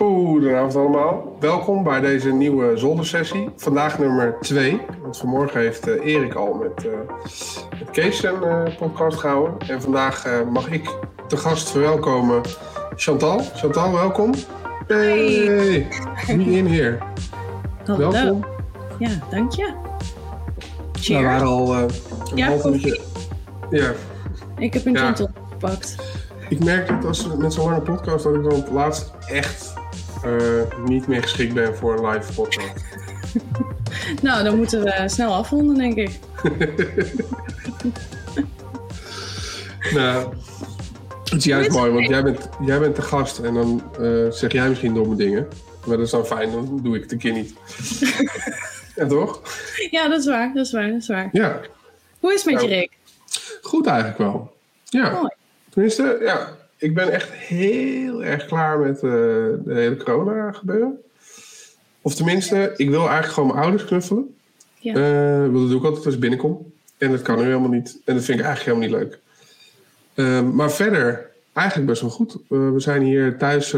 Goedenavond allemaal. Welkom bij deze nieuwe zoldersessie. Vandaag nummer 2. Want vanmorgen heeft uh, Erik al met, uh, met Kees een uh, podcast gehouden. En vandaag mag ik te gast verwelkomen Chantal. Chantal, welkom. Hey, me in here. Hallo. Welkom. Ja, dank je. We waren al een Ja, half. Ja, Ik heb een Ja. gepakt. ik merk dat als met zo'n lange podcast dat ik dan het laatst echt eh, niet meer geschikt ben voor een live podcast. Nou, dan moeten we snel afronden, denk ik. Nou, het is juist mooi, want jij bent, jij bent de gast en dan eh, zeg jij misschien domme dingen. Maar dat is dan fijn, dan doe ik het een keer niet. ja, toch? Ja, dat is waar, dat is waar, dat is waar. Ja, Hoe is het met je, Nou. Rick? goed eigenlijk wel. Ja, Mooi. tenminste, ja. Ik ben echt heel erg klaar met eh, de hele corona gebeuren. Of tenminste, ik wil eigenlijk gewoon mijn ouders knuffelen. Ja. Want dat doe ik altijd als ik binnenkom. En dat kan nu helemaal niet. En dat vind ik eigenlijk helemaal niet leuk. Eh, maar verder, eigenlijk best wel goed. Eh, we zijn hier thuis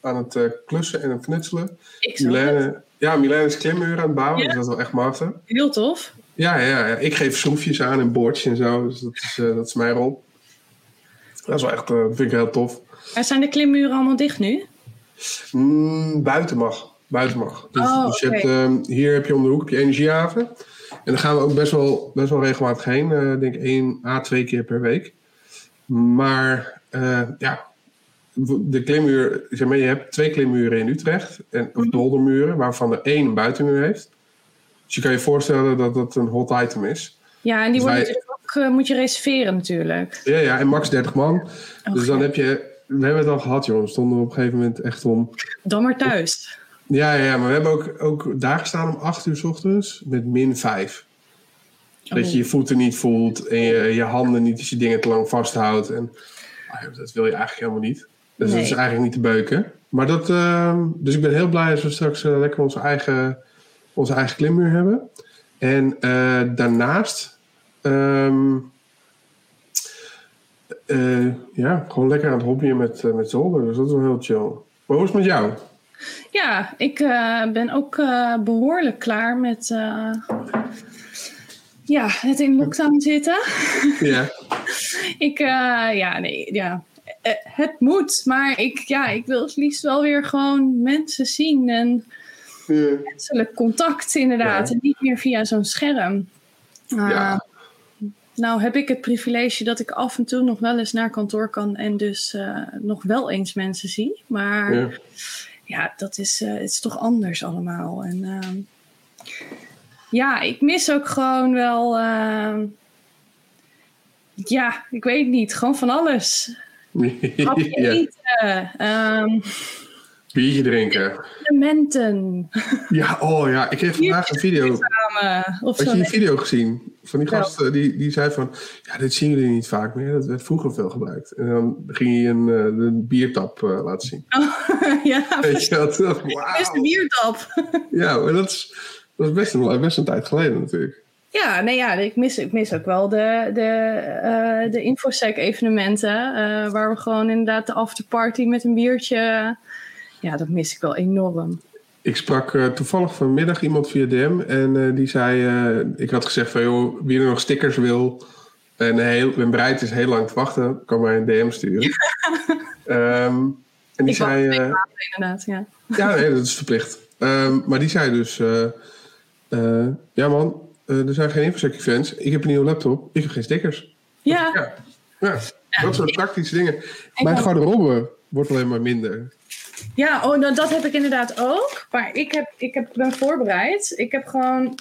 aan het klussen en het knutselen. Ik. Milène, ja, Milène is klimmuren aan het bouwen. Ja. Dus dat is wel echt machtig. Heel tof. Ja, ja, ja, ik geef schroefjes aan en bordjes en zo. Dus dat is, dat is mijn rol. Dat is wel echt, eh, vind ik heel tof. Maar zijn de klimmuren allemaal dicht nu? Mm, buiten mag. Buiten mag. Dus, Oh, dus je hebt, ehm, hier heb je om de hoek heb je energiehaven. En daar gaan we ook best wel, best wel regelmatig heen. eh, Ik denk één à twee keer per week. Maar eh, ja, de klimmuur, zeg maar, je hebt twee klimmuren in Utrecht. En, Mhm. of doldermuren, waarvan er één een buitenmuur heeft. Dus je kan je voorstellen dat dat een hot item is. Ja, en die Dus worden wij- natuurlijk eh, moet je reserveren natuurlijk. Ja, ja, en max 30 man. dus dan heb je, we hebben het al gehad joh. We stonden op een gegeven moment echt om Dan maar thuis. Ja, ja, maar we hebben ook, ook daar gestaan om 8 uur 's ochtends met min 5. Dat je je voeten niet voelt en je, je handen niet als je dingen te lang vasthoudt. En ah, dat wil je eigenlijk helemaal niet. Dus dat is eigenlijk niet te beuken. Maar dat, ehm, dus ik ben heel blij als we straks eh, lekker onze eigen, onze eigen klimmuur hebben. En eh, daarnaast, ehm, eh, ja, gewoon lekker aan het hobbyen met, eh, met zolder. Dus dat is wel heel chill. Maar hoe is het met jou? Ja, ik eh, ben ook eh, behoorlijk klaar met ja, het in lockdown zitten. Ja. Ik, ja, nee, ja. Het moet, maar ik, ja, ik wil het liefst wel weer gewoon mensen zien en Ja. menselijk contact inderdaad. Ja. En niet meer via zo'n scherm. Ja. Nou heb ik het privilege dat ik af en toe nog wel eens naar kantoor kan en dus eh, nog wel eens mensen zie. Maar ja, Ja. dat is, eh, het is toch anders allemaal. En ehm, ja, ik mis ook gewoon wel, ehm, ja, ik weet niet, gewoon van alles. Hapje ja. eten, Biertje drinken. elementen, Ja, oh ja. Ik heb vandaag een video. samen. Of Had zo. je die video gezien? Van die gast eh, die, die zei van... Ja, dit zien jullie niet vaak meer. Dat werd vroeger veel gebruikt. En dan ging hij een, eh, een biertap eh, laten zien. ja, Weet je wat? best een biertap. Ja, maar dat is, dat is best, een, best een tijd geleden natuurlijk. Ja, nee, ja, ik mis, ik mis ook wel de, de, de infosec-evenementen. eh, waar we gewoon inderdaad de afterparty met een biertje. Ja, dat mis ik wel enorm. Ik sprak eh, toevallig vanmiddag iemand via DM. En eh, die zei... eh, ik had gezegd van... joh, wie er nog stickers wil... en heel, ben bereid is heel lang te wachten... kan mij een DM sturen. Ehm, en die Ik zei... maanden inderdaad, ja. Ja, nee, dat is verplicht. Ehm, maar die zei dus... ja man, er zijn geen infosec-events. Ik heb een nieuwe laptop. Ik heb geen stickers. Ja, Ja, ja. dat soort praktische dingen. Mijn garderobe wordt alleen maar minder. Ja oh, nou, dat heb ik inderdaad ook. Maar ik, heb, ik heb, ben voorbereid. Ik heb gewoon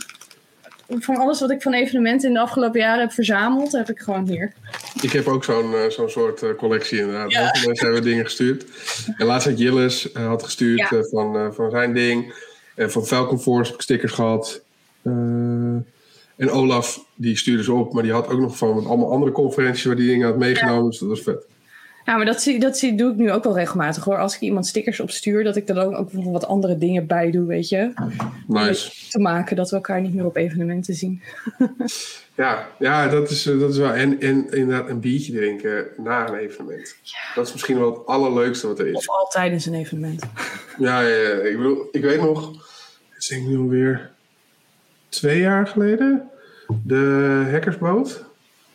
van alles wat ik van evenementen in de afgelopen jaren heb verzameld, heb ik gewoon hier. Ik heb ook zo'n eh, zo'n soort eh, collectie inderdaad. Ja. Heel veel mensen hebben dingen gestuurd. En laatst had Jillis eh, had gestuurd Ja. van, van zijn ding. En van Falcon Force heb ik stickers gehad. Eh, en Olaf, die stuurde ze op. Maar die had ook nog van allemaal andere conferenties waar die dingen had meegenomen. Dus dat was vet. Ja, maar dat, zie, dat zie, doe ik nu ook wel regelmatig hoor. Als ik iemand stickers opstuur, dat ik er dan ook wat andere dingen bij doe, weet je. Nice. Te maken dat we elkaar niet meer op evenementen zien. Ja, ja dat, is, eh, dat is wel. En, en inderdaad een biertje drinken na een evenement. Dat is misschien wel het allerleukste wat er is. Of al tijdens een evenement. Ja, ja, ja, ik bedoel, ik weet nog, het is denk ik nu alweer twee jaar geleden, de hackersboot.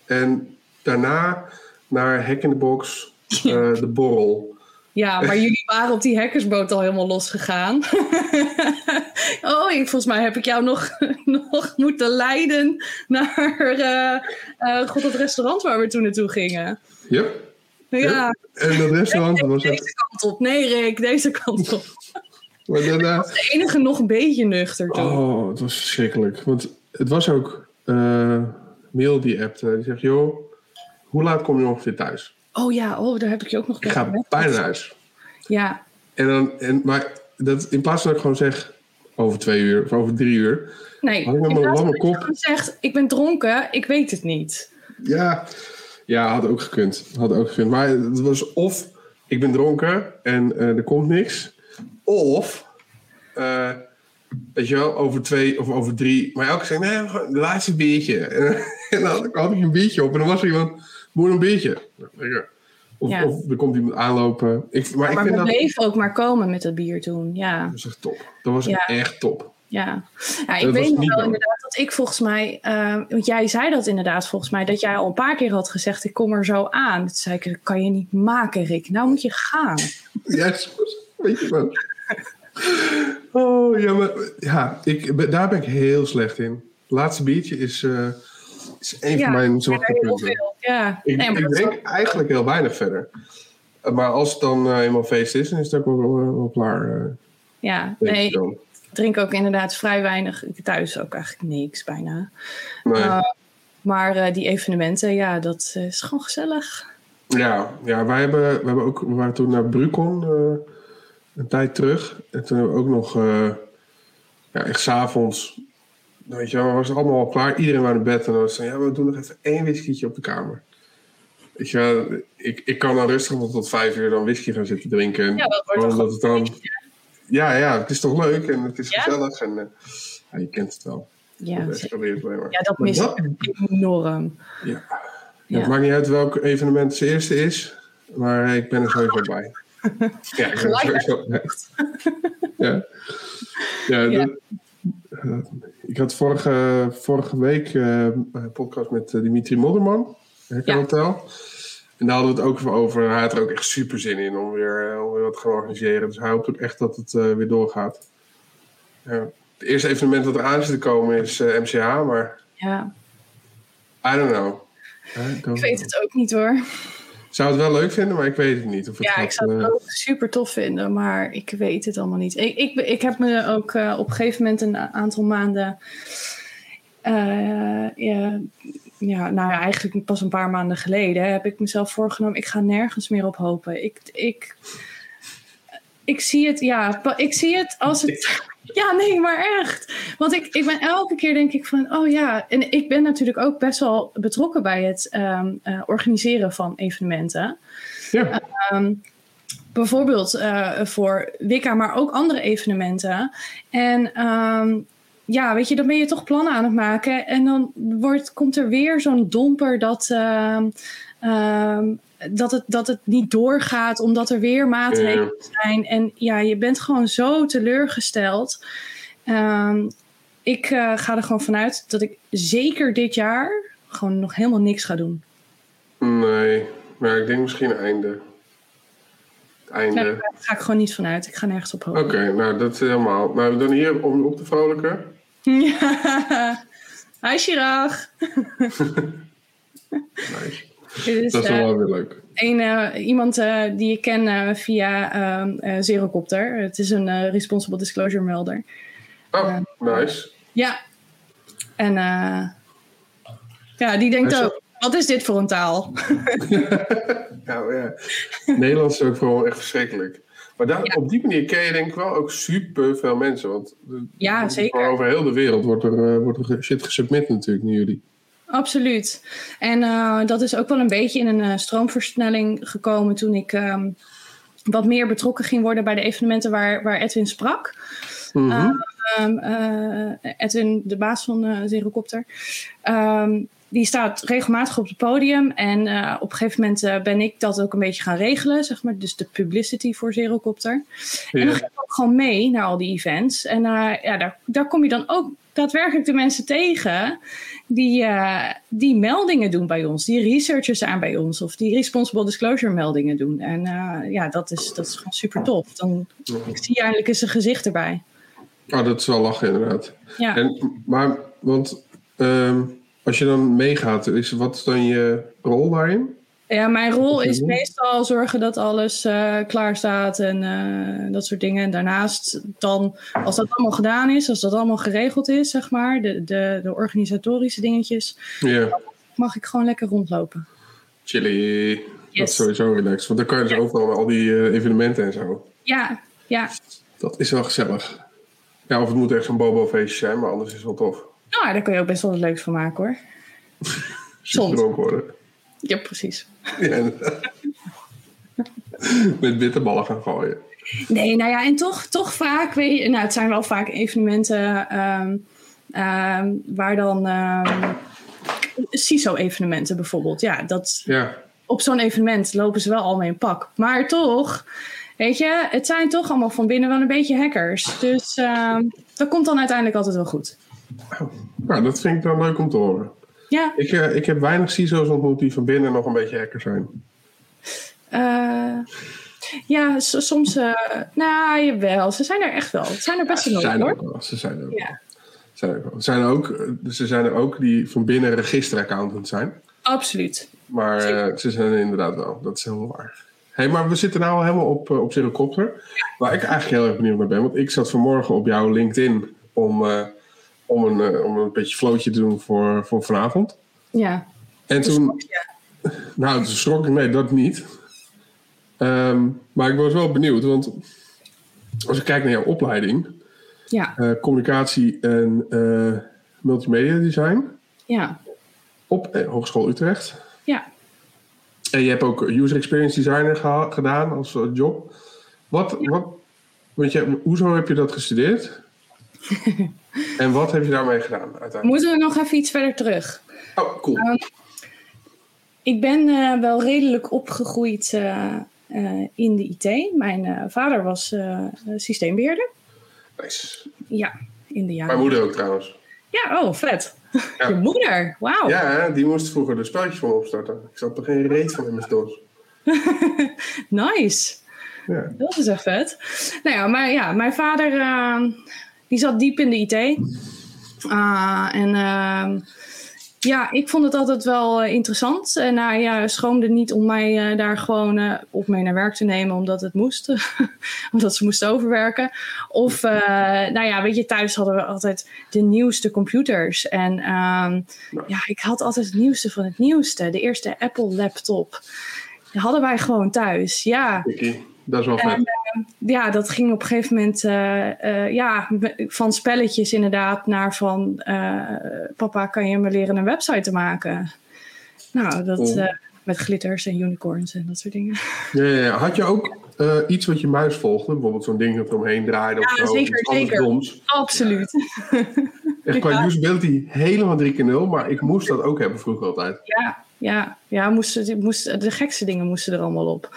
En daarna naar Hack in the Box, eh, de borrel. Ja, maar jullie waren op die hackersboot al helemaal losgegaan. oh, ik, volgens mij heb ik jou nog, nog moeten leiden naar eh, eh, God, het restaurant waar we toen naartoe gingen. Ja. Ja, En dat restaurant was deze het. kant op. Nee, Rick, deze kant op. Maar daarna, De enige nog een beetje nuchter toen. oh, het was verschrikkelijk. Want het was ook eh Mail die appte. Die zegt, joh, hoe laat kom je ongeveer thuis? Oh ja, oh, daar heb ik je ook nog Ik ga bijna naar huis. Ja, En dan, en, maar dat, in plaats van dat ik gewoon zeg, over twee uur of over drie uur. nee. Had ik In plaats van dat je zegt, ik ben dronken, ik weet het niet. Ja, ja, had ook gekund. Had ook gekund. Maar het was of ik ben dronken en eh, er komt niks. Of, eh, weet je wel, over twee of over drie. Maar elke keer zei, nee, gewoon de laatste biertje. En, dan had ik een biertje op en dan was er iemand, moet een biertje. Lekker. Of, Ja. of er komt iemand aanlopen. Ik, maar ik Maar vind we dat, bleven ook maar komen met dat bier toen. Ja, dat was echt top. Dat was Ja. echt top. ja. ja ik Dat weet nog wel nodig. inderdaad dat ik volgens mij... eh, want jij zei dat inderdaad volgens mij... dat jij al een paar keer had gezegd, ik kom er zo aan. Toen zei ik, dat kan je niet maken, Rick. Nou moet je gaan. Ja, weet je wel. Oh, ja, maar ja, ik, daar ben ik heel slecht in. Laatste biertje is, eh, is een Ja, van mijn Ja, Ik, nee, drink eigenlijk heel weinig verder. Eh, Maar als het dan eh, eenmaal feest is, dan is het ook wel, wel, wel klaar. eh, Ja, nee, ik drink ook inderdaad vrij weinig. Ik thuis ook eigenlijk niks bijna. Nee. Eh, maar eh, die evenementen, ja, dat eh, is gewoon gezellig. ja, ja wij, hebben, we, hebben ook, we waren toen naar Brucon eh, een tijd terug. En toen hebben we ook nog, eh, ja, echt s'avonds, weet je wel, was het allemaal al klaar. Iedereen was in bed en dan was ja, we doen nog even één whiskytje op de kamer. Weet je wel, ik, ik kan dan rustig nog tot vijf uur dan whisky gaan zitten drinken. En Ja, dat wordt omdat het dan, ja, ja, het is toch leuk en het is Ja? gezellig. En, eh, ja, je kent het wel. Ja, dat ja dat mis ik enorm. Ja. Ja. Het maakt niet uit welk evenement het eerste is, maar ik ben er sowieso bij. Ja, ik ben er Gelijk sowieso bij. Ja, ja, Ja. dat- eh, ik had vorige, vorige week eh, een podcast met eh, Dimitri Modderman, Hacker Ja. Hotel. En daar hadden we het ook even over. Hij had er ook echt super zin in om weer, om weer wat te gaan organiseren. Dus hij hoopt ook echt dat het weer doorgaat. Het eerste evenement dat er aan zit te komen is MCH, maar Ja, I don't know. I don't ik weet het ook niet hoor. Ik zou het wel leuk vinden, maar ik weet het niet. Of het Ja, gaat, ik zou het eh, ook super tof vinden, maar ik weet het allemaal niet. Ik, ik, ik heb me ook eh, op een gegeven moment een aantal maanden. eh, ja, ja, nou ja, eigenlijk pas een paar maanden geleden heb ik mezelf voorgenomen. Ik ga nergens meer op hopen. Ik, ik, ik zie het, ja, ik zie het als het. Ja, nee, maar echt. Want ik, ik ben elke keer denk ik van, oh ja. En ik ben natuurlijk ook best wel betrokken bij het ehm, eh, organiseren van evenementen. ja. Ehm, bijvoorbeeld eh, voor Wicca, maar ook andere evenementen. En ehm, ja, weet je, dan ben je toch plannen aan het maken. En dan wordt, komt er weer zo'n domper dat, dat, het, dat het niet doorgaat, omdat er weer maatregelen zijn. En ja, je bent gewoon zo teleurgesteld. Ehm, ik eh, ga er gewoon vanuit dat ik zeker dit jaar gewoon nog helemaal niks ga doen. Nee, maar ik denk misschien einde. Einde. Nee, daar ga ik gewoon niet vanuit. Ik ga nergens op hopen. Oké, nou dat is helemaal. Nou, dan hier om op te vrolijken. Ja. Hi Chirag. Nice. Is Dat is eh, wel weer leuk. een, eh, iemand eh, die ik ken eh, via ehm eh, Zerocopter. Het is een eh, responsible disclosure melder. Oh, nice. Ja. En eh, ja, die denkt ook, wat is dit voor een taal? Nou ja. Nederlands is ook gewoon echt verschrikkelijk. Maar daar, Ja. op die manier ken je denk ik wel ook super veel mensen. Want Ja, zeker. over heel de wereld wordt er, eh, wordt er shit gesubmit natuurlijk naar jullie. Absoluut. En eh, dat is ook wel een beetje in een eh, stroomversnelling gekomen toen ik ehm, wat meer betrokken ging worden bij de evenementen waar, waar Edwin sprak. Mhm. Ehm, eh, Edwin, de baas van eh Zerocopter. Ehm, die staat regelmatig op het podium. En op een gegeven moment ben ik dat ook een beetje gaan regelen. Zeg maar. Dus de publicity voor Zerocopter. En dan ging ik ook gewoon mee naar al die events. En uh, ja, daar, daar kom je dan ook daadwerkelijk de mensen tegen die, uh, die meldingen doen bij ons, die researchers aan bij ons of die responsible disclosure meldingen doen. En uh, ja, dat is, dat is gewoon super tof. Dan ik zie je eindelijk eens een gezicht erbij. Oh, dat is wel lachen inderdaad. Ja. En, maar, want um, als je dan meegaat, is, wat is dan je rol daarin? Ja, mijn rol is meestal zorgen dat alles uh, klaar staat en uh, dat soort dingen. En daarnaast dan, als dat allemaal gedaan is, als dat allemaal geregeld is, zeg maar, de, de, de organisatorische dingetjes, yeah. mag ik gewoon lekker rondlopen. Chilly. Yes. Dat is sowieso relaxed. Want dan kan je dus ja. overal al die uh, evenementen en zo. Ja, ja. Dat is wel gezellig. Ja, of het moet echt zo'n bobo-feestje zijn, maar anders is het wel tof. Nou, daar kun je ook best wel wat leuks van maken hoor. Soms. worden. Ja, precies. Ja, Met bitterballen gaan gooien. Nee, nou ja, en toch, toch vaak, weet je, nou, het zijn wel vaak evenementen um, um, waar dan um, CISO-evenementen bijvoorbeeld. Ja, dat, ja. op zo'n evenement lopen ze wel al mee in pak. Maar toch, weet je, het zijn toch allemaal van binnen wel een beetje hackers. Dus dat komt dan uiteindelijk altijd wel goed. Nou, dat vind ik dan leuk om te horen. Ja. Ik, uh, ik heb weinig CISO's ontmoet die van binnen nog een beetje hacker zijn. Uh, ja, soms. Uh, nou, jawel. Ze zijn er echt wel. Ze zijn er best ja, wel hoor. Er wel. Ze zijn er ja. Zijn er, wel. Zijn er ook, ze zijn er ook die van binnen registeraccountant zijn. Absoluut. Maar ze zijn er inderdaad wel. Dat is helemaal waar. hey, maar we zitten nou helemaal op, op Zerocopter. Waar ik eigenlijk heel erg benieuwd naar ben. Want ik zat vanmorgen op jouw LinkedIn om om een, uh, om een beetje flootje te doen voor, voor vanavond. Ja. En toen. Nou, toen schrok ik, nee, dat niet. Um, maar ik was wel benieuwd, want als ik kijk naar jouw opleiding, ja. Uh, communicatie en uh, multimedia design. Ja. Op Hogeschool Utrecht. Ja. En je hebt ook user experience designer gedaan als job. Wat, ja. wat, want je, hoezo heb je dat gestudeerd? En wat heb je daarmee gedaan uiteindelijk? Moeten we nog even iets verder terug? Oh, cool. Um, ik ben uh, wel redelijk opgegroeid uh, uh, in de IT. Mijn vader was systeembeheerder. Nice. Ja, in de jaren. Mijn moeder ook trouwens. Ja, oh, vet. Ja. Je moeder, wauw. Ja, die moest vroeger de spelletjes voor opstarten. Ik zat er geen reet van in mijn dos. nice. Ja. Dat is echt vet. Nou ja, maar ja, mijn vader die zat diep in de IT. Uh, en uh, ja, ik vond het altijd wel uh, interessant. En hij ja, schroomde niet om mij uh, daar gewoon uh, op mee naar werk te nemen, omdat het moest. omdat ze moesten overwerken. Of, nou ja, weet je, thuis hadden we altijd de nieuwste computers. En um, ja, ik had altijd het nieuwste van het nieuwste. De eerste Apple laptop. Die hadden wij gewoon thuis, ja. Dat is wel vet. En, uh, ja, dat ging op een gegeven moment uh, uh, ja, van spelletjes inderdaad naar van papa, kan je me leren een website te maken? Nou, dat oh. met glitters en unicorns en dat soort dingen. Ja, ja, ja. Had je ook iets wat je muis volgde? Bijvoorbeeld zo'n ding dat eromheen draaide ja, of zo? Zeker, zeker. Doms. Absoluut. Echt qua usability helemaal 3 keer 0, maar ik moest dat ook hebben vroeger altijd. Ja, ja, ja moesten, moesten, de gekste dingen moesten er allemaal op.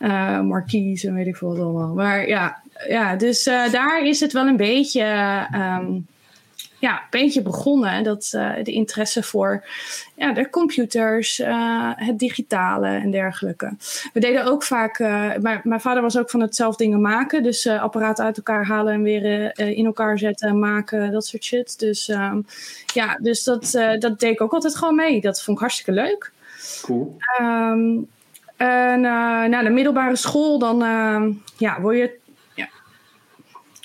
Uh, marquise en weet ik veel wat allemaal. Maar ja, ja dus uh, daar is het wel een beetje, um, ja, een beetje begonnen. Dat uh, de interesse voor ja, de computers, het digitale en dergelijke. We deden ook vaak, mijn, mijn vader was ook van het zelf dingen maken. Dus apparaten uit elkaar halen en weer in elkaar zetten, maken, dat soort shit. Dus um, ja, dus dat, dat deed ik ook altijd gewoon mee. Dat vond ik hartstikke leuk. Cool. Um, en uh, na de middelbare school, dan uh, ja, word je, ja,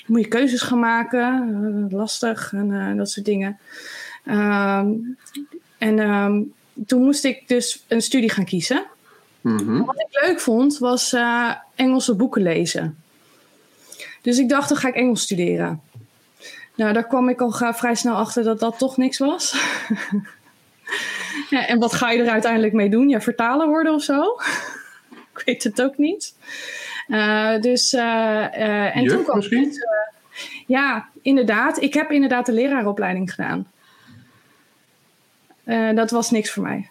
moet je keuzes gaan maken. Uh, lastig en dat soort dingen. Um, en um, toen moest ik dus een studie gaan kiezen. Mm -hmm. Wat ik leuk vond, was Engelse boeken lezen. Dus ik dacht, dan ga ik Engels studeren. Nou, daar kwam ik al vrij snel achter dat dat toch niks was. Ja, en wat ga je er uiteindelijk mee doen? Ja, vertalen worden of zo? ik weet het ook niet. Uh, dus, uh, uh, en Juf, toen kwam? Het, ja, inderdaad. Ik heb inderdaad de leraaropleiding gedaan. dat was niks voor mij.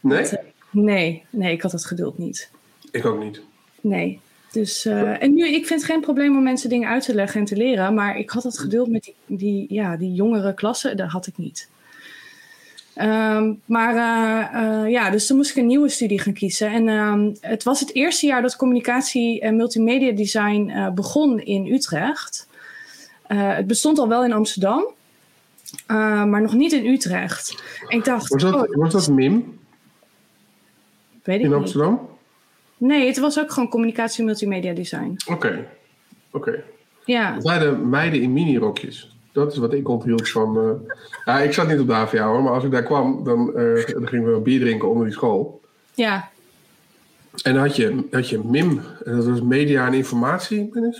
Nee? Dat, nee, nee, ik had het geduld niet. Ik ook niet. Nee. Dus, en nu, ik vind het geen probleem om mensen dingen uit te leggen en te leren. Maar ik had het geduld met die, die, ja, die jongere klassen, dat had ik niet. Um, maar uh, uh, ja, dus toen moest ik een nieuwe studie gaan kiezen. En um, het was het eerste jaar dat communicatie en multimedia design uh, begon in Utrecht. het bestond al wel in Amsterdam, maar nog niet in Utrecht. En ik dacht. Was dat, oh, was dat MIM? Weet ik in Amsterdam? Nee, het was ook gewoon communicatie en multimedia design. Oké, okay. oké. Okay. Ja. Het waren meiden in minirokjes. Dat is wat ik onthield van. Uh, ja, ik zat niet op de HVA hoor, maar als ik daar kwam, dan, uh, dan gingen we bier drinken onder die school. Ja. En dan had je, had je MIM, en dat was Media en Informatie. Mm,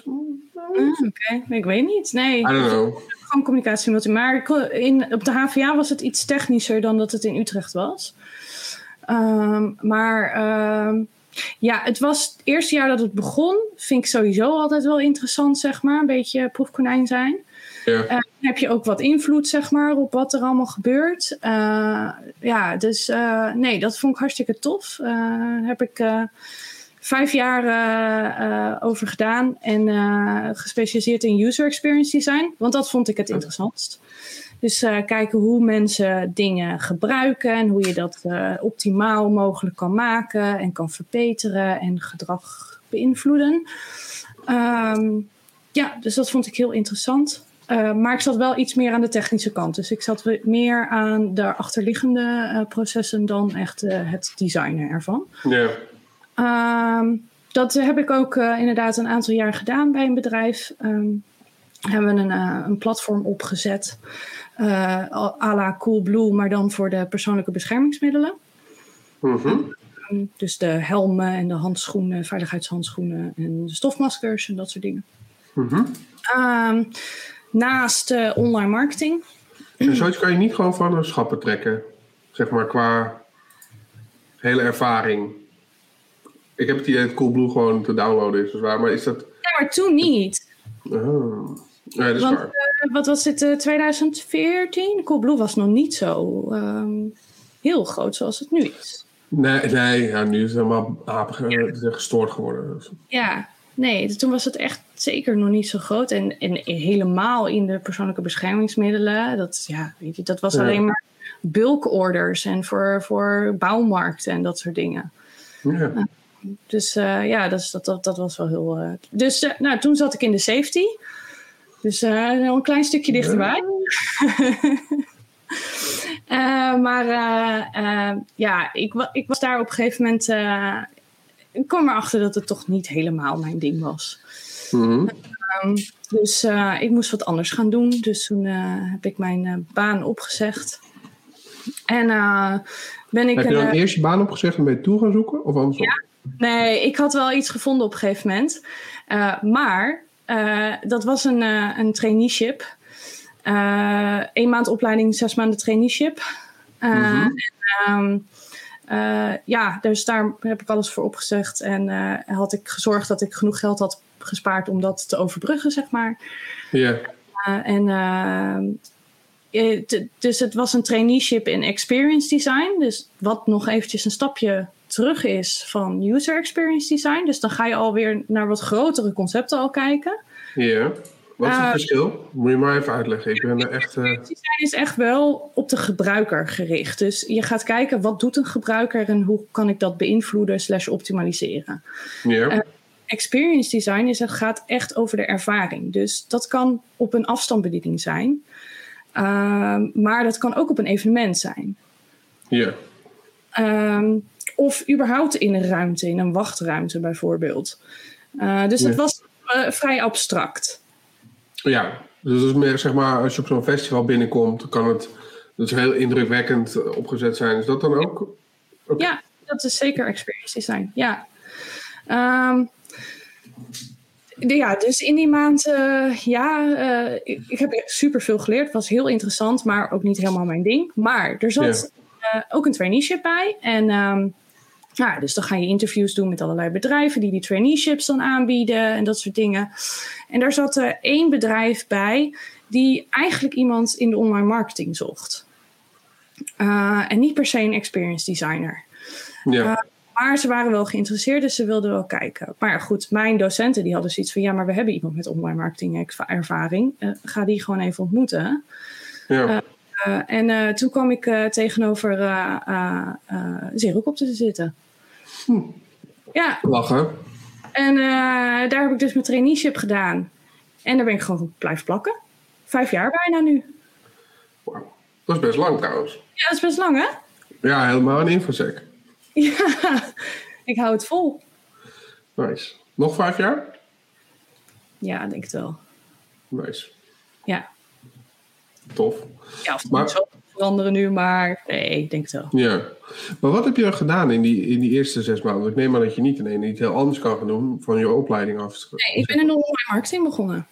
Oké, okay. ik weet niet. Nee. I don't know. Gewoon communicatie. Maar in, op de HVA was het iets technischer dan dat het in Utrecht was. Um, maar. Um, ja, het was het eerste jaar dat het begon. Vind ik sowieso altijd wel interessant, zeg maar. Een beetje proefkonijn zijn. Ja. Uh, heb je ook wat invloed, zeg maar, op wat er allemaal gebeurt. Uh, ja, dus uh, nee, dat vond ik hartstikke tof. Daar heb ik vijf jaar over gedaan. En gespecialiseerd in user experience design. Want dat vond ik het interessantst. Dus kijken hoe mensen dingen gebruiken en hoe je dat optimaal mogelijk kan maken en kan verbeteren en gedrag beïnvloeden. Um, ja, dus dat vond ik heel interessant. Uh, maar ik zat wel iets meer aan de technische kant. Dus ik zat meer aan de achterliggende processen dan echt het designen ervan. Ja. Um, dat heb ik ook inderdaad een aantal jaar gedaan bij een bedrijf. Um, hebben we een, een platform opgezet à la Coolblue, maar dan voor de persoonlijke beschermingsmiddelen. Mm-hmm. Dus de helmen en de handschoenen, veiligheidshandschoenen en de stofmaskers en dat soort dingen. Um, naast uh, online marketing. En zoiets kan je niet gewoon van een schappen trekken, zeg maar qua hele ervaring. Ik heb het idee dat Coolblue gewoon te downloaden is, waar, maar is dat... Ja, maar toen niet. Oh. Dat is Want, waar. Uh, wat was dit, uh, 2014? Coolblue was nog niet zo um, heel groot zoals het nu is. Nee, nee ja, nu is het helemaal ja. gestoord geworden. Dus. Ja, nee, toen was het echt zeker nog niet zo groot. En, en helemaal in de persoonlijke beschermingsmiddelen, dat, ja, weet je, dat was ja. alleen maar bulkorders en voor, voor bouwmarkten en dat soort dingen. Ja. Uh, dus uh, ja, dat, dat, dat, was wel heel. Uh, dus uh, nou, toen zat ik in de safety. Dus uh, een klein stukje dichterbij. maar ja, ik, ik, was daar op een gegeven moment. Ik kwam erachter dat het toch niet helemaal mijn ding was. Mm-hmm. Um, dus ik moest wat anders gaan doen. Dus toen heb ik mijn baan opgezegd. En ben ik. Heb je dan een, eerst je baan opgezegd en ben je toe gaan zoeken? Of andersom? Ja, nee, ik had wel iets gevonden op een gegeven moment. maar dat was een, een traineeship. Eén maand opleiding, zes maanden traineeship. Mm-hmm. En, um, ja, dus daar heb ik alles voor opgezegd. En had ik gezorgd dat ik genoeg geld had gespaard om dat te overbruggen, zeg maar. Ja. Yeah. en dus het was een traineeship in experience design. Dus wat nog eventjes een stapje terug is van user experience design. Dus dan ga je alweer naar wat grotere concepten al kijken. Ja. Wat is het uh, verschil? Moet je maar even uitleggen. Ik ben er echt. Uh... Design is echt wel op de gebruiker gericht. Dus je gaat kijken wat doet een gebruiker en hoe kan ik dat beïnvloeden slash optimaliseren. Uh, experience design is, het gaat echt over de ervaring. Dus dat kan op een afstandsbediening zijn. Uh, maar dat kan ook op een evenement zijn. Ja. Um, of überhaupt in een ruimte, in een wachtruimte bijvoorbeeld. Uh, dus het was vrij abstract. Ja, dus is meer zeg maar, als je op zo'n festival binnenkomt, kan het is heel indrukwekkend opgezet zijn. Is dat dan ook? Okay. Ja, dat is zeker experience design. Ja. Um, ja, dus in die maand, uh, ja, uh, ik, ik, heb super veel geleerd. Het was heel interessant, maar ook niet helemaal mijn ding. Maar er zat uh, ook een traineeship bij. En um, ja, dus dan ga je interviews doen met allerlei bedrijven die die traineeships dan aanbieden en dat soort dingen. En daar zat er één bedrijf bij die eigenlijk iemand in de online marketing zocht. en niet per se een experience designer. Ja. Maar ze waren wel geïnteresseerd, dus ze wilden wel kijken. Maar ja, goed, mijn docenten die hadden zoiets van... ja, maar we hebben iemand met online marketing ervaring. Uh, ga die gewoon even ontmoeten. Ja. En toen kwam ik tegenover uh, op te zitten. Hm. Ja. Lachen. En daar heb ik dus mijn traineeship gedaan. En daar ben ik gewoon blijven plakken. Vijf jaar bijna nu. Dat is best lang trouwens. Ja, dat is best lang hè? Ja, helemaal een infosec. Ja, ik hou het vol. Nice. Nog vijf jaar? Ja, denk het wel. Nice. Ja. Tof. Ja, of maar... zo veranderen nu, maar nee, ik denk het wel. Ja. Maar wat heb je gedaan in die, in die eerste zes maanden? Ik neem aan dat je niet in een iets heel anders kan gaan doen van je opleiding af. Nee, ik ben in online marketing begonnen.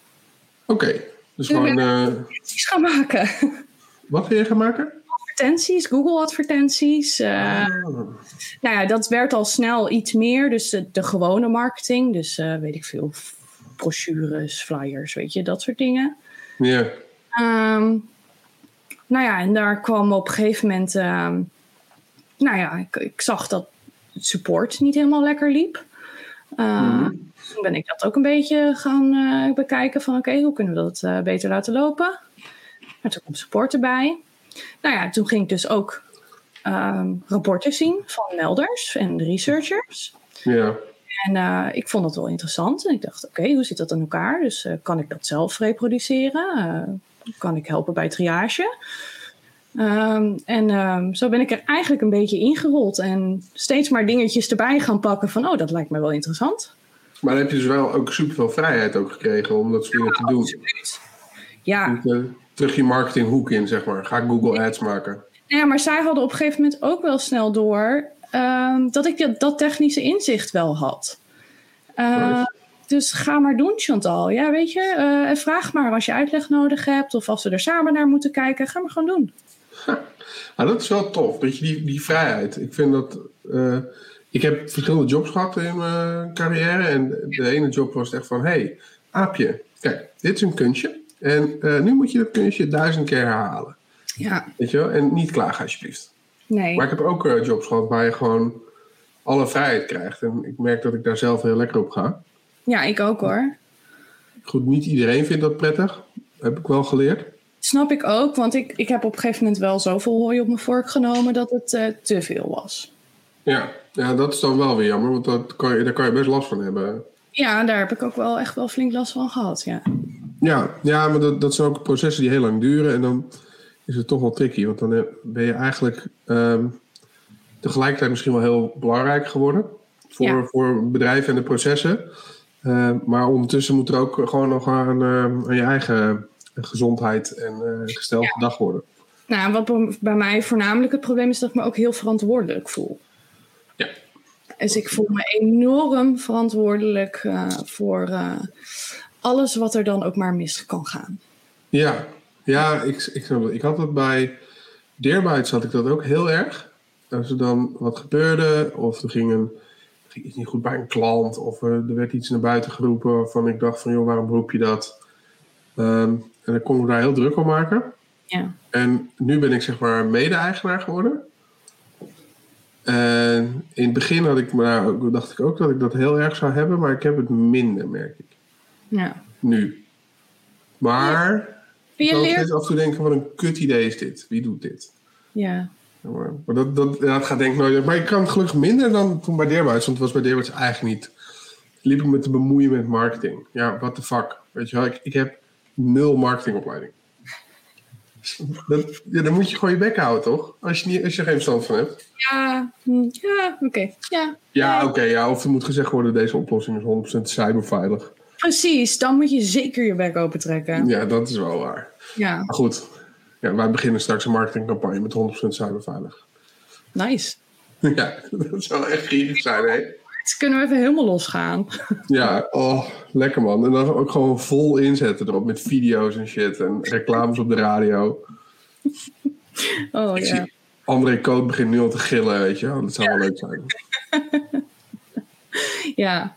Oké. Okay. Dus gewoon... Uh... gaan maken. Wat wil je gaan maken? advertenties, Google advertenties. Uh, Nou ja, dat werd al snel iets meer. Dus de, gewone marketing. Dus uh, weet ik veel, brochures, flyers, weet je, dat soort dingen. Ja. Um, nou ja, en daar kwam op een gegeven moment... Um, nou ja, ik, ik, zag dat het support niet helemaal lekker liep. Uh, Toen ben ik dat ook een beetje gaan bekijken van... oké, hoe kunnen we dat beter laten lopen? Maar toen komt support erbij. Nou ja, toen ging ik dus ook um, rapporten zien van melders en researchers. Ja. En uh, ik vond dat wel interessant. En ik dacht, oké, hoe zit dat in elkaar? Dus kan ik dat zelf reproduceren? Kan ik helpen bij triage? Um, en um, zo ben ik er eigenlijk een beetje ingerold. En steeds maar dingetjes erbij gaan pakken van, oh, dat lijkt me wel interessant. Maar dan heb je dus wel ook superveel vrijheid ook gekregen om dat soort dingen te doen. Absoluut. Ja terug je marketinghoek in, zeg maar. Ga Google Ads maken. Ja, maar zij hadden op een gegeven moment ook wel snel door uh, dat ik dat, dat, technische inzicht wel had. Uh, dus ga maar doen, Chantal. Ja, weet je, uh, vraag maar als je uitleg nodig hebt of als we er samen naar moeten kijken. Ga maar gewoon doen. Nou, dat is wel tof, weet je, die, die vrijheid. Ik vind dat. Uh, ik heb verschillende jobs gehad in mijn carrière. En de ene job was echt van: hey, aapje, kijk, dit is een kunstje. En uh, nu moet je dat kunstje duizend keer herhalen. Ja. Weet je wel? En niet klagen alsjeblieft. Nee. Maar ik heb ook jobs gehad waar je gewoon alle vrijheid krijgt. En ik merk dat ik daar zelf heel lekker op ga. Ja, ik ook hoor. Goed, niet iedereen vindt dat prettig. Heb ik wel geleerd. Snap ik ook, want ik, ik heb op een gegeven moment wel zoveel hooi op mijn vork genomen dat het uh, te veel was. Ja. ja, dat is dan wel weer jammer, want dat kan je, daar kan je best last van hebben. Ja, daar heb ik ook wel echt wel flink last van gehad, ja. Ja, ja maar dat, dat zijn ook processen die heel lang duren. En dan is het toch wel tricky. Want dan ben je eigenlijk um, tegelijkertijd misschien wel heel belangrijk geworden. Voor, voor bedrijven en de processen. Uh, maar ondertussen moet er ook gewoon nog aan, uh, aan je eigen gezondheid en uh, gesteld ja. gedacht worden. Nou, wat bij mij voornamelijk het probleem is dat ik me ook heel verantwoordelijk voel. Ja. Dus ik voel me enorm verantwoordelijk voor alles wat er dan ook maar mis kan gaan. Ja, ja ik, ik, ik had dat bij Deerbites had ik dat ook heel erg. Als er dan wat gebeurde, of er ging, een, ging iets niet goed bij een klant, of er, er werd iets naar buiten geroepen waarvan ik dacht van joh, waarom roep je dat? Um, en dan kon ik daar heel druk om maken. Ja. En nu ben ik zeg maar mede-eigenaar geworden. En in het begin had ik, maar dacht ik ook dat ik dat heel erg zou hebben, maar ik heb het minder, merk ik. Ja. Nu. Maar je ik leert... af en toe denken, wat een kut idee is dit. Wie doet dit? Ja. Maar, dat, dat, dat gaat denk ik nooit. Maar ik kan het gelukkig minder dan toen bij Deerbuits. Want het was bij eigenlijk niet. Liep ik me te bemoeien met marketing. Ja, what the fuck. Weet je wel, ik, ik heb nul marketingopleiding. Dat, ja, dan moet je gewoon je bek houden, toch? Als je, niet, als je er geen verstand van hebt. Ja, hm, ja oké. Ja, ja oké. ja. Of er moet gezegd worden, deze oplossing is 100% cyberveilig. Precies, dan moet je zeker je bek open trekken. Ja, dat is wel waar. Ja. Maar goed, ja, wij beginnen straks een marketingcampagne met 100% cyberveilig. Nice. Ja, dat zou echt gierig zijn, hè? kunnen we even helemaal losgaan. Ja, oh, lekker man. En dan ook gewoon vol inzetten erop met video's en shit en reclames op de radio. Oh ja. André Coat begint nu al te gillen, weet je Dat zou wel leuk zijn. ja,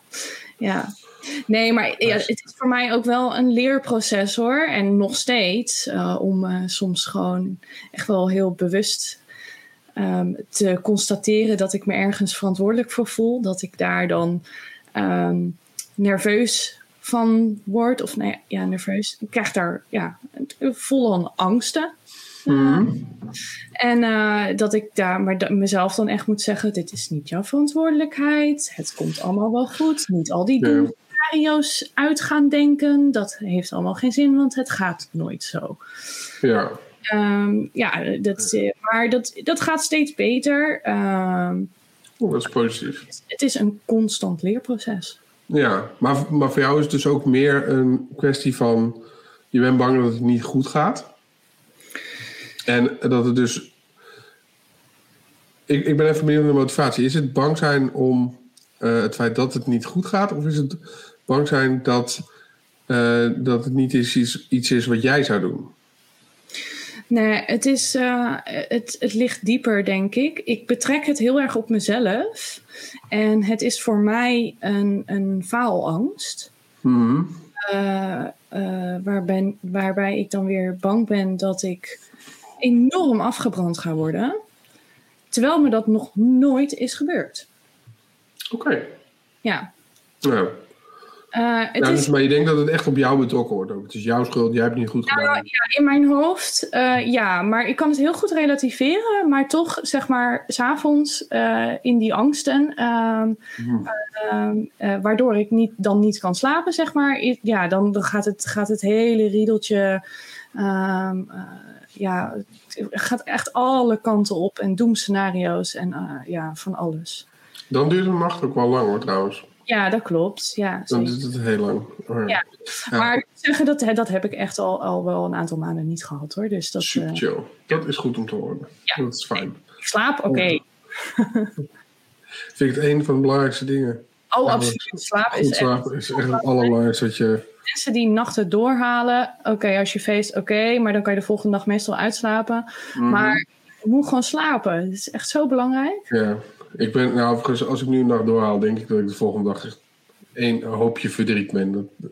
ja. Nee, maar ja, het is voor mij ook wel een leerproces hoor. En nog steeds. Uh, om uh, soms gewoon echt wel heel bewust ehm, te constateren dat ik me ergens verantwoordelijk voor voel. Dat ik daar dan ehm, nerveus van word. Of nee, ja, nerveus. Ik krijg daar ja, vol aan angsten. Mhm. En eh, dat ik daar maar mezelf dan echt moet zeggen: dit is niet jouw verantwoordelijkheid. Het komt allemaal wel goed. Niet al die Ja. Doelscenario's uit gaan denken. Dat heeft allemaal geen zin, want het gaat nooit zo. Ja. Ehm, ja, dat, eh, maar dat, dat gaat steeds beter. Oeh, dat is positief. het is een constant leerproces. Ja, maar, maar voor jou is het dus ook meer een kwestie van... je bent bang dat het niet goed gaat. En dat het dus... Ik, ik ben even benieuwd naar de motivatie. Is het bang zijn om eh, het feit dat het niet goed gaat? Of is het bang zijn dat, eh, dat het niet is, iets, iets is wat jij zou doen? Nee, het, is, eh, het, het ligt dieper, denk ik. Ik betrek het heel erg op mezelf. En het is voor mij een, een faalangst. Eh, eh, waarbij, waarbij ik dan weer bang ben dat ik enorm afgebrand ga worden. Terwijl me dat nog nooit is gebeurd. Oké. Ja. Nou, Eh, het is, dus, maar je denkt dat het echt op jou betrokken wordt ook. Het is jouw schuld, jij hebt het niet goed Nou, gedaan. ja, in mijn hoofd, eh, ja, maar ik kan het heel goed relativeren. Maar toch, zeg maar, s'avonds uh, in die angsten, ehm, Mhm. ehm, eh, waardoor ik niet, dan niet kan slapen, zeg maar. Ja, dan, dan gaat, het, gaat het hele riedeltje, ehm, eh, ja, het gaat echt alle kanten op en doemscenario's en ja, van alles. Dan duurt een nacht ook wel lang hoor trouwens. Ja, dat klopt. Ja, Dan duurt het heel lang. Ja. Maar ik zeggen, dat, dat heb ik echt al, al wel een aantal maanden niet gehad hoor. Dus dat, Super eh, chill. Dat is goed om te horen. Ja. Dat is fijn. ik slaap, oké. Vind ik het een van de belangrijkste dingen. Oh, Ja, absoluut. Slaap is echt. is echt het allerbelangrijkste wat je... Mensen die nachten doorhalen. Oké, als je feest, oké. maar dan kan je de volgende dag meestal uitslapen. Mhm. Maar je moet gewoon slapen. Het is echt zo belangrijk. Ja. Ik ben, nou, overigens, als ik nu een nacht doorhaal, denk ik dat ik de volgende dag echt één hoopje verdriet ben. Dat, dat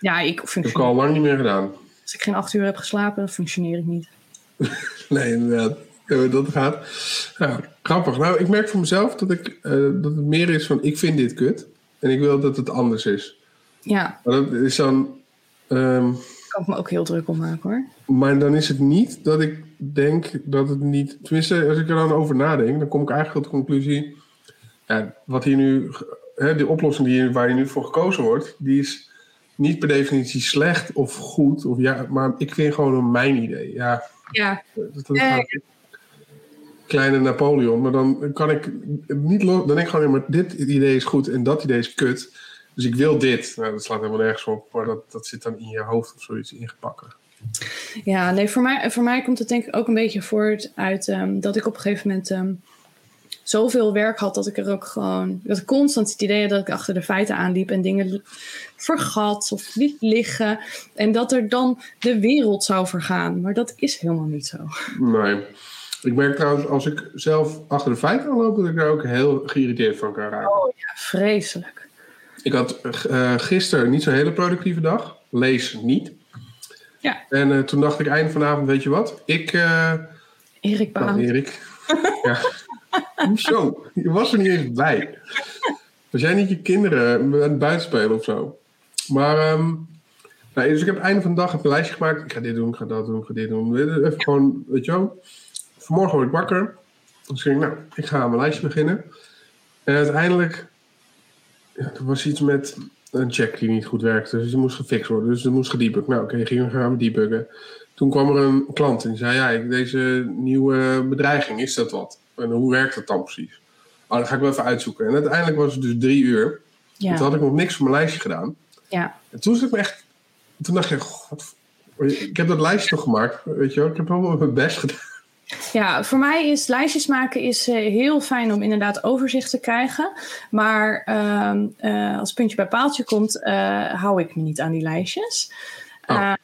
Ja, ik heb ik functioneer. al lang niet meer gedaan. Als ik geen acht uur heb geslapen, dan functioneer ik niet. Nee, inderdaad. Ja, Dat gaat. Ja, grappig. Nou, ik merk voor mezelf dat, ik, eh, dat het meer is van ik vind dit kut. En ik wil dat het anders is. Ja, Maar dat is dan... ehm, kan ik me ook heel druk om maken hoor. Maar dan is het niet dat ik denk dat het niet. Tenminste, als ik er dan over nadenk, dan kom ik eigenlijk tot de conclusie. Ja, wat hier nu. Hè, de oplossing die, hier- waar je nu voor gekozen wordt, die is niet per definitie slecht of goed. Of ja, maar ik vind gewoon een mijn idee. Ja, Ja, dat, dat Eh, gaat- Kleine Napoleon, maar dan kan ik niet. Dan denk ik gewoon, maar dit idee is goed en dat idee is kut. Dus ik wil dit. Nou, dat slaat helemaal nergens op, maar dat, dat zit dan in je hoofd of zoiets ingepakt. Ja nee, voor mij, voor mij komt het denk ik ook een beetje voort uit ehm, dat ik op een gegeven moment ehm, zoveel werk had dat ik er ook gewoon. dat ik constant het idee had dat ik achter de feiten aanliep en dingen vergat of liet liggen. En dat er dan de wereld zou vergaan. Maar dat is helemaal niet zo. Nee. Ik merk trouwens, als ik zelf achter de feiten aanloop, dat ik daar ook heel geïrriteerd van kan raken. Oh ja, vreselijk. Ik had eh gisteren niet zo'n hele productieve dag. Lees niet. Ja. En eh, toen dacht ik eind vanavond, weet je wat? Ik, eh Erik nou, Baan. Erik. ja. Hoezo? Je was er niet eens bij. Was jij niet je kinderen aan het buitenspelen of zo? Maar, ehm, nou, dus ik heb einde van de dag een lijstje gemaakt. Ik ga dit doen, ik ga dat doen, ik ga dit doen. Even gewoon, weet je wel. Vanmorgen word ik wakker. Dus ik denk, nou, ik ga aan mijn lijstje beginnen. En uiteindelijk, ja, er was iets met een check die niet goed werkte. Dus die moest gefixt worden. Dus dat moest gedebugd. Nou, oké, gingen we gaan debuggen. Toen kwam er een klant en die zei, ja, deze nieuwe bedreiging, is dat wat? En hoe werkt dat dan precies? Oh, dan ga ik wel even uitzoeken. En uiteindelijk was het dus drie uur. En Toen Ja, had ik nog niks van mijn lijstje gedaan. ja. En toen zat ik me echt... Toen dacht ik, god, ik heb dat lijstje nog gemaakt. Weet je wel, ik heb helemaal mijn best gedaan. Ja, voor mij is lijstjes maken is, eh, heel fijn om inderdaad overzicht te krijgen. Maar ehm, eh, als puntje bij paaltje komt, eh, hou ik me niet aan die lijstjes. Oh.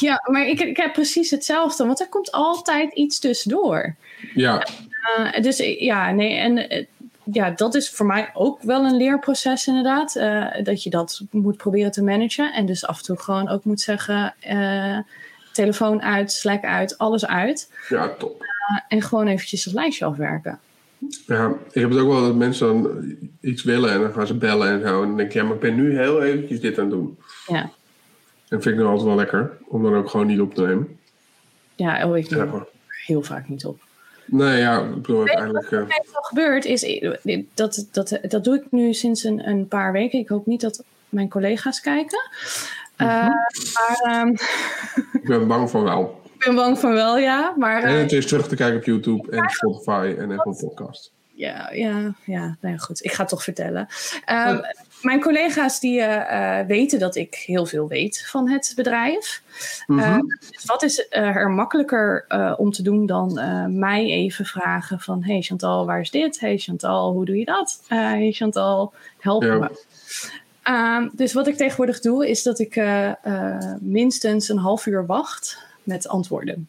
Ja, maar ik, ik heb precies hetzelfde, want er komt altijd iets tussendoor. Ja, dus ja, nee, en ja, dat is voor mij ook wel een leerproces inderdaad. dat je dat moet proberen te managen. En dus af en toe gewoon ook moet zeggen, telefoon uit, Slack uit, alles uit. Ja, top. Uh, en gewoon eventjes het lijstje afwerken. Ja, ik heb het ook wel dat mensen dan iets willen en dan gaan ze bellen en zo. En dan denk ik, ja, maar ik ben nu heel eventjes dit aan het doen. Ja. En vind ik dan altijd wel lekker, om dan ook gewoon niet op te nemen. Ja, oh, ik neem Ja, heel vaak niet op. Nee, ja, ik bedoel Wat uiteindelijk... eh, er meestal gebeurt is, dat, dat, dat doe ik nu sinds een, een paar weken. Ik hoop niet dat mijn collega's kijken. Uh, maar ehm, ik ben bang van wel. ik ben bang van wel, ja. Maar En eh, het is terug te kijken op YouTube en Spotify en Apple Podcast. ja, ja, ja, nou ja, goed. Ik ga het toch vertellen. Ehm, Mijn collega's die eh, eh, weten dat ik heel veel weet van het bedrijf. Mhm. Eh, dus wat is eh, er makkelijker eh, om te doen dan eh, mij even vragen van... Hey Chantal, waar is dit? Hey Chantal, hoe doe je dat? Eh, hey Chantal, help Ja. me. Ehm, dus wat ik tegenwoordig doe, is dat ik eh, eh, minstens een half uur wacht met antwoorden.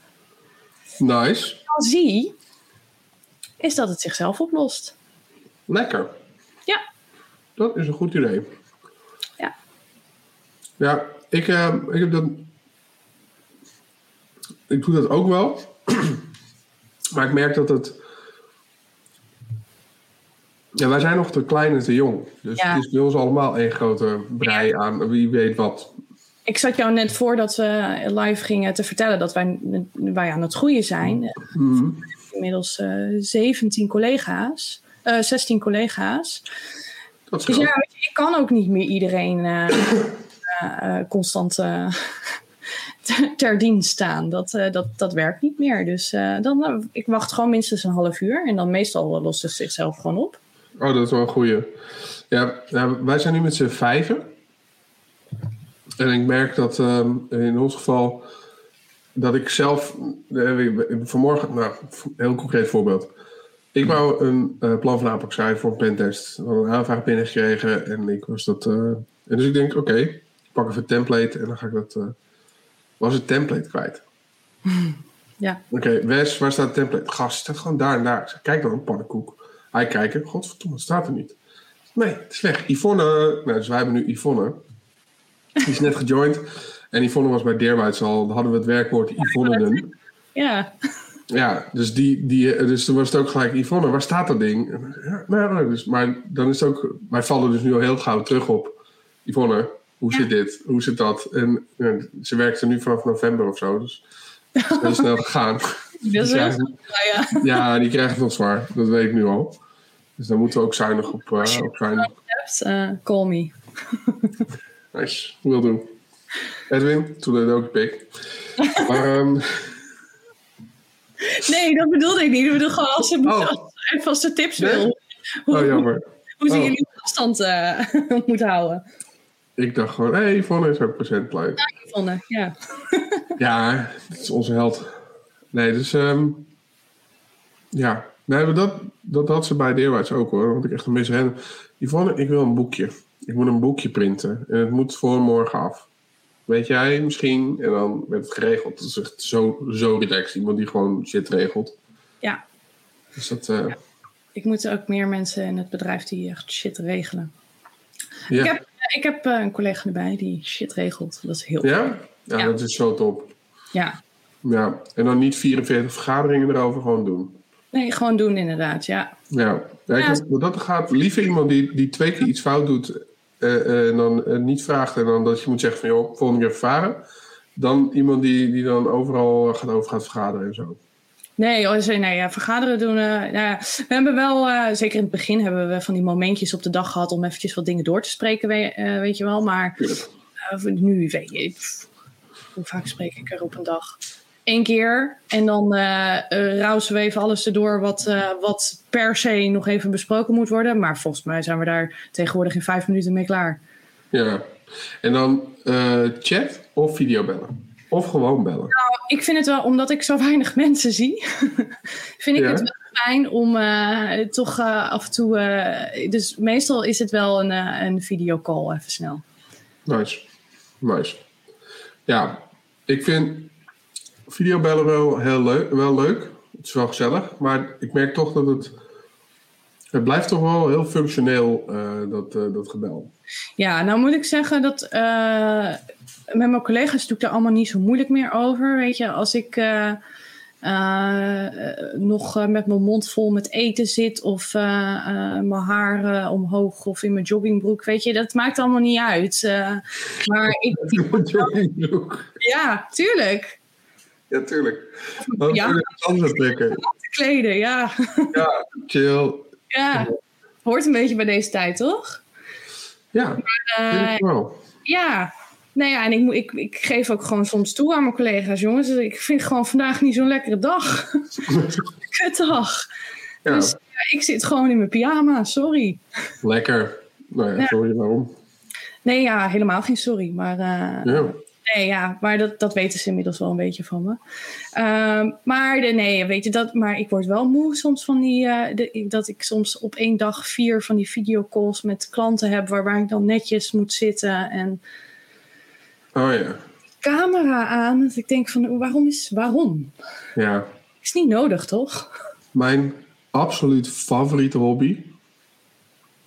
Nice. Al zie, is dat het zichzelf oplost. Lekker. Ja, Dat is een goed idee. ja. Ja, ik, eh, ik heb dat. Ik doe dat ook wel. maar ik merk dat het. Ja, wij zijn nog te klein en te jong. Dus Ja. het is bij ons allemaal één grote brei aan wie weet wat. Ik zat jou net voordat we live gingen te vertellen dat wij, wij aan het groeien zijn. Mhm. Inmiddels eh 17 collega's, eh 16 collega's. Dat is Dus ja, ik kan ook niet meer iedereen eh, eh, eh, constant eh, ter- dienst staan. Dat, eh, dat, dat werkt niet meer. Dus eh, dan, eh, ik wacht gewoon minstens een half uur. En dan meestal lost het zichzelf gewoon op. Oh, dat is wel een goeie. Ja, ja, wij zijn nu met z'n vijven. En ik merk dat ehm, in ons geval dat ik zelf eh, vanmorgen, nou, een heel concreet voorbeeld. Ik wou een eh, plan van aanpak schrijven voor een pentest. We hadden een aanvraag binnengekregen en ik was dat. eh, en dus ik denk, oké, ik pak even een template en dan ga ik dat. eh, was het template kwijt? Ja, Oké, Wes, waar staat het template? Gast, staat gewoon daar en daar. Zeg, kijk dan, pannenkoek. Hij kijkt, godverdomme, staat er niet. Nee, het is weg. Yvonne, nou, dus wij hebben nu Yvonne. Die is net gejoind. En Yvonne was bij Deerweids al, dan hadden we het werkwoord Yvonne. ja. Ja, dus, die, die, dus toen was het ook gelijk, Yvonne, waar staat dat ding? Ja, nou, nou, dus, maar dan is het ook, wij vallen dus nu al heel gauw terug op, Yvonne, hoe Ja. zit dit? Hoe zit dat? En ja, ze werkt er nu vanaf november of zo, dus heel snel gegaan. dat Die is wel krijgen- ja. ja, die krijgt het nog zwaar. Dat weet ik nu al. Dus daar moeten we ook zuinig op, eh, op zijn. hebt, eh, call me. Nice, wil doen. Edwin, toen deed ook pik. Maar ehm, Nee, dat bedoelde ik niet. Ik bedoel gewoon als ze Oh. als ze vaste tips Nee? wil. Hoe, oh jammer. hoe ze Oh. jullie afstand eh moet houden. Ik dacht gewoon, hé, hey, Yvonne is ook procentplein. Yvonne, ja. Ja, dat is onze held. Nee, dus ehm ja. Nee, maar dat, dat had ze bij Deerwaarts ook hoor. Want ik echt een misrennen. Yvonne, ik wil een boekje. Ik moet een boekje printen. En het moet voor morgen af. Weet jij misschien? En dan werd het geregeld. Dat is echt zo, zo relaxed. Iemand die gewoon shit regelt. Ja, Dus dat, eh, ik moet ook meer mensen in het bedrijf die echt shit regelen. ja. Ik heb, ik heb eh, een collega erbij die shit regelt. Dat is heel Ja? ja? Ja. dat is zo top. Ja. Ja. En dan niet 44 vergaderingen erover gewoon doen. Nee, gewoon doen inderdaad, ja. Ja, ja, dat gaat liever iemand die, die twee keer iets fout doet eh, eh, en dan eh, niet vraagt en dan dat je moet zeggen van joh, volgende keer varen. Dan iemand die, die dan overal gaat over gaat vergaderen en zo. Nee, oh, ze- nee ja, vergaderen doen. nou ja, we hebben wel, zeker in het begin, hebben we van die momentjes op de dag gehad om eventjes wat dingen door te spreken, we- eh, weet je wel. Maar nu weet je, hoe vaak spreek ik er op een dag? Eén keer en dan eh eh, rausen we even alles erdoor wat, eh, wat per se nog even besproken moet worden. Maar volgens mij zijn we daar tegenwoordig in vijf minuten mee klaar. Ja. En dan chat of videobellen. Of gewoon bellen. Ik vind het wel, omdat ik zo weinig mensen zie, vind ik Ja. het wel fijn om toch af en toe. dus meestal is het wel een, een videocall even snel. Nice. Nice. Ja, ik vind videobellen wel heel leuk, wel leuk. Het is wel gezellig. Maar ik merk toch dat het... Het blijft toch wel heel functioneel, uh, dat, uh, dat gebel. Ja, nou moet ik zeggen dat uh, met mijn collega's doe ik daar allemaal niet zo moeilijk meer over. Weet je, als ik nog met mijn mond vol met eten zit of mijn haar omhoog of in mijn joggingbroek, weet je, dat maakt allemaal niet uit. maar ik. joggingbroek. Ja, tuurlijk. Ja, tuurlijk. Dan ja. anders trekken. Kleden, ja. Ja, chill. Ja, hoort een beetje bij deze tijd, toch? Ja, maar, uh, Ja, nou ja, en ik, ik, ik geef ook gewoon soms toe aan mijn collega's, jongens. Ik vind gewoon vandaag niet zo'n lekkere dag. Kutdag. Ja. Dus ja, ik zit gewoon in mijn pyjama, sorry. Lekker. Nou ja. sorry waarom. Nee, ja, helemaal geen sorry. Maar uh, ja. Nee, ja, maar dat, dat weten ze inmiddels wel een beetje van me. Um, maar de, nee, weet je dat, maar ik word wel moe soms van die, uh, de, dat ik soms op één dag vier van die videocalls met klanten heb, waar, ik dan netjes moet zitten en. Oh ja. Camera aan, dat ik denk van waarom is, waarom? Ja. Is niet nodig, toch? Mijn absoluut favoriete hobby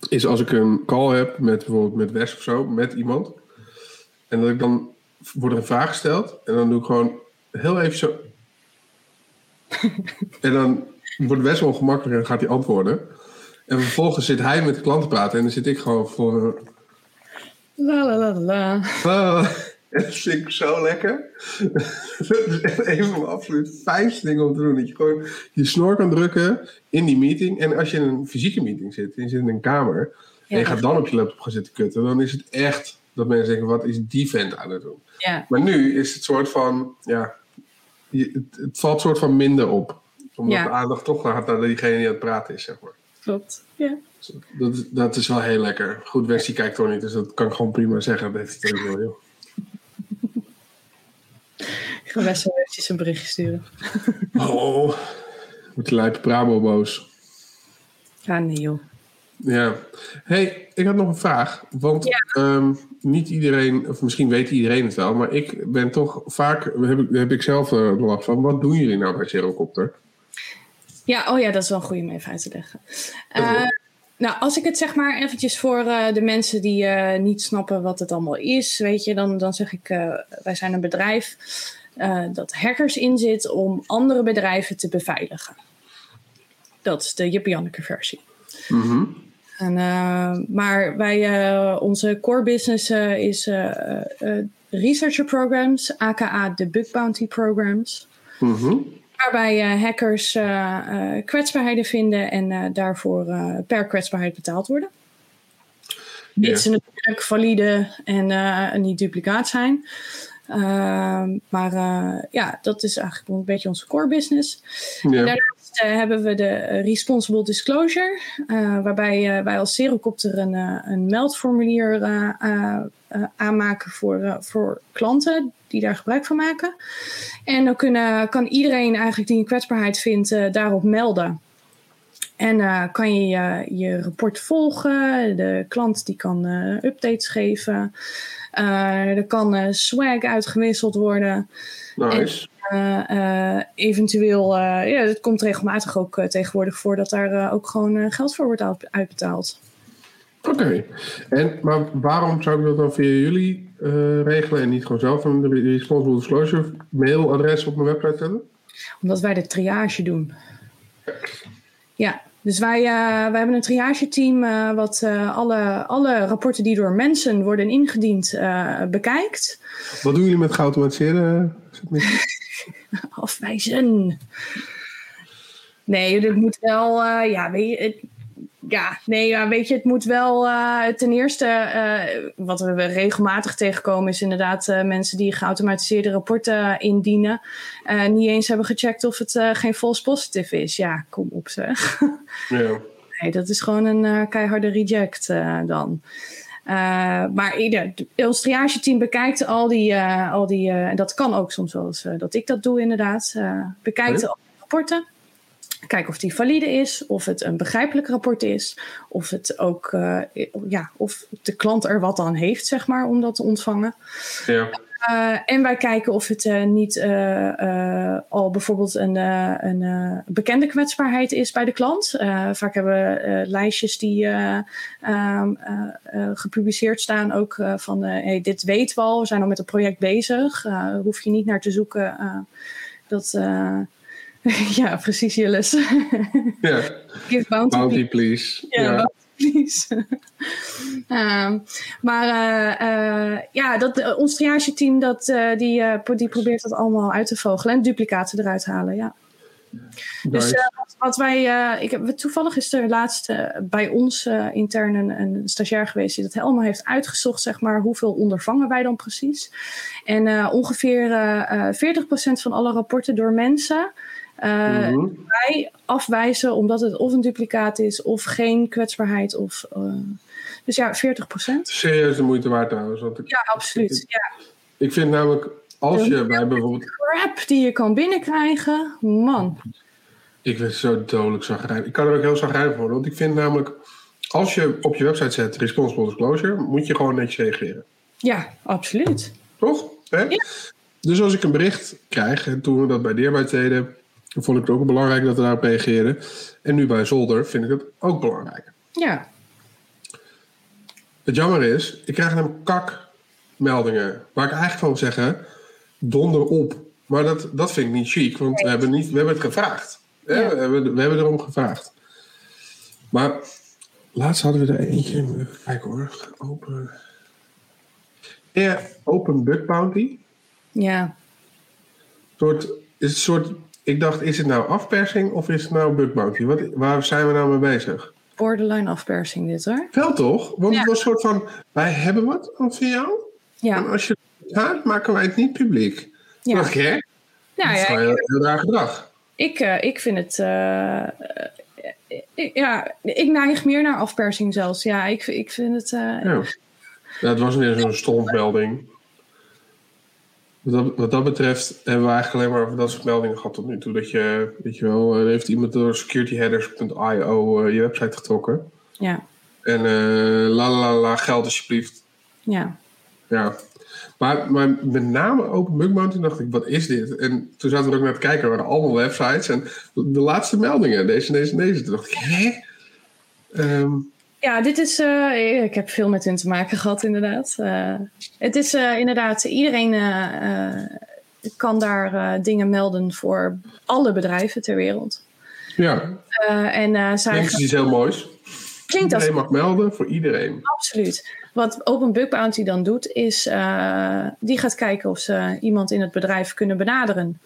is als ik een call heb met bijvoorbeeld met Wes of zo, met iemand. En dat ik dan wordt er een vraag gesteld en dan doe ik gewoon heel even zo. en dan wordt het best wel ongemakkelijk en dan gaat hij antwoorden. En vervolgens zit hij met de klant te praten en dan zit ik gewoon voor. La la la la. En dat vind ik zo lekker. dat is echt een van mijn absoluut fijnste dingen om te doen. Dat je gewoon je snor kan drukken in die meeting. En als je in een fysieke meeting zit, en je zit in een kamer. en je gaat dan op je laptop gaan zitten kutten, dan is het echt dat mensen denken: wat is die vent aan het doen? Ja. Maar nu is het soort van, ja, het, het valt soort van minder op. Omdat Ja. de aandacht toch gaat naar diegene die aan het praten is, zeg maar. Klopt. Ja. Dus Dat, dat is wel heel lekker. Goed, Westie kijkt toch niet, dus dat kan ik gewoon prima zeggen. Dat heeft ook wel, joh. Ik ga best wel eventjes een berichtje sturen. Oh, moet de lijpe Brabo boos. Ja, nee joh. Ja. hey, ik had nog een vraag. Want ehm, niet iedereen, of misschien weet iedereen het wel, maar ik ben toch vaak, heb ik, heb ik zelf uh, last van. Wat doen jullie nou bij Zerocopter? Ja, oh ja, dat is wel een goede om even uit te leggen. Uh, nou, als ik het zeg maar eventjes voor uh, de mensen die niet snappen wat het allemaal is, weet je, dan, dan zeg ik, wij zijn een bedrijf dat hackers inzit om andere bedrijven te beveiligen. Dat is de Jippe Janneke versie. Mm -hmm. En, uh, maar wij, uh, onze core business uh, is researcher programs, aka de bug bounty programs. Mm -hmm. Waarbij hackers kwetsbaarheden vinden en daarvoor per kwetsbaarheid betaald worden. Mits ze natuurlijk valide en niet duplicaat zijn. maar ja, dat is eigenlijk een beetje onze core business. Ja. Daarnaast uh, hebben we de Responsible Disclosure, uh, waarbij uh, wij als Serocopter een, een meldformulier aanmaken voor, voor klanten die daar gebruik van maken. En dan kunnen, kan iedereen eigenlijk die een kwetsbaarheid vindt daarop melden. En kan je je rapport volgen, de klant die kan updates geven. er kan swag uitgewisseld worden. Nice. Uh, uh, eventueel, uh, ja, het komt regelmatig ook tegenwoordig voor dat daar ook gewoon geld voor wordt uitbetaald. Oké, okay. en maar waarom zou ik dat dan via jullie regelen en niet gewoon zelf een responsible disclosure mailadres op mijn website zetten? Omdat wij de triage doen. Ja, dus wij, wij hebben een triageteam uh, wat uh, alle, alle rapporten die door mensen worden ingediend bekijkt. Wat doen jullie met geautomatiseerde Afwijzen. Nee, het moet wel, ja, weet je, het, ja, nee, weet je, het moet wel ten eerste, wat we regelmatig tegenkomen, is inderdaad mensen die geautomatiseerde rapporten indienen, niet eens hebben gecheckt of het geen false positive is. Ja, kom op zeg. Ja. Nee, dat is gewoon een keiharde reject dan. Uh, maar ieder, ons triageteam bekijkt al die, al die en dat kan ook soms wel eens dat ik dat doe inderdaad, bekijkt al die rapporten. Kijken of die valide is, of het een begrijpelijk rapport is, of het ook, ja, of de klant er wat aan heeft, zeg maar, om dat te ontvangen. Ja. En wij kijken of het niet al bijvoorbeeld een, een bekende kwetsbaarheid is bij de klant. vaak hebben we lijstjes die ehm, gepubliceerd staan ook van hey, dit weten we al, we zijn al met een project bezig. hoef je niet naar te zoeken. dat, ja, precies, Jilles. ja. Give bounty, bounty please. Ja, please. um, maar uh, uh, ja, dat, ons triage-team dat, die, die probeert dat allemaal uit te vogelen en duplicaten eruit halen. Ja. Nice. Dus wat, wat, wij, ik heb, toevallig is er laatst bij ons intern een, een, stagiair geweest die dat helemaal heeft uitgezocht, zeg maar, hoeveel ondervangen wij dan precies. En ongeveer 40% van alle rapporten door mensen uh, wij afwijzen omdat het of een duplicaat is of geen kwetsbaarheid. Of, uh, dus ja, 40% Serieus de moeite waard trouwens. Want ik, ja, absoluut. Ik, ja. ik vind namelijk, als je bij bijvoorbeeld... crap die je kan binnenkrijgen, man. Ik vind het zo dodelijk zagrijnig. Ik kan er ook heel zagrijnig worden. Want ik vind namelijk, als je op je website zet responsible disclosure, moet je gewoon netjes reageren. Ja, absoluut. Toch? Hè? Ja. Dus als ik een bericht krijg, en toen we dat bij Deerbuit deden vond ik het ook belangrijk dat we daarop reageerden. En nu bij Zolder vind ik het ook belangrijk. Ja. Het jammer is, ik krijg een kakmeldingen. Waar ik eigenlijk van zeggen, donder op. Maar dat, dat vind ik niet chic, want we, hebben niet, we hebben het gevraagd. Ja. We, hebben, we hebben erom gevraagd. Maar laatst hadden we er eentje. Kijk hoor, open. Ja, open bug bounty. Ja. Soort, is een soort ik dacht, is het nou afpersing of is het nou bug bounty? Wat, waar zijn we nou mee bezig? Borderline afpersing dit hoor. Wel toch? Want het was een soort van, wij hebben wat van jou. Ja. En als je het gaat, maken wij het niet publiek. Ja. Dacht hè? Nou, dat is ja, heel, heel raar gedrag. Ik, uh, ik vind het... Uh, ja, ik neig meer naar afpersing zelfs. Ja, ik, ik vind het... Uh, ja. het was weer zo'n strompmelding. Wat dat, wat dat, betreft hebben we eigenlijk alleen maar over dat soort meldingen gehad tot nu toe. Dat je, weet je wel, er heeft iemand door securityheaders.io uh, je website getrokken. Ja. En uh, la la la, geld alsjeblieft. Ja. Ja. Maar, maar met name Open Bug Mountain dacht ik, wat is dit? En toen zaten we ook naar te kijken, er waren allemaal websites. En de laatste meldingen, deze, deze, deze. Toen dacht ik, hè? Um, ja, dit is. Uh, ik heb veel met hun te maken gehad, inderdaad. Uh, het is uh, inderdaad, iedereen kan daar dingen melden voor alle bedrijven ter wereld. Ja. en zij. Klinkt iets heel moois. Klinkt iedereen mag melden voor iedereen. Absoluut. Wat Open Bug Bounty dan doet, is die gaat kijken of ze iemand in het bedrijf kunnen benaderen.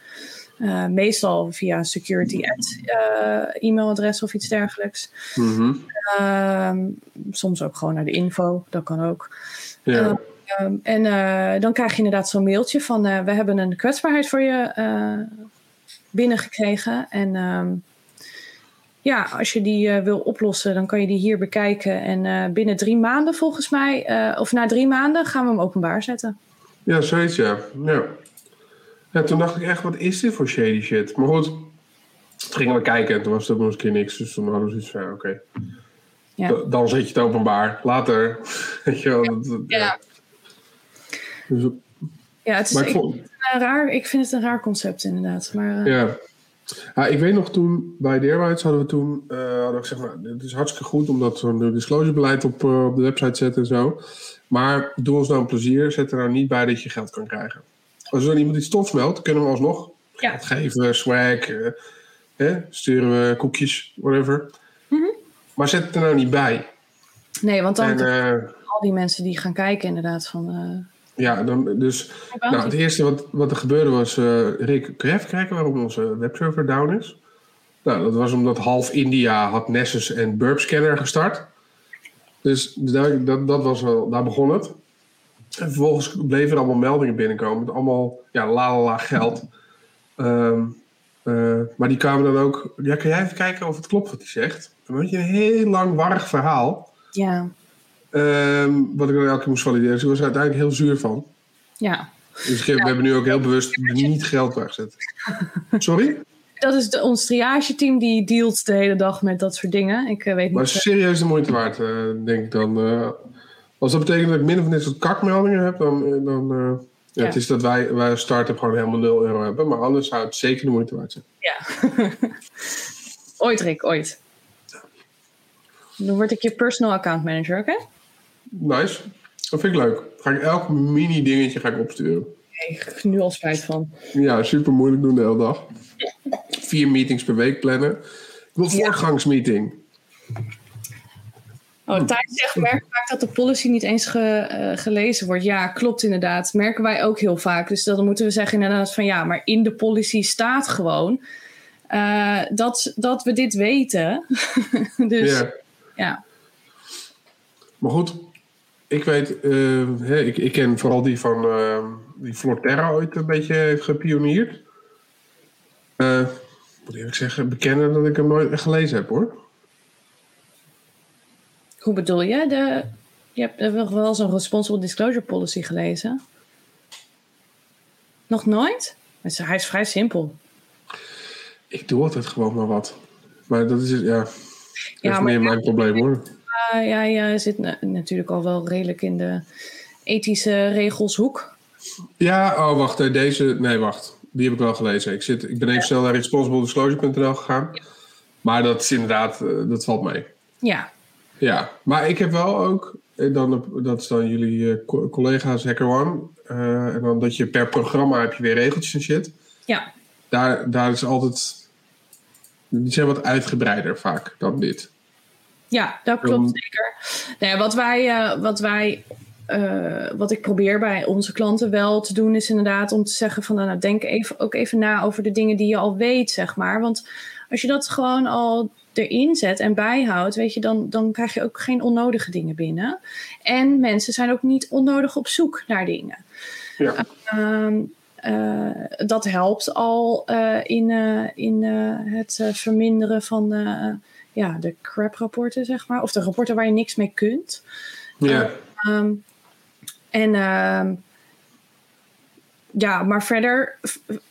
Uh, meestal via security at uh, e-mailadres of iets dergelijks. Mm -hmm. soms ook gewoon naar de info, dat kan ook. Ja. Um, en uh, dan krijg je inderdaad zo'n mailtje van we hebben een kwetsbaarheid voor je binnengekregen. En um, ja, als je die wil oplossen, dan kan je die hier bekijken. En binnen drie maanden volgens mij, of na drie maanden, gaan we hem openbaar zetten. Ja, zoiets ja. ja. Ja, toen dacht ik echt, wat is dit voor shady shit? Maar goed, toen gingen we kijken en toen was het ook nog eens een keer niks. Dus toen hadden we zoiets van, oké. Ja. Dan zet je het openbaar. Later. Weet je wel. Ja. ja. Dus, ja, het is, ik, vond, raar, ik vind het een raar concept inderdaad. Maar, uh, ja. Ja, ik weet nog toen bij Deerweids hadden we toen uh, hadden we gezegd, nou, het is hartstikke goed omdat we een disclosurebeleid op, uh, op de website zetten en zo. Maar doe ons nou een plezier, zet er nou niet bij dat je geld kan krijgen. Als er iemand iets stofs meldt, kunnen we alsnog ja. geld geven, swag, uh, sturen we koekjes, whatever. Mm -hmm. Maar zet het er nou niet bij. Nee, want dan en, uh, al die mensen die gaan kijken inderdaad van... Uh, ja, dan, dus nou, het eerste wat, wat er gebeurde was... Rick, kun je even kijken waarom onze webserver down is? Nou, dat was omdat half India had Nessus en Burp Scanner gestart. Dus daar, dat, dat was wel, daar begon het. En vervolgens bleven er allemaal meldingen binnenkomen. Met allemaal ja, la la la geld. Um, uh, maar die kwamen dan ook. Ja, kan jij even kijken of het klopt wat hij zegt? Dan had je een heel lang warrig verhaal. Ja. Um, wat ik dan elke keer moest valideren. Dus ik was er uiteindelijk heel zuur van. Ja. Dus we hebben nu ook heel bewust niet geld weggezet. Sorry? Dat is de, ons triage-team die dealt de hele dag met dat soort dingen. Ik uh, weet maar niet. Maar serieus de moeite waard, uh, denk ik dan. Als dat betekent dat ik min of dit soort kakmeldingen heb, dan, dan uh, Ja, Het is dat wij, wij als start-up gewoon helemaal 0 euro hebben. Maar anders zou het zeker de moeite waard zijn. Ja. ooit, Rick, ooit. Dan word ik je personal account manager, oké? Nice. Dat vind ik leuk. Ga ik elk mini dingetje ga ik opsturen. Nee, ik heb nu al spijt van. Ja, super moeilijk doen de hele dag. Vier meetings per week plannen. Ik wil voortgangsmeeting. Oh, Thijs zegt, merk vaak dat de policy niet eens ge, eh, gelezen wordt. Ja, klopt inderdaad. Merken wij ook heel vaak. Dus dan moeten we zeggen inderdaad van ja, maar in de policy staat gewoon eh, dat, dat we dit weten. dus Ja. ja. Maar goed, ik weet, eh, ik, ik ken vooral die van die Florterra ooit een beetje heeft gepioneerd. Eh moet eerlijk zeggen, bekennen dat ik hem nooit echt gelezen heb hoor. Hoe bedoel je? De, je hebt wel wel zo'n responsible disclosure policy gelezen. Nog nooit? Hij is- vrij simpel. Ik doe altijd gewoon maar wat. Maar dat is het, ja, dat Ja, is meer mijn probleem hoor. Uh, ja, je zit na- natuurlijk al wel redelijk in de ethische regelshoek. Ja, oh wacht, deze, nee wacht, die heb ik wel gelezen. Ik, zit, ik ben even snel naar responsible gegaan. Maar dat is inderdaad, eh, dat valt mee. Ja, Ja, maar ik heb wel ook, eh, dan, dat is dan jullie eh, co- collega's HackerOne. eh en dan dat je per programma heb je weer regeltjes en shit. ja, Daar, daar is altijd, die zijn wat uitgebreider vaak dan dit. ja dat klopt Um, zeker. Nou ja, wat wij, wat wij wat ik probeer bij onze klanten wel te doen, is inderdaad om te zeggen van nou, denk even, ook even na over de dingen die je al weet, zeg maar. Want als je dat gewoon al erin zet en bijhoudt, weet je, dan, dan krijg je ook geen onnodige dingen binnen. En mensen zijn ook niet onnodig op zoek naar dingen. Ja. Ehm, eh, dat helpt al eh, in, eh, in het verminderen van ja, de crap-rapporten, zeg maar. Of de rapporten waar je niks mee kunt. Ja, Ehm, en ehm, ja, maar verder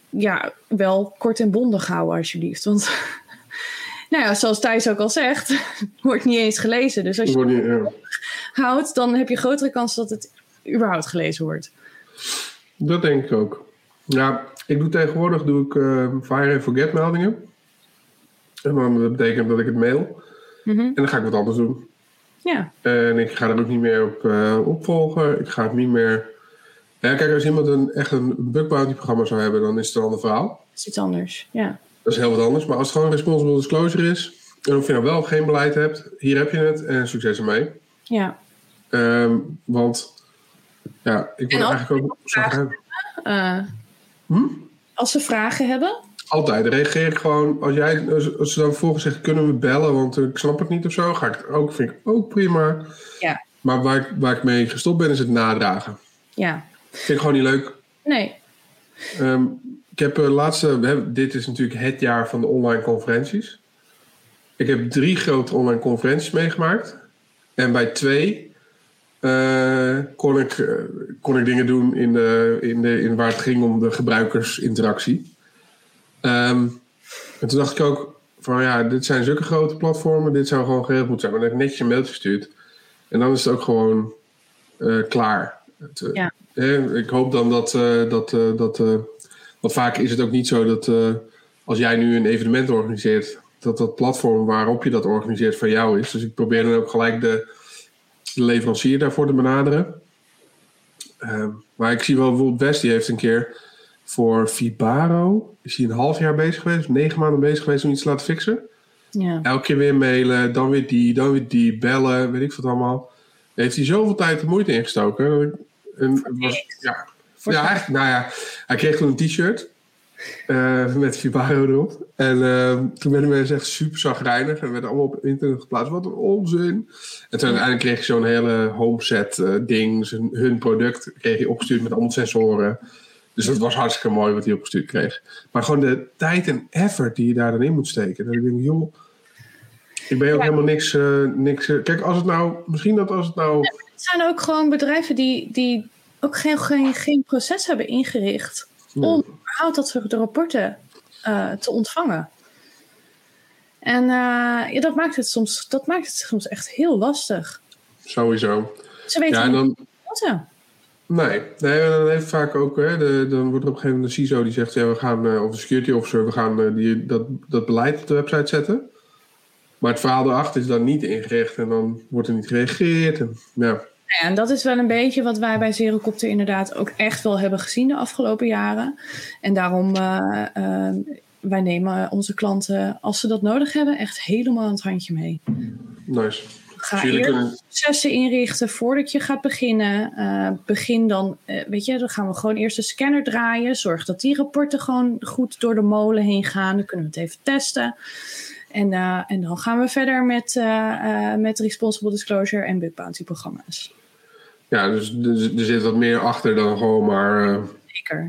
ja, wel kort en bondig houden alsjeblieft. Want nou ja, zoals Thijs ook al zegt, wordt niet eens gelezen. Dus als je niet, ja. houdt, dan heb je grotere kans dat het überhaupt gelezen wordt. dat denk ik ook. Ja, ik doe tegenwoordig doe ik eh, fire and forget meldingen. En dan dat betekent dat ik het mail. Mhm. En dan ga ik wat anders doen. Ja, En ik ga er ook niet meer op eh, opvolgen. Ik ga het niet meer. Ja, kijk, als iemand een, echt een bug bounty programma zou hebben, dan is het een ander verhaal. dat is iets anders. Ja, Dat is heel wat anders. Maar als het gewoon responsible disclosure is, en of je nou wel of geen beleid hebt, hier heb je het en succes ermee. ja. Ehm, want ja, ik als- eigenlijk ook zagrijnig. Eh, Hm? Als ze vragen hebben, Altijd reageer ik gewoon. Als, jij, als, ze dan vervolgens zeggen, kunnen we bellen, want ik snap het niet of zo, ga ik het ook, vind ik ook prima. ja, Maar waar ik, waar ik mee gestopt ben, is het nadragen. ja. Vind ik gewoon niet leuk. Nee, Ehm, ik heb de laatste, we hebben, dit is natuurlijk het jaar van de online conferenties. Ik heb drie grote online conferenties meegemaakt. En bij twee eh, kon, ik, eh, kon ik dingen doen in de, in de, in waar het ging om de gebruikersinteractie. Ehm, en toen dacht ik ook van ja, dit zijn zulke grote platformen, dit zou gewoon geregeld moeten zijn. Maar dan heb ik netjes een mailtje gestuurd. En dan is het ook gewoon eh, klaar. Het, eh, Ja. eh, ik hoop dan dat, eh, dat, eh, dat eh, want vaak is het ook niet zo dat eh, als jij nu een evenement organiseert, dat dat platform waarop je dat organiseert van jou is. Dus ik probeer dan ook gelijk de, de leverancier daarvoor te benaderen. Ehm, maar ik zie wel bijvoorbeeld West, die heeft een keer voor Fibaro, is hij een half jaar bezig geweest, negen maanden bezig geweest om iets te laten fixen. ja. Elke keer weer mailen, dan weer die, dan weer die, bellen, weet ik wat allemaal. Daar heeft hij zoveel tijd en moeite ingestoken. dat ik- En het was, ja, ja, nou ja, hij kreeg toen een t-shirt eh, met Fibaro erop. En eh, toen werden mensen echt super zagrijnig en werden allemaal op internet geplaatst. Wat een onzin. En toen uiteindelijk kreeg je zo'n hele homeset eh, ding, zijn, hun product kreeg je opgestuurd met allemaal sensoren. Dus dat was hartstikke mooi wat hij opgestuurd kreeg. Maar gewoon de tijd en effort die je daar dan in moet steken. Dat ik denk, joh, ik ben ook Ja. helemaal niks, eh, niks. kijk, als het nou, misschien dat als het nou. Het zijn ook gewoon bedrijven die, die ook geen, geen, geen proces hebben ingericht om überhaupt dat soort rapporten eh, te ontvangen. En eh, ja, dat, maakt het soms, dat maakt het soms echt heel lastig. Sowieso. Ze weten Ja, en niet dan, wat ze. Nee, nee dan heeft vaak ook, hè, de, dan wordt er op een gegeven moment een CISO die zegt, ja, we gaan, uh, of een security officer, we gaan uh, die, dat, dat beleid op de website zetten. Maar het verhaal erachter is dan niet ingericht en dan wordt er niet gereageerd. En, ja. Ja, en dat is wel een beetje wat wij bij Zerocopter inderdaad ook echt wel hebben gezien de afgelopen jaren. En daarom, uh, uh, wij nemen onze klanten, als ze dat nodig hebben, echt helemaal aan het handje mee. Nice. Ga eerst processen inrichten voordat je gaat beginnen. Uh, begin dan, uh, weet je, dan gaan we gewoon eerst de scanner draaien. Zorg dat die rapporten gewoon goed door de molen heen gaan. Dan kunnen we het even testen. En, en dan gaan we verder met, met responsible disclosure en bug bounty programma's. Ja, dus, dus er zit wat meer achter dan gewoon maar. Zeker.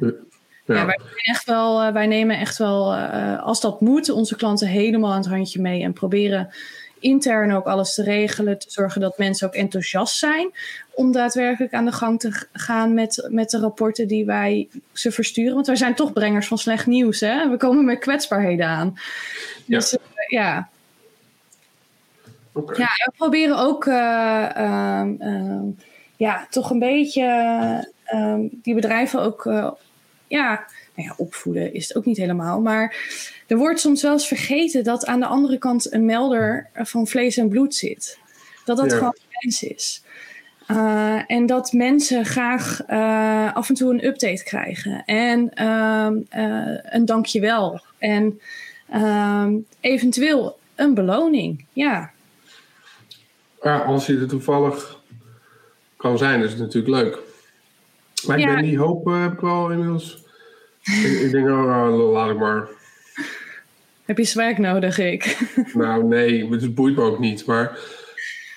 Ja. ja wij, echt wel, wij nemen echt wel, als dat moet, onze klanten helemaal aan het handje mee en proberen intern ook alles te regelen, te zorgen dat mensen ook enthousiast zijn om daadwerkelijk aan de gang te gaan met, met de rapporten die wij ze versturen. Want wij zijn toch brengers van slecht nieuws. Hè? We komen met kwetsbaarheden aan. Ja. Dus ja. Okay. Ja, we proberen ook ja, toch een beetje ehm, die bedrijven ook ja, nou ja, opvoeden is het ook niet helemaal. Maar er wordt soms wel eens vergeten dat aan de andere kant een melder van vlees en bloed zit. Dat dat Ja. gewoon mens is. Uh, en dat mensen graag uh, af en toe een update krijgen. En uh, een dankjewel. En ehm, eventueel een beloning. Ja, Ja, als je er toevallig kan zijn, is het natuurlijk leuk. Maar ik ben die hoop eh, heb ik wel inmiddels. ik, ik denk, oh, nou, laat ik maar. heb je zwerk nodig, ik. Nou, nee, het boeit me ook niet. Maar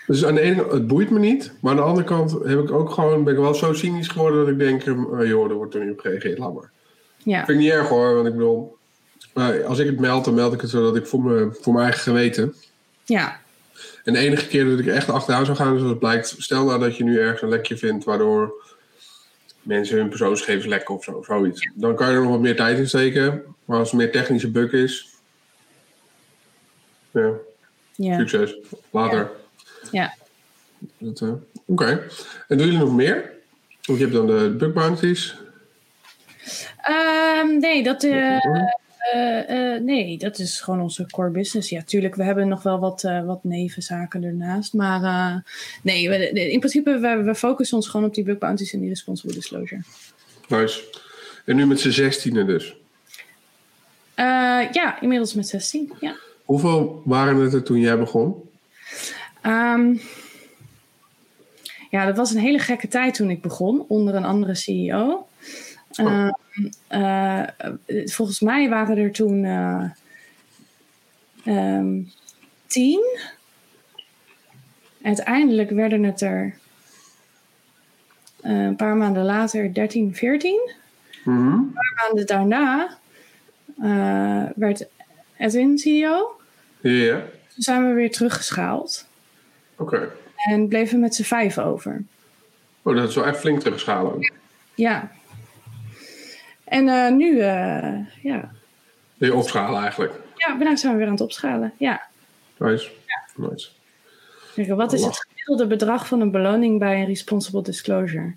dus aan de ene kant, het boeit me niet. Maar aan de andere kant heb ik ook gewoon, ben ik wel zo cynisch geworden dat ik denk, eh, joh, er wordt er niet op gereageerd, laat maar. ja, Vind ik niet erg hoor, want ik bedoel, eh, als ik het meld, dan meld ik het zodat ik voor, me, voor mijn eigen geweten. ja, En de enige keer dat ik er echt achteraan zou gaan, is als het blijkt, stel nou dat je nu ergens een lekje vindt waardoor mensen hun persoonsgegevens lekken of zo, zoiets. Dan kan je er nog wat meer tijd in steken. Maar als het meer technische bug is, ja, ja. succes. Later. ja. Eh, Oké. En doen jullie nog meer? Want je hebt dan de bug bounties. Ehm, nee, dat, eh, eh, eh, nee, dat is gewoon onze core business. Ja, tuurlijk, we hebben nog wel wat, eh, wat nevenzaken ernaast. Maar nee, we, in principe, we, we focussen ons gewoon op die bug bounties en die responsible disclosure. Nice. En nu met z'n zestiende dus. Ja, inmiddels met 16, ja. Hoeveel waren het er toen jij begon? Ehm, ja, dat was een hele gekke tijd toen ik begon, onder een andere CEO. Ehm, eh, volgens mij waren er toen eh, ehm, tien. Uiteindelijk werden het er eh, een paar maanden later 13, 14. Mhm. Een paar maanden daarna eh, werd Edwin CEO. Ja. Toen zijn we weer teruggeschaald. Oké. En bleven met z'n vijf over. Oh, dat is wel echt flink terugschalen. Ja. En eh, nu, eh, ja. Weer opschalen eigenlijk. ja, nou zijn we weer aan het opschalen. Ja. Nice. Nice. Kijk, wat is het gemiddelde bedrag van een beloning bij een responsible disclosure?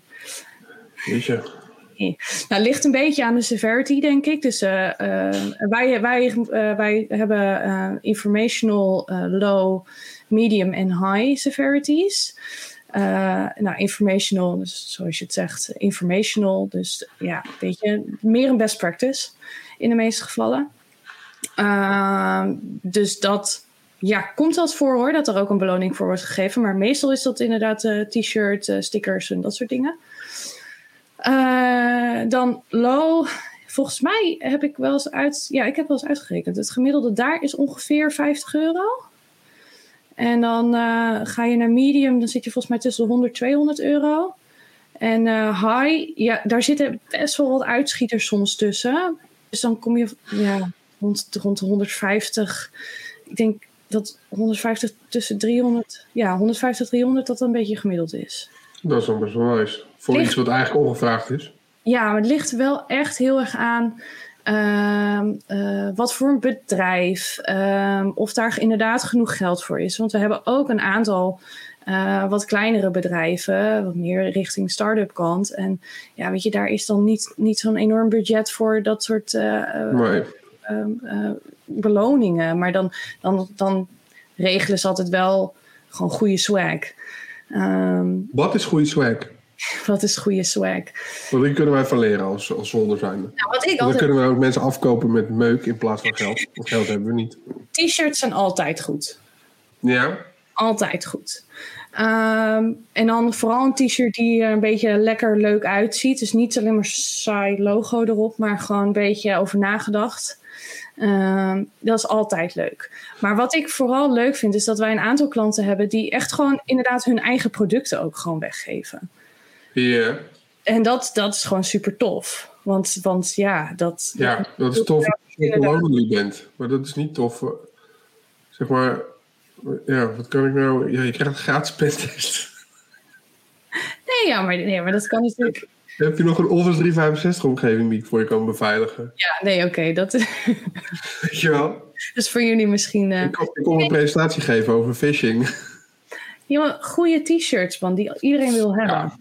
Weet je. Nou, het ligt een beetje aan de severity, denk ik. Dus eh, wij, wij, wij hebben informational low, medium en high severities. Eh, nou, informational, dus zoals je het zegt, informational. Dus ja, weet je, meer een best practice in de meeste gevallen. Ehm, dus dat ja, komt eens voor hoor, dat er ook een beloning voor wordt gegeven. Maar meestal is dat inderdaad eh, t-shirt, eh, stickers en dat soort dingen. Eh, dan low. Volgens mij heb ik wel eens uit. Ja, ik heb wel eens uitgerekend. Het gemiddelde daar is ongeveer 50 euro. En dan eh, ga je naar medium, dan zit je volgens mij tussen de 100 200 euro. En eh, high, ja, daar zitten best wel wat uitschieters soms tussen. Dus dan kom je ja, rond, rond de 150. Ik denk dat 150 tussen 300, ja, 150 300 dat een beetje gemiddeld is. Dat is dan best wel nice. Voor Ligt- iets wat eigenlijk ongevraagd is. Ja, maar het ligt wel echt heel erg aan ehm, eh, wat voor een bedrijf, ehm, of daar inderdaad genoeg geld voor is. Want we hebben ook een aantal eh, wat kleinere bedrijven, wat meer richting start-up kant. En ja, weet je, daar is dan niet, niet zo'n enorm budget voor dat soort uh, Nee. ehm, eh, beloningen. Maar dan, dan, dan regelen ze altijd wel gewoon goede swag. Wat is goede swag? wat is goede swag? Want daar kunnen wij van leren als, als zolder zijn. Nou, wat ik Dan altijd... kunnen we ook mensen afkopen met meuk in plaats van geld. Want geld hebben we niet. T-shirts zijn altijd goed. Ja? Altijd goed. Ehm, en dan vooral een t-shirt die er een beetje lekker leuk uitziet. Dus niet alleen maar saai logo erop, maar gewoon een beetje over nagedacht. Ehm, dat is altijd leuk. Maar wat ik vooral leuk vind, is dat wij een aantal klanten hebben die echt gewoon inderdaad hun eigen producten ook gewoon weggeven. Ja. En dat, dat is gewoon super tof. Want, want ja, dat. Ja, dat is tof als je lonely bent. Maar dat is niet tof. eh, Zeg maar, ja, wat kan ik nou... Ja, je krijgt een gratis pentest. Nee, ja, maar, nee, maar dat kan natuurlijk. Heb je nog een Office 365 omgeving die ik voor je kan beveiligen? Ja, nee, oké. dat Weet je wel? is voor jullie misschien. eh, Ik kon, ik kon een presentatie geven over phishing. Ja, goede t-shirts, man, die iedereen wil hebben. Ja.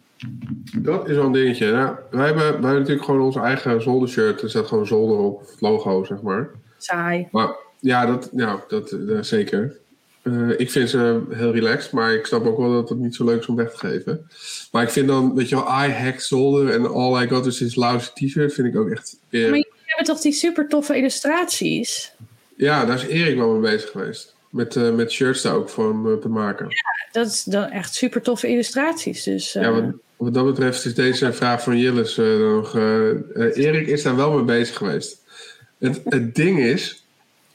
Dat is wel een dingetje. Nou, wij, hebben, wij hebben natuurlijk gewoon onze eigen zoldershirt. Er staat gewoon zolder op, logo, zeg maar. Saai. Maar ja, dat, ja, dat, dat zeker. Eh, ik vind ze heel relaxed, maar ik snap ook wel dat het niet zo leuk is om weg te geven. Maar ik vind dan, weet je wel, I hack zolder en all I got is this lousy t-shirt, vind ik ook echt... Maar jullie hebben toch die super toffe illustraties? Ja, daar is Erik wel mee bezig geweest. Met, eh, met shirts daar ook van eh, te maken. Dat is dan echt super toffe illustraties. Dus Ja, wat, wat dat betreft is deze vraag van Jillis eh, nog... eh, eh, Erik is daar wel mee bezig geweest. Het, het ding is,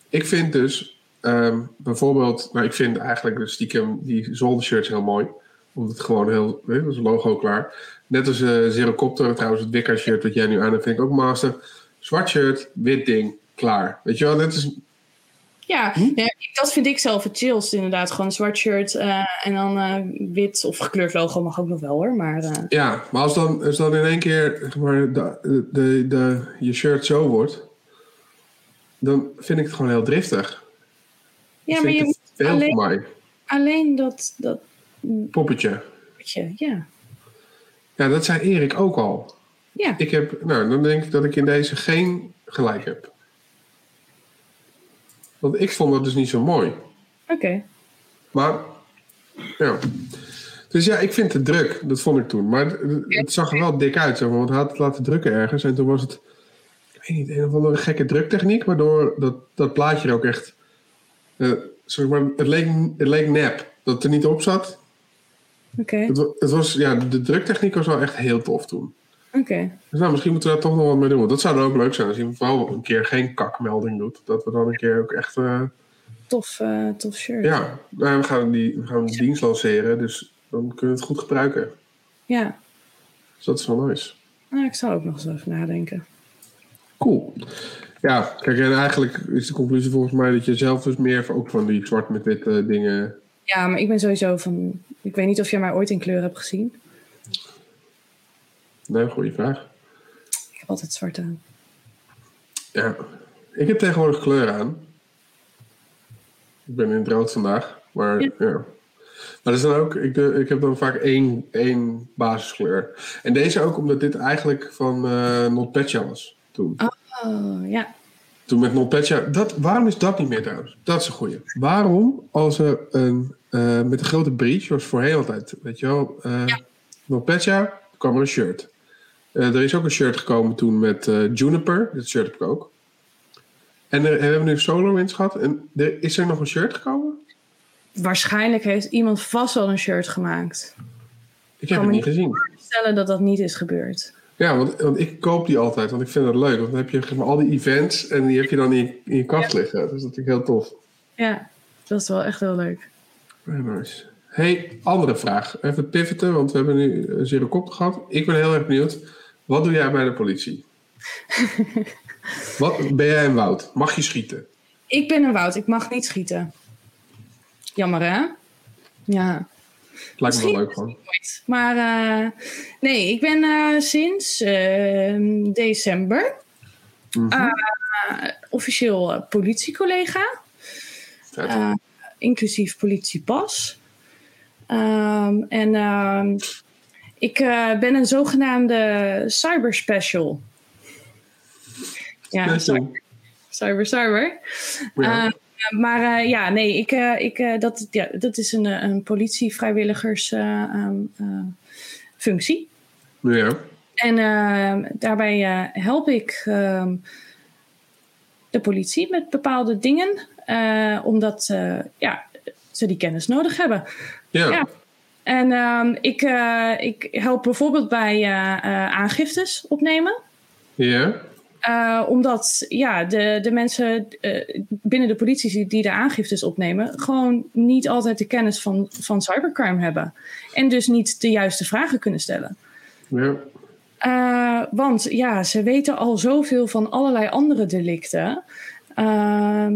ik vind dus ehm, bijvoorbeeld... Nou, ik vind eigenlijk dus stiekem die zoldershirts heel mooi. Omdat het gewoon heel... Weet je, dat is logo klaar. Net als eh Zerocopter, trouwens het Wicca shirt wat jij nu aan hebt, vind ik ook master. Zwart shirt, wit ding, klaar. Weet je wel, dat is... ja, Hm? ja, dat vind ik zelf het chillst inderdaad. Gewoon een zwart shirt eh, en dan eh, wit of gekleurd logo mag ook nog wel hoor. Maar eh, Ja, maar als dan, als dan in één keer maar, de, de, de, je shirt zo wordt... Dan vind ik het gewoon heel driftig. ja, maar je moet alleen, voor mij. alleen dat, dat Poppetje. je, ja. Ja, dat zei Erik ook al. Ja, Ik heb, nou, dan denk ik dat ik in deze geen gelijk heb. Want ik vond dat dus niet zo mooi. oké. Maar, ja. Dus ja, ik vind het druk. Dat vond ik toen. Maar het, zag er wel dik uit. Zeg maar, want hij had het laten drukken ergens. En toen was het, ik weet niet, een of andere gekke druktechniek. Waardoor dat, dat plaatje er ook echt, eh, zeg maar, het leek, het leek nep. Dat het er niet op zat. Oké, het was, ja, de druktechniek was wel echt heel tof toen. Oké. Dus nou, misschien moeten we daar toch nog wat mee doen. Want dat zou dan ook leuk zijn als je vooral een keer geen kakmelding doet. Dat we dan een keer ook echt... eh, Tof, eh, tof shirt. ja, nou, we gaan die, we gaan die dienst lanceren. Dus dan kunnen we het goed gebruiken. Ja. Dus dat is wel nice. Nou, ik zal ook nog eens even nadenken. Cool. Ja, kijk, en eigenlijk is de conclusie volgens mij dat je zelf dus meer ook van die zwart met wit eh, dingen... Ja, maar ik ben sowieso van. Ik weet niet of jij mij ooit in kleur hebt gezien. Nee, goede vraag. Ik heb altijd zwart aan. Ja, ik heb tegenwoordig kleur aan. Ik ben in het rood vandaag, maar ja. Ja. Maar dat is dan ook, ik, doe- ik heb dan vaak één, één basiskleur. En deze ook omdat dit eigenlijk van eh NotPetya was toen. Oh, ja. Toen met NotPetya, dat, waarom is dat niet meer trouwens? Dat is een goeie. Waarom als er een, eh, met een grote breach, zoals voorheen altijd, weet je wel, eh Ja. NotPetya, kwam er een shirt. Eh, er is ook een shirt gekomen toen met eh, Juniper, dat shirt heb ik ook. En er, we hebben nu SolarWinds gehad. En er, is er nog een shirt gekomen? Waarschijnlijk heeft iemand vast wel een shirt gemaakt. Ik heb Kan het me niet gezien. Stellen dat dat niet is gebeurd. Ja, want, want ik koop die altijd, want ik vind dat leuk. Want dan heb je zeg maar, al die events en die heb je dan in je, in je kast liggen. Dus dat vind ik heel tof. Ja, dat is wel echt heel leuk. Very nice. Hey, andere vraag. Even pivoten, want we hebben nu een zero kop gehad. Ik ben heel erg benieuwd. Wat doe jij bij de politie? Wat ben jij een woud? Mag je schieten? Ik ben een woud, ik mag niet schieten. Jammer hè? Ja. Lijkt me wel leuk gewoon. Nooit. Maar eh, nee, ik ben eh, sinds eh, december Mhm. eh, officieel politiecollega. Inclusief politiepas. Ehm, en ehm, ik eh, ben een zogenaamde cyber special. Ja, cyber, cyber. cyber. Ja. Ehm, maar uh, ja, nee, ik, ik, dat, ja, dat is een, een politie-vrijwilligersfunctie. ja. En daarbij help ik de politie met bepaalde dingen, omdat ja, ze die kennis nodig hebben. Ja. ja. En um, ik, uh, ik help bijvoorbeeld bij uh, uh, aangiftes opnemen. Ja. omdat ja, de, de mensen binnen de politie die de aangiftes opnemen, gewoon niet altijd de kennis van, van cybercrime hebben. En dus niet de juiste vragen kunnen stellen. Ja. want ja, ze weten al zoveel van allerlei andere delicten. Uh,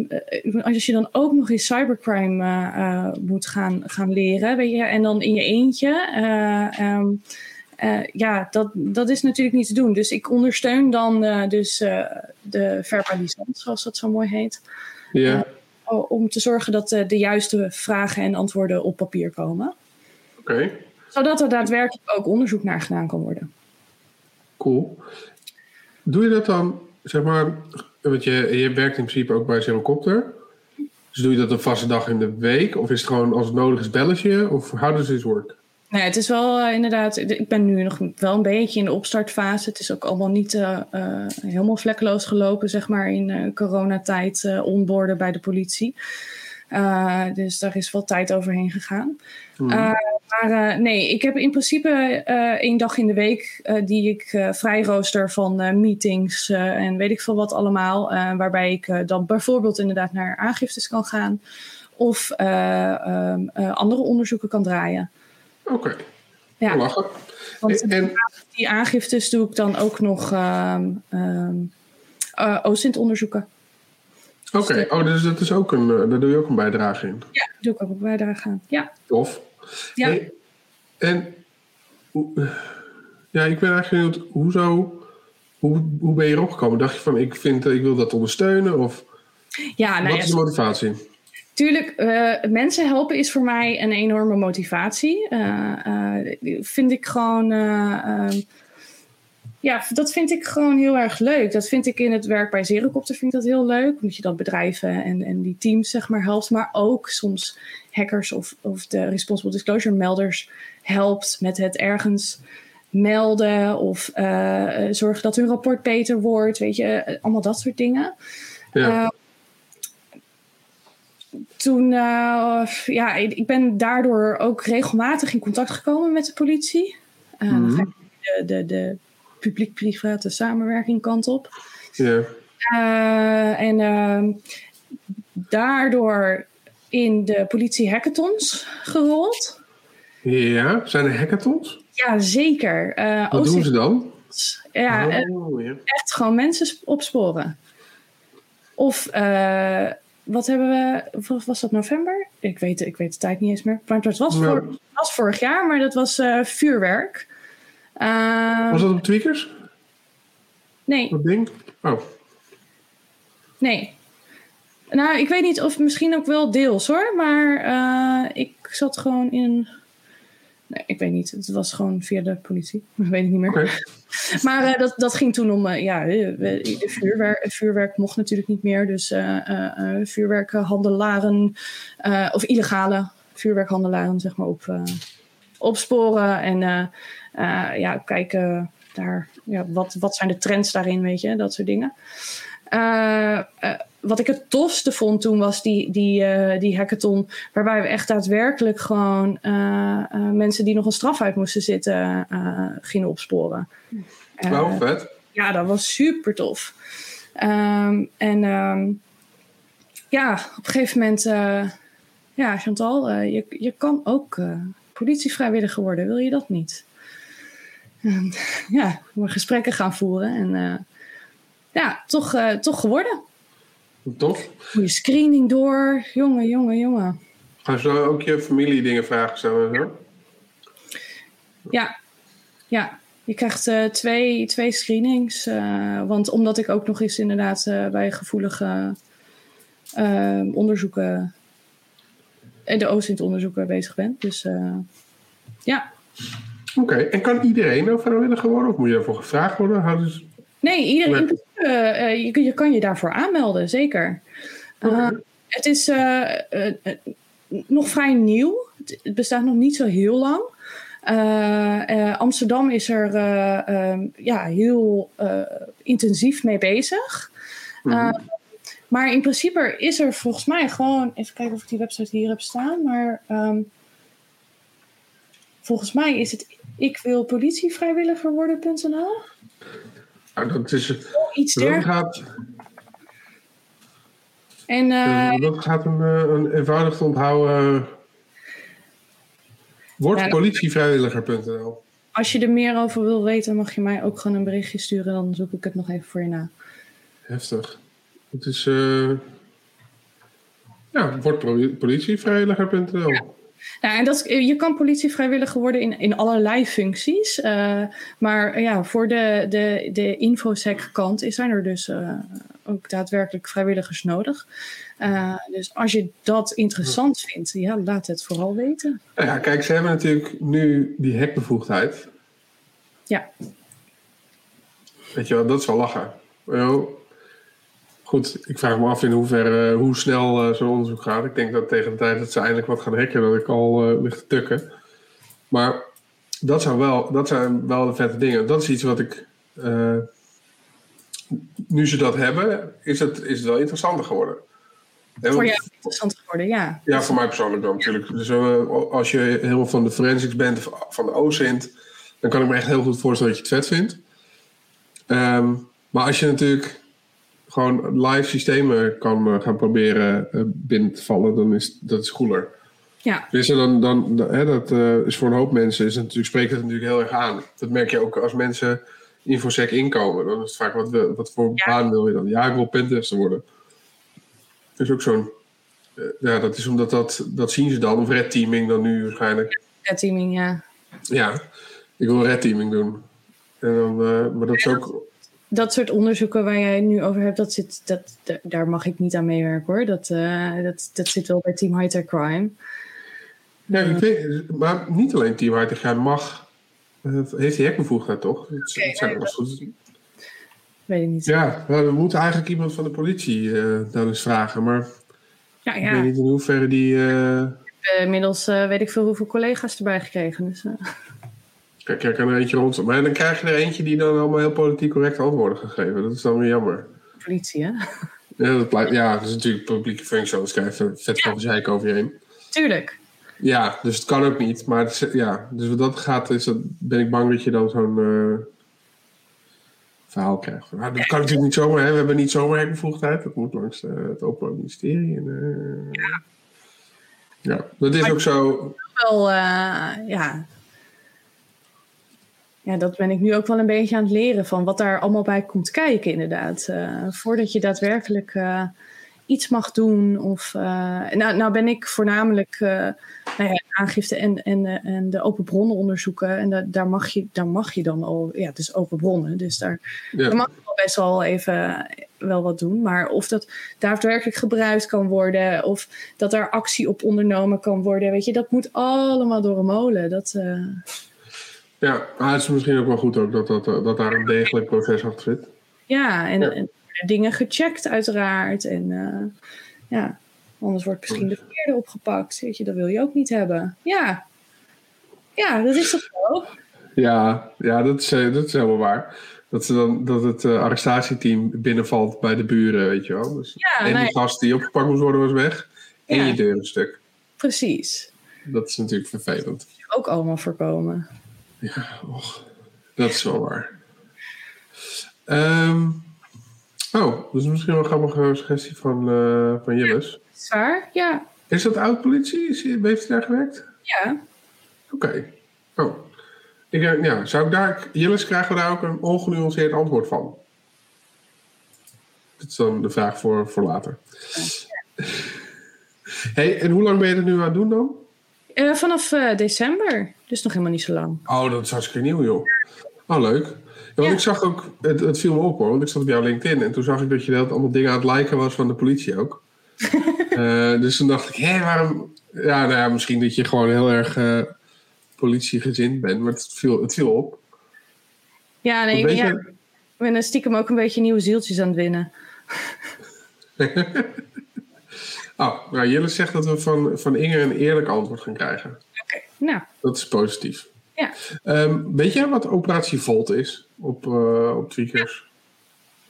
als je dan ook nog eens cybercrime uh, moet gaan, gaan leren, weet je, en dan in je eentje, uh, um, ja, dat, dat is natuurlijk niet te doen. Dus ik ondersteun dan dus de verbalisant, zoals dat zo mooi heet. Ja. om te zorgen dat de juiste vragen en antwoorden op papier komen. Oké. Zodat er daadwerkelijk ook onderzoek naar gedaan kan worden. Cool. Doe je dat dan, zeg maar, want je, je werkt in principe ook bij Zerocopter. Dus doe je dat een vaste dag in de week? Of is het gewoon als het nodig is belletje? Of how does this work? Nee, het is wel uh, inderdaad. Ik ben nu nog wel een beetje in de opstartfase. Het is ook allemaal niet uh, uh, helemaal vlekkeloos gelopen, zeg maar, in coronatijd onboorden bij de politie. dus daar is wel tijd overheen gegaan. Hmm. Maar uh, nee, ik heb in principe uh, één dag in de week uh, die ik vrij rooster van meetings en weet ik veel wat allemaal. waarbij ik dan bijvoorbeeld inderdaad naar aangiftes kan gaan of um, andere onderzoeken kan draaien. Oké, okay. ja. lachen. Want en, die aangiftes doe ik dan ook nog um, um, OSINT-onderzoeken. Oké, okay. oh, dus dat is ook een, daar doe je ook een bijdrage in? Ja, doe ik ook een bijdrage aan. Ja. Tof. Ja. Hey, en ja, ik ben eigenlijk benieuwd, hoezo, hoe, hoe ben je erop gekomen? Dacht je van, ik, vind, ik wil dat ondersteunen? Of ja, nou wat is de motivatie? Tuurlijk, uh, mensen helpen is voor mij een enorme motivatie. Uh, uh, vind ik gewoon ehm, ja, dat vind ik gewoon heel erg leuk. Dat vind ik in het werk bij Zerocopter vind ik dat heel leuk. Omdat je dat bedrijven en, en die teams zeg maar helpt. Maar ook soms hackers of, of de responsible disclosure melders helpt met het ergens melden. Of uh, zorgen dat hun rapport beter wordt. Weet je, allemaal dat soort dingen. Ja. Uh, toen, uh, ja, ik ben daardoor ook regelmatig in contact gekomen met de politie. Uh, mm -hmm. de, de, de publiek-private samenwerking kant op. Ja. Uh, en uh, daardoor in de politie hackathons gerold. Ja, zijn er hackathons? Ja, zeker. Uh, Wat doen ze dan? Ja, oh, ja, echt gewoon mensen opsporen. Of wat hebben we, was dat november? Ik weet, ik weet de tijd niet eens meer. Maar het was, voor, was vorig jaar, maar dat was vuurwerk. Uh, Was dat op Tweakers? Nee. Dat ding? Oh. Nee. Nou, ik weet niet of misschien ook wel deels hoor. Maar uh, ik zat gewoon in. Nee, ik weet niet. Het was gewoon via de politie. Dat weet ik niet meer. Okay. Maar uh, dat, dat ging toen om. ja, de vuurwerk, vuurwerk mocht natuurlijk niet meer. Dus vuurwerkhandelaren. of illegale vuurwerkhandelaren, zeg maar, op, opsporen. En uh, ja, kijken daar, ja, wat, wat zijn de trends daarin, weet je, dat soort dingen. Uh, uh, wat ik het tofste vond toen was die, die, die hackathon, waarbij we echt daadwerkelijk gewoon mensen die nog een straf uit moesten zitten gingen opsporen. Oh, vet. Ja, dat was super tof. Um, en um, ja, op een gegeven moment, ja, Chantal, je, je kan ook politievrijwilliger worden, wil je dat niet? ja, we gesprekken gaan voeren. En uh, ja, toch, uh, toch geworden. Tof. Goede screening door. Jongen, jongen, jongen. Gaan ze ook je familie dingen vragen zo en zo? Ja, ja. Je krijgt uh, twee, twee screenings. want omdat ik ook nog eens inderdaad bij gevoelige onderzoeken de OSINT-onderzoeken bezig ben. Dus uh, ja. Oké, en kan iedereen nou vrijwilliger worden? Of moet je daarvoor gevraagd worden? Nee, iedereen, uh, je, je, kan je daarvoor aanmelden, zeker. Okay. het is nog vrij nieuw. Het bestaat nog niet zo heel lang. Amsterdam is er ehm, ja, heel intensief mee bezig. Mm maar in principe is er volgens mij gewoon. Even kijken of ik die website hier heb staan. Maar um, volgens mij is het ik wil politievrijwilliger worden.nl. Nou, dat is het. Iets dergelijks. Gaat, en, uh, dat gaat een, een eenvoudig te onthouden. Word ja, politievrijwilliger.nl. Als je er meer over wil weten, mag je mij ook gewoon een berichtje sturen. Dan zoek ik het nog even voor je na. Heftig. Het is. Uh, ja, wordt politievrijwilliger.nl. Ja. Ja, en dat, je kan politievrijwilliger worden in, in allerlei functies. Uh, maar ja, voor de, de, de infosec-kant zijn er dus uh, ook daadwerkelijk vrijwilligers nodig. Uh, dus als je dat interessant vindt, ja, laat het vooral weten. Ja, kijk, ze hebben natuurlijk nu die hekbevoegdheid. Ja. Weet je wel, dat is wel lachen. Goed, ik vraag me af in hoeverre, hoe snel uh, zo'n onderzoek gaat. Ik denk dat tegen de tijd dat ze eindelijk wat gaan hacken, dat ik al uh, ligt te tukken. Maar dat, zou wel, dat zijn wel de vette dingen. Dat is iets wat ik. Uh, nu ze dat hebben, is het, is het wel interessanter geworden. voor jou interessanter geworden, ja. Ja, voor mij persoonlijk dan natuurlijk. Dus als je helemaal van de forensics bent, van de OSINT, dan kan ik me echt heel goed voorstellen dat je het vet vindt. Um, maar als je natuurlijk gewoon live systemen kan uh, gaan proberen uh, binnen te vallen, dan is dat is cooler. Ja. Dus dan, dan, hè, dat uh, is voor een hoop mensen is natuurlijk, spreekt het natuurlijk heel erg aan. Dat merk je ook als mensen infosec inkomen. Dan is het vaak, wat, wat voor ja. baan wil je dan? Ja, ik wil pentester worden. Dat is ook zo'n... ja, dat is omdat dat, dat zien ze dan. Of red teaming dan nu waarschijnlijk. Red teaming, ja. Ja, ik wil red teaming doen. En dan, maar dat is ook dat soort onderzoeken waar jij nu over hebt, dat zit, dat, daar mag ik niet aan meewerken hoor. Dat, uh, dat, dat zit wel bij Team High Crime. Ik weet, maar niet alleen Team High Crime mag, uh, heeft hij hekbevoegdheid toch? Dat, okay, zijn nee, goed. Weet ik niet. Ja, we moeten eigenlijk iemand van de politie uh, dan eens vragen, maar ja, ja. ik weet niet in hoeverre die... inmiddels weet ik veel hoeveel collega's erbij gekregen. Dus, Kijk, kan er eentje rond. Maar dan krijg je er eentje die dan allemaal heel politiek correct antwoorden gegeven. Dat is dan weer jammer. Politie, hè? Ja, dat, ja, dat is natuurlijk publieke functie. Anders krijg je vet van ja. zeik over je heen. Tuurlijk. Ja, dus het kan ook niet. Maar het, ja, dus wat dat gaat, is dat, ben ik bang dat je dan zo'n uh, verhaal krijgt. Maar dat kan natuurlijk niet zomaar. Hè? We hebben niet zomaar hekbevoegdheid. Dat moet langs uh, het Openbaar Ministerie. En, uh, ja. ja, dat is maar ook zo. Wel, ja, ja, dat ben ik nu ook wel een beetje aan het leren van wat daar allemaal bij komt kijken, inderdaad. Uh, voordat je daadwerkelijk uh, iets mag doen. Of, uh, nou, nou ben ik voornamelijk nou ja, aangifte en, en, en de open bronnen onderzoeken. En da, daar, mag je, daar mag je dan al, ja, het is open bronnen. Dus daar, ja. daar mag je wel best wel even wel wat doen. Maar of dat daadwerkelijk gebruikt kan worden, of dat er actie op ondernomen kan worden, weet je, dat moet allemaal door een molen. Dat. Ja, maar het is misschien ook wel goed ook dat, dat, dat daar een degelijk proces achter zit. Ja, en, ja. en dingen gecheckt uiteraard. En uh, ja, anders wordt misschien de verkeerde opgepakt. Weet je, dat wil je ook niet hebben. Ja, ja dat is toch zo? Ja, ja dat, is, dat is helemaal waar. Dat, ze dan, dat het uh, arrestatieteam binnenvalt bij de buren, weet je wel. Dus, ja, en die gast die opgepakt moest worden was weg. En je deur een stuk. Precies. Dat is natuurlijk vervelend. Ook allemaal voorkomen. Ja, och, dat is wel waar. Um, oh, dat is misschien wel een grappige suggestie van, uh, van Jillis. Zwaar, ja. Is dat oud-politie? Heeft hij daar gewerkt? Ja. Oké. Okay. Oh. Ik, ja, zou ik daar... Jillis, krijgen we daar ook een ongenuanceerd antwoord van? Dat is dan de vraag voor, voor later. Ja. hey, en hoe lang ben je er nu aan het doen dan? Uh, vanaf uh, december. Dus nog helemaal niet zo lang. Oh, dat is hartstikke nieuw, joh. Oh, leuk. Ja, want ja. ik zag ook, het, het viel me op hoor, want ik zat op jouw LinkedIn en toen zag ik dat je dat allemaal dingen aan het liken was van de politie ook. uh, dus toen dacht ik, hé, waarom, Ja, nou ja, misschien dat je gewoon heel erg uh, politiegezind bent, maar het viel, het viel op. Ja, nee, ik, ja, ik ben stiekem ook een beetje nieuwe zieltjes aan het winnen. oh, nou, Jelle zegt dat we van, van Inge een eerlijk antwoord gaan krijgen. Nou. Dat is positief. Ja. Um, weet jij wat operatie Volt is op, uh, op Tweakers?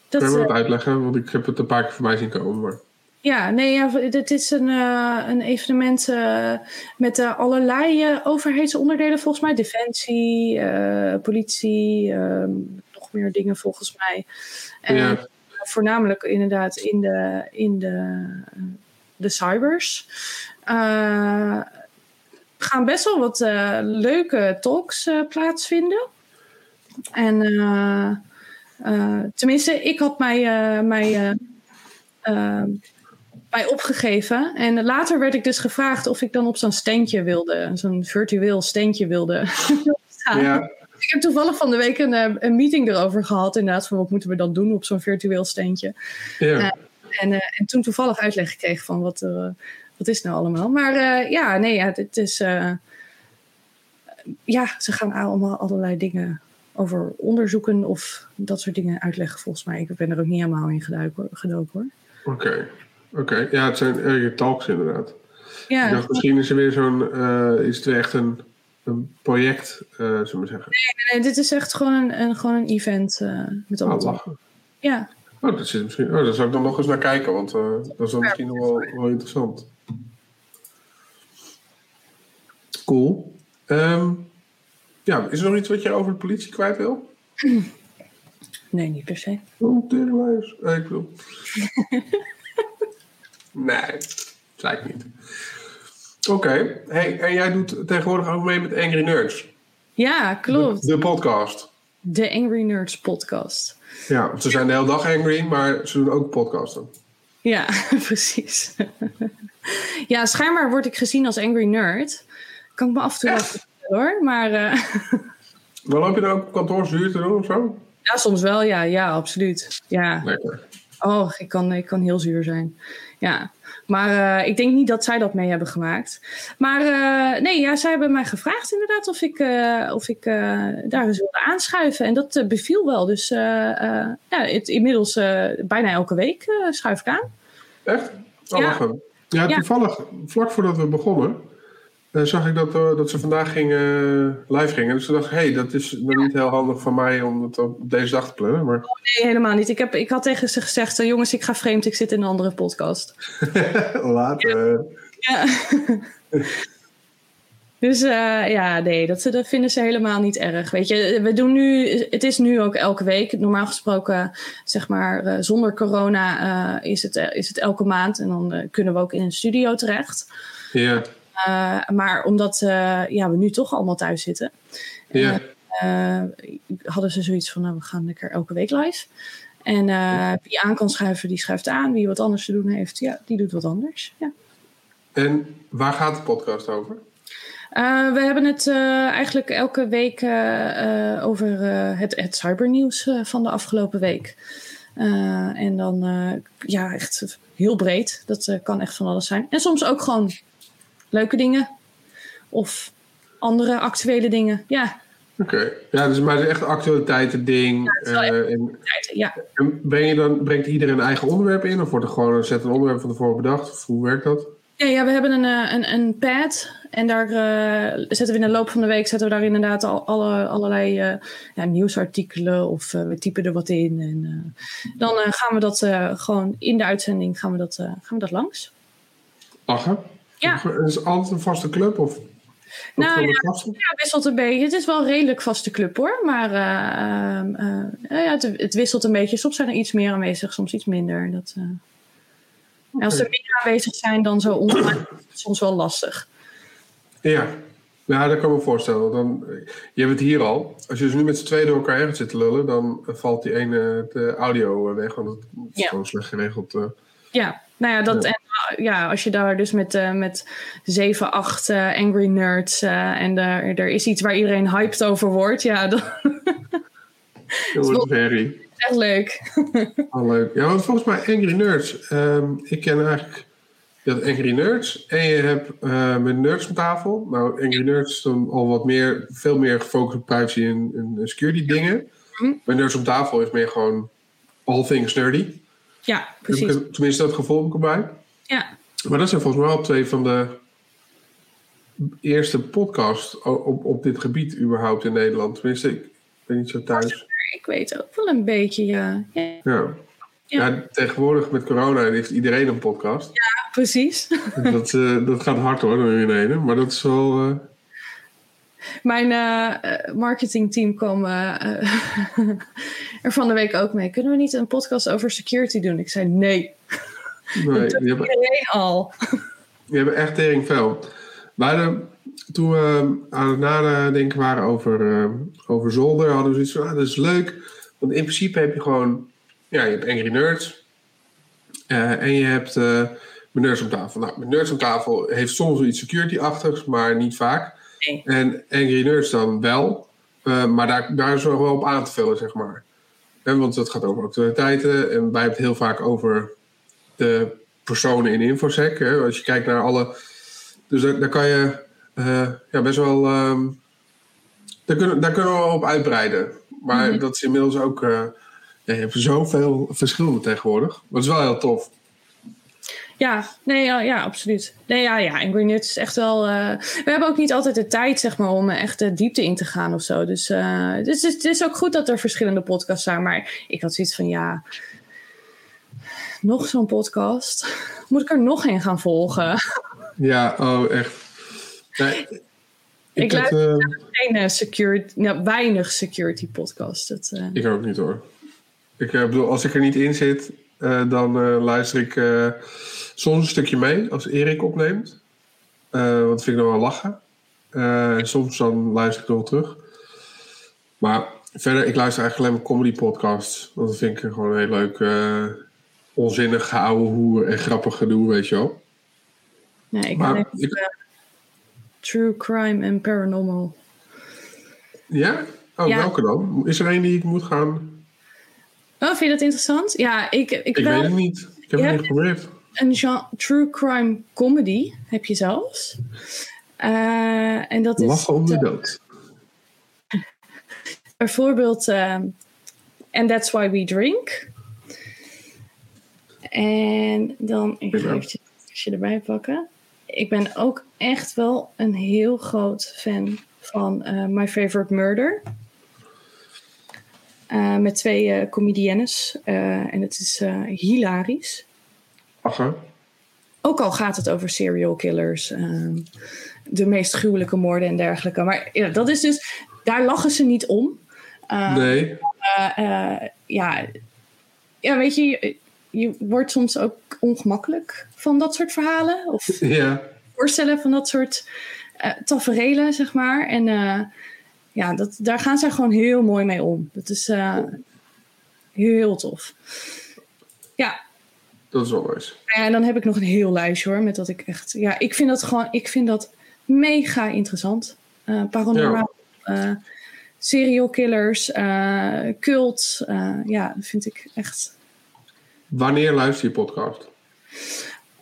Dat, Kun je me dat uitleggen? Want ik heb het een paar keer voorbij zien komen. Maar... Ja, nee, ja, dit is een, uh, een evenement uh, met uh, allerlei overheidsonderdelen volgens mij. Defensie, politie, ehm, nog meer dingen volgens mij. En ja. voornamelijk inderdaad in de, in de, de cybers. Gaan best wel wat leuke talks plaatsvinden. En tenminste, ik had mij, mij mij opgegeven. En later werd ik dus gevraagd of ik dan op zo'n steentje wilde, zo'n virtueel steentje wilde staan. Ja. Ik heb toevallig van de week een, eh, een, meeting erover gehad, inderdaad, van wat moeten we dan doen op zo'n virtueel steentje. Ja. En, en toen toevallig uitleg gekregen van wat, uh, wat is nou allemaal. Maar ja, nee, ja, het is. ja, ze gaan allemaal allerlei dingen over onderzoeken of dat soort dingen uitleggen, volgens mij. Ik ben er ook niet helemaal in gedoken hoor. Oké. Oké, ja, het zijn erge talks inderdaad. Ja, ik dacht, misschien is er weer zo'n, uh, is het echt een, een project, zullen we zeggen. Nee, nee, dit is echt gewoon een, een gewoon een event met allemaal. Oh, lachen. Ja. Oh, dat zit misschien, oh, daar zou ik dan nog eens naar kijken, want dat is dan misschien nog wel, wel interessant. Cool. Um, ja, is er nog iets wat je over de politie kwijt wil? Nee, niet per se. Oh, teringlijst. ik bedoel. Nee, zei ik niet. Oké, hey, en jij doet tegenwoordig ook mee met Angry Nerds. Ja, klopt. De, podcast. De Angry Nerds podcast. Ja, ze zijn de hele dag angry, maar ze doen ook podcasten. Ja, precies. ja, schijnbaar word ik gezien als Angry Nerd. Kan ik me af en toe wel vertellen hoor, maar... Uh... Maar loop je dan ook kantoorzuur te doen of zo? Ja, soms wel, ja. Ja, absoluut. Ja. Lekker. Oh, ik kan, ik kan heel zuur zijn. Ja, maar uh, ik denk niet dat zij dat mee hebben gemaakt. Maar uh, nee, ja, zij hebben mij gevraagd inderdaad of ik, uh, of ik daar eens wilde aanschuiven. En dat beviel wel. Dus ja, het, inmiddels bijna elke week schuif ik aan. Echt? Oh, ja. Ja, toevallig, vlak voordat we begonnen, uh, zag ik dat, uh, dat ze vandaag gingen, live gingen. Dus dacht ik, hé, hey, dat is nog niet heel handig van mij om het op deze dag te plannen. Maar... Oh, nee, helemaal niet. Ik, heb, ik had tegen ze gezegd, jongens, ik ga vreemd, ik zit in een andere podcast. Later. Ja. ja. dus ja, nee, dat, dat vinden ze helemaal niet erg. Weet je, we doen nu, het is nu ook elke week. Normaal gesproken, zeg maar, zonder corona is, het, is het elke maand. En dan kunnen we ook in een studio terecht. Ja. Uh, maar omdat uh, ja, we nu toch allemaal thuis zitten, ja. uh, hadden ze zoiets van: nou, we gaan lekker elke week live. En wie aan kan schuiven, die schuift aan. Wie wat anders te doen heeft, ja, die doet wat anders. Ja. En waar gaat de podcast over? we hebben het eigenlijk elke week over het, het cybernieuws van de afgelopen week. en dan ja, echt heel breed. Dat kan echt van alles zijn. En soms ook gewoon leuke dingen. Of andere actuele dingen, ja. Oké, ja, dus maar het is echt actualiteiten ding. Ja, uh, en, ja. en breng je dan, brengt iedereen een eigen onderwerp in? Of wordt er gewoon een set een onderwerp van tevoren bedacht? Of hoe werkt dat? Ja, ja we hebben een, eh, een, een pad. En daar uh, zetten we in de loop van de week zetten we daar inderdaad al, alle, allerlei uh, ja, nieuwsartikelen of we typen er wat in. En dan gaan we dat gewoon in de uitzending gaan we dat, gaan we dat langs. Lachen? Ja. Is het altijd een vaste club? Of, nou ja, ja, wisselt een beetje. Het is wel een redelijk vaste club hoor. Maar uh, uh, ja, het, het, wisselt een beetje. Soms zijn er iets meer aanwezig, soms iets minder. Dat, okay. Als er meer aanwezig zijn dan zo online, is het soms wel lastig. Ja, ja, dat kan ik me voorstellen. Dan, je hebt het hier al. Als je dus nu met z'n tweeën door elkaar heen zit te lullen, dan valt die ene de audio weg. Want het is ja. gewoon slecht geregeld. Ja, nou ja, dat, En, ja, als je daar dus met, uh, met 7, 8 uh, angry nerds uh, en er, er is iets waar iedereen hyped over wordt, ja, dan. dat wordt very. Echt leuk. oh, leuk. Ja, want volgens mij Angry Nerds, um, ik ken eigenlijk Je had Angry Nerds en je hebt met Nerds op tafel. Nou, Angry Nerds is dan al wat meer, veel meer gefocust op privacy en, en security dingen. Mm Met Nerds op tafel is meer gewoon all things nerdy. Ja, precies. tenminste, dat gevoel heb ik erbij. Ja. Maar dat zijn volgens mij al twee van de eerste podcasts op, op dit gebied überhaupt in Nederland. Tenminste, ik ben niet zo thuis. Ik weet ook wel een beetje, ja. Ja. ja. ja. tegenwoordig met corona heeft iedereen een podcast. Ja, precies. Dat, uh, dat gaat hard hoor, door iedereen. Maar dat is wel... Uh... Mijn uh, marketingteam kwam er van de week ook mee. Kunnen we niet een podcast over security doen? Ik zei nee. Nee, dat die hebben, iedereen al. Die hebben echt tering veel. Maar toen we aan het nadenken waren over, uh, over zolder, hadden we zoiets van, ah, dat is leuk. Want in principe heb je gewoon, ja, je hebt Angry Nerds. Uh, en je hebt uh, Nerds op tafel. Nou, Nerds op tafel heeft soms iets security-achtigs, maar niet vaak. Nee. En Angry Nerds dan wel. maar daar, daar is nog wel op aan te vullen, zeg maar. En want het gaat over actualiteiten. En wij hebben het heel vaak over de personen in InfoSec. Hè. Als je kijkt naar alle dus daar, kan je uh, ja, best wel. Um, daar, kunnen, daar kunnen we op uitbreiden. Maar mhm. dat is inmiddels ook. Uh, ja, je hebt zoveel verschillende tegenwoordig. Maar het is wel heel tof. Ja, nee, ja, ja, absoluut. Nee, ja, ja. En Green is echt wel. Uh, we hebben ook niet altijd de tijd, zeg maar, om echt de diepte in te gaan of zo. Dus, uh, dus het is ook goed dat er verschillende podcasts zijn. Maar ik had zoiets van, ja, nog zo'n podcast. Moet ik er nog een gaan volgen? Ja, oh, echt. ik, ik luister uh, geen security, nou, weinig security podcast. Dat. Ik ook niet hoor. Ik bedoel, als ik er niet in zit, dan luister ik soms een stukje mee als Erik opneemt. want dat vind ik nog wel lachen. en soms dan luister ik nog terug. Maar verder, ik luister eigenlijk alleen maar comedy podcasts. Want dat vind ik gewoon een heel leuk, onzinnig gehouden hoe en grappig gedoe, weet je wel. Nee, ik maar, ik, uh, True Crime en Paranormal. Ja? Oh, welke dan? Is er een die ik moet gaan... Oh, vind je dat interessant? Ja, ik... Ik, ik weet het niet. Ik heb het niet geprobeerd. Een genre, true crime comedy heb je zelfs. Uh, en dat is... Lachen om de dood. Bijvoorbeeld... Um, And That's Why We Drink. En dan... Even eventjes erbij pakken ik ben ook echt wel een heel groot fan van uh, My Favorite Murder. Uh, met twee uh, comediennes. en het is hilarisch. Ook al gaat het over serial killers, ehm, de meest gruwelijke moorden en dergelijke. Maar ja, dat is dus, daar lachen ze niet om. nee. ja, ja, weet je, je wordt soms ook ongemakkelijk van dat soort verhalen. Of ja. voorstellen van dat soort uh, taferelen, zeg maar. En uh, ja, dat, daar gaan zij gewoon heel mooi mee om. Dat is uh, heel tof. Ja. Dat is wel nice. Ja, en dan heb ik nog een heel lijstje hoor. Met dat ik echt. Ja, ik vind dat gewoon. Ik vind dat mega interessant. paranormaal. Ja. serial killers. cult. ja, dat vind ik echt Wanneer luister je podcast?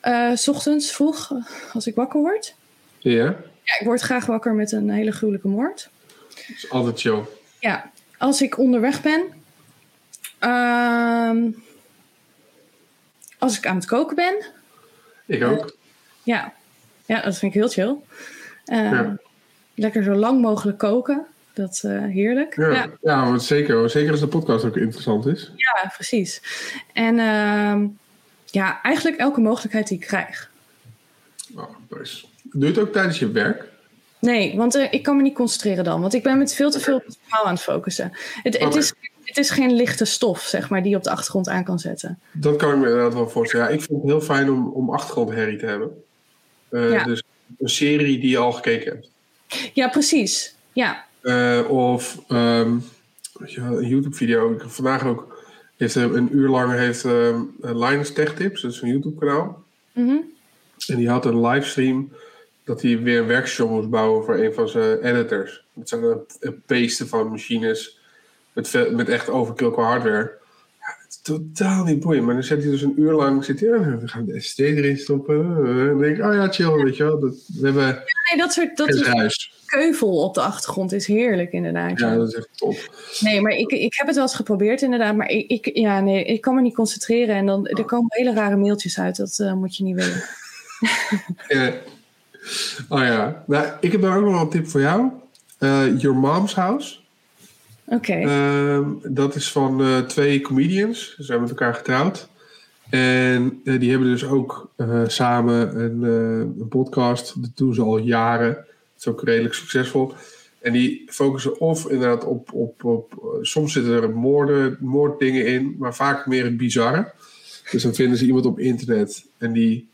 Uh, s ochtends vroeg, als ik wakker word. Ja? Ja, ik word graag wakker met een hele gruwelijke moord. Dat is altijd chill. Ja, als ik onderweg ben. Uh, als ik aan het koken ben. Ik ook. Uh, ja. ja, dat vind ik heel chill. Ja. Lekker zo lang mogelijk koken. Dat uh, heerlijk. Ja, ja. ja zeker. Zeker als de podcast ook interessant is. Ja, precies. En uh, ja, eigenlijk elke mogelijkheid die ik krijg. Oh. Doe je het ook tijdens je werk? Nee, want uh, ik kan me niet concentreren dan. Want ik ben met veel te veel op het verhaal aan het focussen. Het, okay. het, is, het is geen lichte stof, zeg maar, die je op de achtergrond aan kan zetten. Dat kan ik me inderdaad wel voorstellen. Ja, ik vind het heel fijn om, om achtergrondherrie te hebben. Uh, ja. Dus een serie die je al gekeken hebt. Ja, precies. Ja, uh, of um, een YouTube-video. Vandaag ook heeft een uur lang heeft um, Linus Tech Tips, dat is een YouTube-kanaal. Mm -hmm. En die had een livestream dat hij weer een workshop moest bouwen voor een van zijn editors. Het zijn een beesten van machines met, met echt overkill qua hardware. totaal niet boeiend. Maar dan zit hij dus een uur lang, zit hij, oh, we gaan de SSD erin stoppen. En dan denk ik, oh ja, chill, weet je wel. Dat, we hebben ja, nee, dat soort dat is keuvel op de achtergrond is heerlijk inderdaad. Ja, dat is echt top. Nee, maar ik, ik heb het wel eens geprobeerd inderdaad. Maar ik, ik, ja, nee, ik kan me niet concentreren. En dan, er komen hele rare mailtjes uit. Dat uh, moet je niet willen. ja. Oh ja. Nou, ik heb daar ook nog een tip voor jou. Uh, Your Mom's House. Oké. Ehm, dat is van uh, twee comedians. Ze zijn met elkaar getrouwd. En uh, die hebben dus ook uh, samen een, een, podcast. Dat doen ze al jaren. Dat is ook redelijk succesvol. En die focussen of inderdaad op... op, op soms zitten er moorden, moorddingen in. Maar vaak meer het bizarre. Dus dan vinden ze iemand op internet. En die...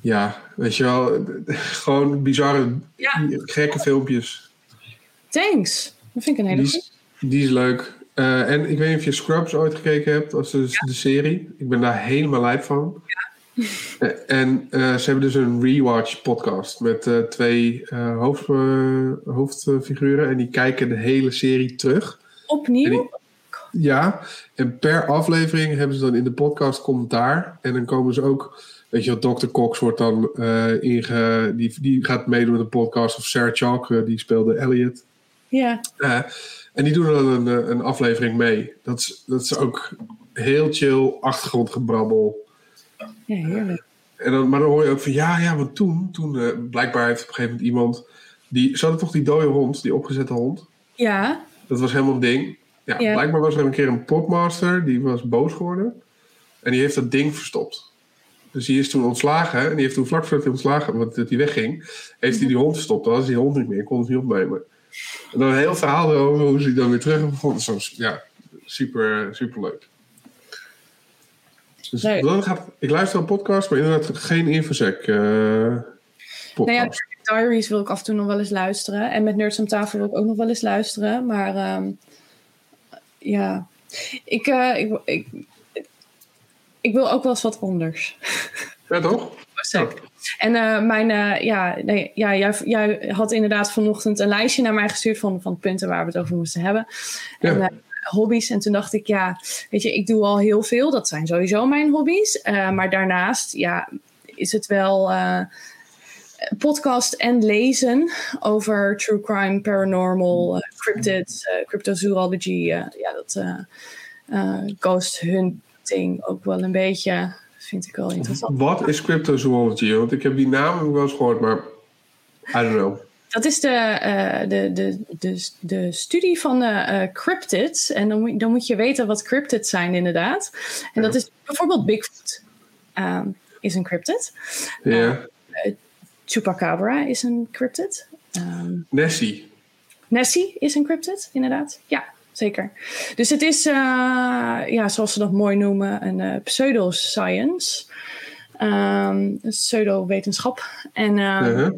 ja, weet je wel. Gewoon bizarre, ja. gekke filmpjes. Thanks. Dat vind ik een hele die is, die is leuk. Uh, en ik weet niet of je Scrubs ooit gekeken hebt, als de, ja. de serie. Ik ben daar helemaal lijp van. Ja. En uh, ze hebben dus een rewatch podcast met uh, twee hoofd, hoofdfiguren. En die kijken de hele serie terug. Opnieuw? Die, ja, en per aflevering hebben ze dan in de podcast commentaar. En dan komen ze ook... Weet je wel, Dr. Cox wordt dan inge... Die, die gaat meedoen met de podcast. Of Sarah Chalk, die speelde Elliot. Ja. Uh, en die doen dan een, eh, een aflevering mee. Dat is, dat is ook heel chill achtergrondgebrabbel. Ja, heerlijk. En dan, maar dan hoor je ook van ja, ja, want toen, toen uh, blijkbaar heeft op een gegeven moment iemand. Die, ze hadden toch die dode hond, die opgezette hond? Ja. Dat was helemaal een ding. Ja, ja, blijkbaar was er een keer een popmaster die was boos geworden. En die heeft dat ding verstopt. Dus die is toen ontslagen. En die heeft toen vlak voordat hij ontslagen, want dat hij wegging, heeft hij die hond verstopt. Dan was die hond niet meer, kon het niet opnemen. En dan een heel verhaal erover hoe ze dan weer terug hebben gevonden. Soms, ja, super, super leuk. Dus nee. dan gaat, ik luister een podcast, maar inderdaad geen Infosec uh, podcast. Nou ja, Diaries wil ik af en toe nog wel eens luisteren. En met Nerds om tafel wil ik ook nog wel eens luisteren. Maar um, ja, ik, uh, ik, ik, ik, wil ook wel eens wat anders. Ja, toch? Ja. En uh, mijn, uh, ja, nee, ja jij, jij, had inderdaad vanochtend een lijstje naar mij gestuurd van, van punten waar we het over moesten hebben. Ja. En, uh, hobby's. En toen dacht ik, ja, weet je, ik doe al heel veel. Dat zijn sowieso mijn hobby's. maar daarnaast, ja, is het wel podcast en lezen over true crime, paranormal, cryptids, cryptozoology. ja, dat ghost hunting ook wel een beetje vind ik wel interessant. Wat is cryptozoology? Want ik heb die naam wel eens gehoord, maar I don't know. Dat is de, uh, de, de, de, de studie van uh, cryptids. En dan moet, dan moet je weten wat cryptids zijn, inderdaad. En dat is bijvoorbeeld Bigfoot um, is een cryptid. Ja. Uh, Chupacabra is een cryptid. Um, Nessie. Nessie is een cryptid, inderdaad. Ja, zeker. Dus het is, uh, ja, zoals ze dat mooi noemen, een uh, pseudoscience. Um, pseudo-wetenschap. En, uh, -huh.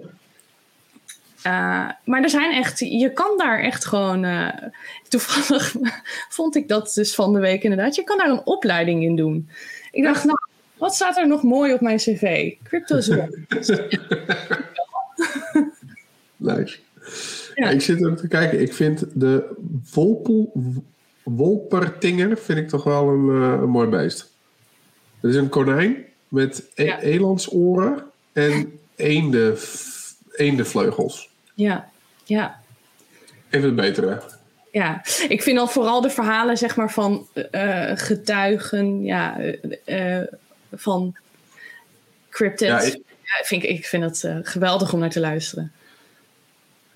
maar er zijn echt, je kan daar echt gewoon. toevallig vond ik dat dus van de week inderdaad. Je kan daar een opleiding in doen. Ik dacht, nou, wat staat er nog mooi op mijn cv? Cryptozoology. nice. Ja. Ik zit ook te kijken. Ik vind de Wolpel, Wolpertinger vind ik toch wel een, uh, een mooi beest. Het is een konijn met e ja. elandsoren en eenden, eendenvleugels. Ja, ja. Even het betere. Ja, ik vind al vooral de verhalen zeg maar, van uh, getuigen ja, uh, van cryptids. Ja, ik, ja, vind ik, ik vind het geweldig om naar te luisteren.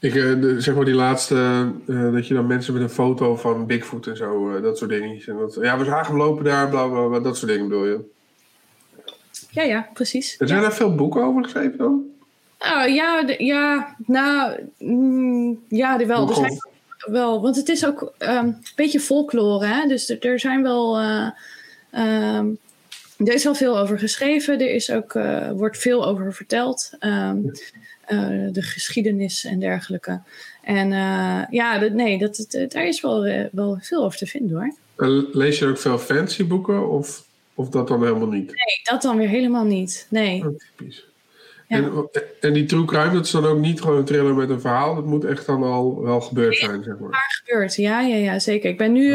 Ik, uh, zeg maar die laatste, uh, dat je dan mensen met een foto van Bigfoot en zo, uh, dat soort dingen. En dat, ja, we zagen hem lopen daar, bla, bla, bla, dat soort dingen bedoel je? Ja, ja, precies. Er zijn ja. daar veel boeken over geschreven dan? Oh, ja, de, ja, nou, mm, ja, er wel. Er zijn wel, want het is ook um, een beetje folklore, hè? dus er, er zijn wel... Um, er is wel veel over geschreven, er is ook, wordt veel over verteld. Um, uh, de geschiedenis en dergelijke. En uh, ja, dat, nee, dat, dat, daar is wel, uh, wel veel over te vinden hoor. En lees je ook veel fancy boeken of, of dat dan helemaal niet? Nee, dat dan weer helemaal niet. Nee. Oh, typisch. Ja. En, en, die true crime, dat is dan ook niet gewoon een thriller met een verhaal. Dat moet echt dan al wel gebeurd zijn, zeg maar. Maar gebeurd, ja, ja, ja, zeker. Ik ben nu...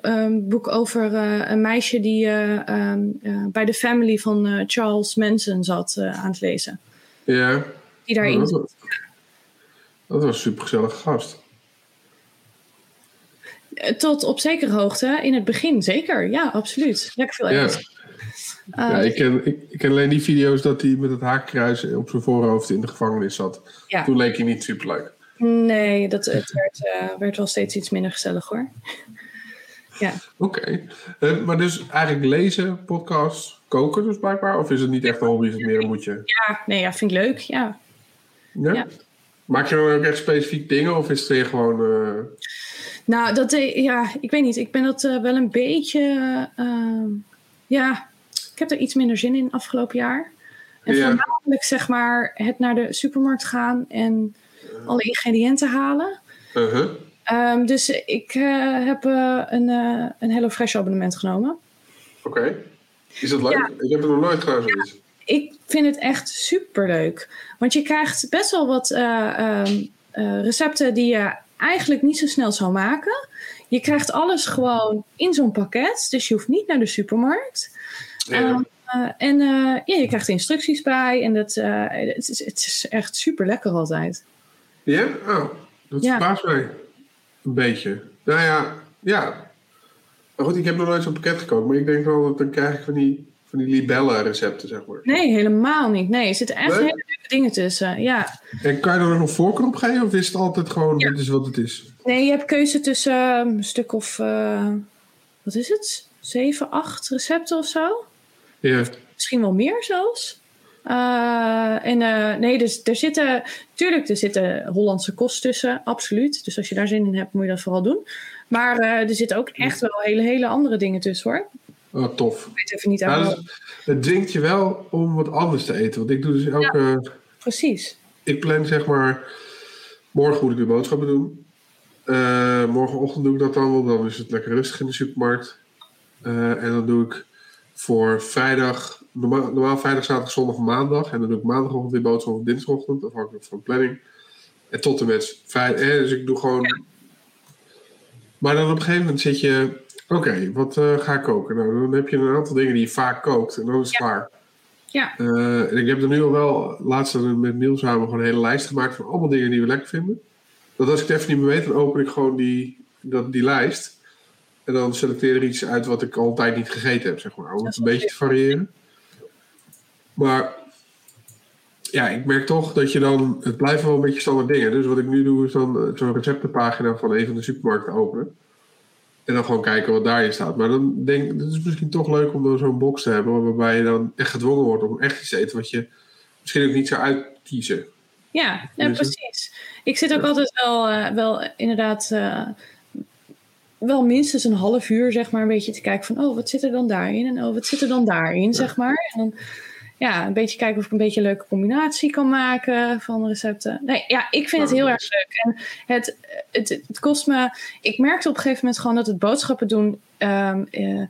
Een boek over een meisje die ehm, bij de family van Charles Manson zat aan het lezen. Ja. Die daarin dat, was, dat was een supergezellige gast. Tot op zekere hoogte, in het begin zeker. Ja, absoluut. Lekker veel ja. ja, ik ken, ik, ik, ken alleen die video's dat hij met het haakkruis op zijn voorhoofd in de gevangenis zat. Ja. Toen leek hij niet superleuk. Nee, dat, het werd, uh, werd wel steeds iets minder gezellig hoor. ja. Oké. Okay. maar dus eigenlijk lezen, podcast, koken dus blijkbaar? Of is het niet echt een hobby, is het meer een moetje? Ja, nee, ja, vind ik leuk, ja. Ja? ja. Maak je dan ook echt specifiek dingen of is het gewoon... Uh... Nou, dat, ja, ik weet niet. Ik ben dat uh, wel een beetje... Uh, ja, ik heb er iets minder zin in afgelopen jaar. En ja. voornamelijk zeg maar het naar de supermarkt gaan en alle ingrediënten halen. -huh. Um, dus ik heb een, een HelloFresh abonnement genomen. Oké. Okay. Is dat leuk? Ja. Ik heb het nog nooit gedaan zoiets. Ja, ik vind het echt super leuk. Want je krijgt best wel wat um, recepten die je eigenlijk niet zo snel zou maken. Je krijgt alles gewoon in zo'n pakket. Dus je hoeft niet naar de supermarkt. Ja. Um, uh, en uh, ja, je krijgt instructies bij. En dat, uh, het, is, het is echt super lekker altijd. Ja? Oh, dat Ja. verbaast mij. Een beetje. Nou ja, ja. Goed, ik heb nog nooit zo'n pakket gekookt. Maar ik denk wel dat dan krijg ik van die, van die libellen recepten, zeg maar. Nee, helemaal niet. Nee, er zitten echt Nee? hele leuke dingen tussen. Ja. En kan je er nog een voorkeur op geven? Of is het altijd gewoon, Ja. dit is wat het is? Nee, je hebt keuze tussen uh, een stuk of, uh, wat is het? Zeven, acht recepten of zo. Ja. Misschien wel meer zelfs. Uh, en uh, nee, dus er zitten, tuurlijk, er zitten Hollandse kost tussen, absoluut. Dus als je daar zin in hebt, moet je dat vooral doen. Maar uh, er zitten ook echt wel hele, hele andere dingen tussen hoor. Oh, tof. Ik weet even niet Nou, aan. dus, het dwingt je wel om wat anders te eten. Want ik doe dus elke... Precies. Ik plan zeg maar... Morgen moet ik weer boodschappen doen. Uh, morgenochtend doe ik dat dan, want dan is het lekker rustig in de supermarkt. Uh, en dan doe ik voor vrijdag, normaal, normaal vrijdag, zaterdag, zondag, maandag. En dan doe ik maandagochtend weer boodschappen of dinsdagochtend, afhankelijk van de planning. En tot en met vrijdag. Eh, dus ik doe gewoon. Ja. Maar dan op een gegeven moment zit je. Oké, okay, wat uh, ga ik koken? Nou, dan heb je een aantal dingen die je vaak kookt. En dan is het Ja. klaar. Ja, Uh, en ik heb er nu al wel, laatst met Niels samen, gewoon een hele lijst gemaakt van allemaal dingen die we lekker vinden. Dat als ik het even niet meer weet, dan open ik gewoon die, dat, die lijst. En dan selecteer er iets uit wat ik altijd niet gegeten heb, zeg maar. Om het een beetje te variëren. Maar ja, ik merk toch dat je dan... Het blijven wel een beetje standaard dingen. Dus wat ik nu doe is dan eh, zo'n receptenpagina van een van de supermarkten openen. En dan gewoon kijken wat daarin staat. Maar dan denk ik, het is misschien toch leuk om dan zo'n box te hebben... waarbij je dan echt gedwongen wordt om echt iets te eten... wat je misschien ook niet zou uitkiezen. ja, ja Dus precies. Ik zit ook altijd wel, uh, wel inderdaad uh, wel minstens een half uur zeg maar een beetje te kijken van oh wat zit er dan daarin en oh wat zit er dan daarin zeg maar. En dan ja, een beetje kijken of ik een beetje een leuke combinatie kan maken van recepten. Nee, ja, ik vind het heel erg leuk. En het, het, het kost me. Ik merkte op een gegeven moment gewoon dat het boodschappen doen um, uh,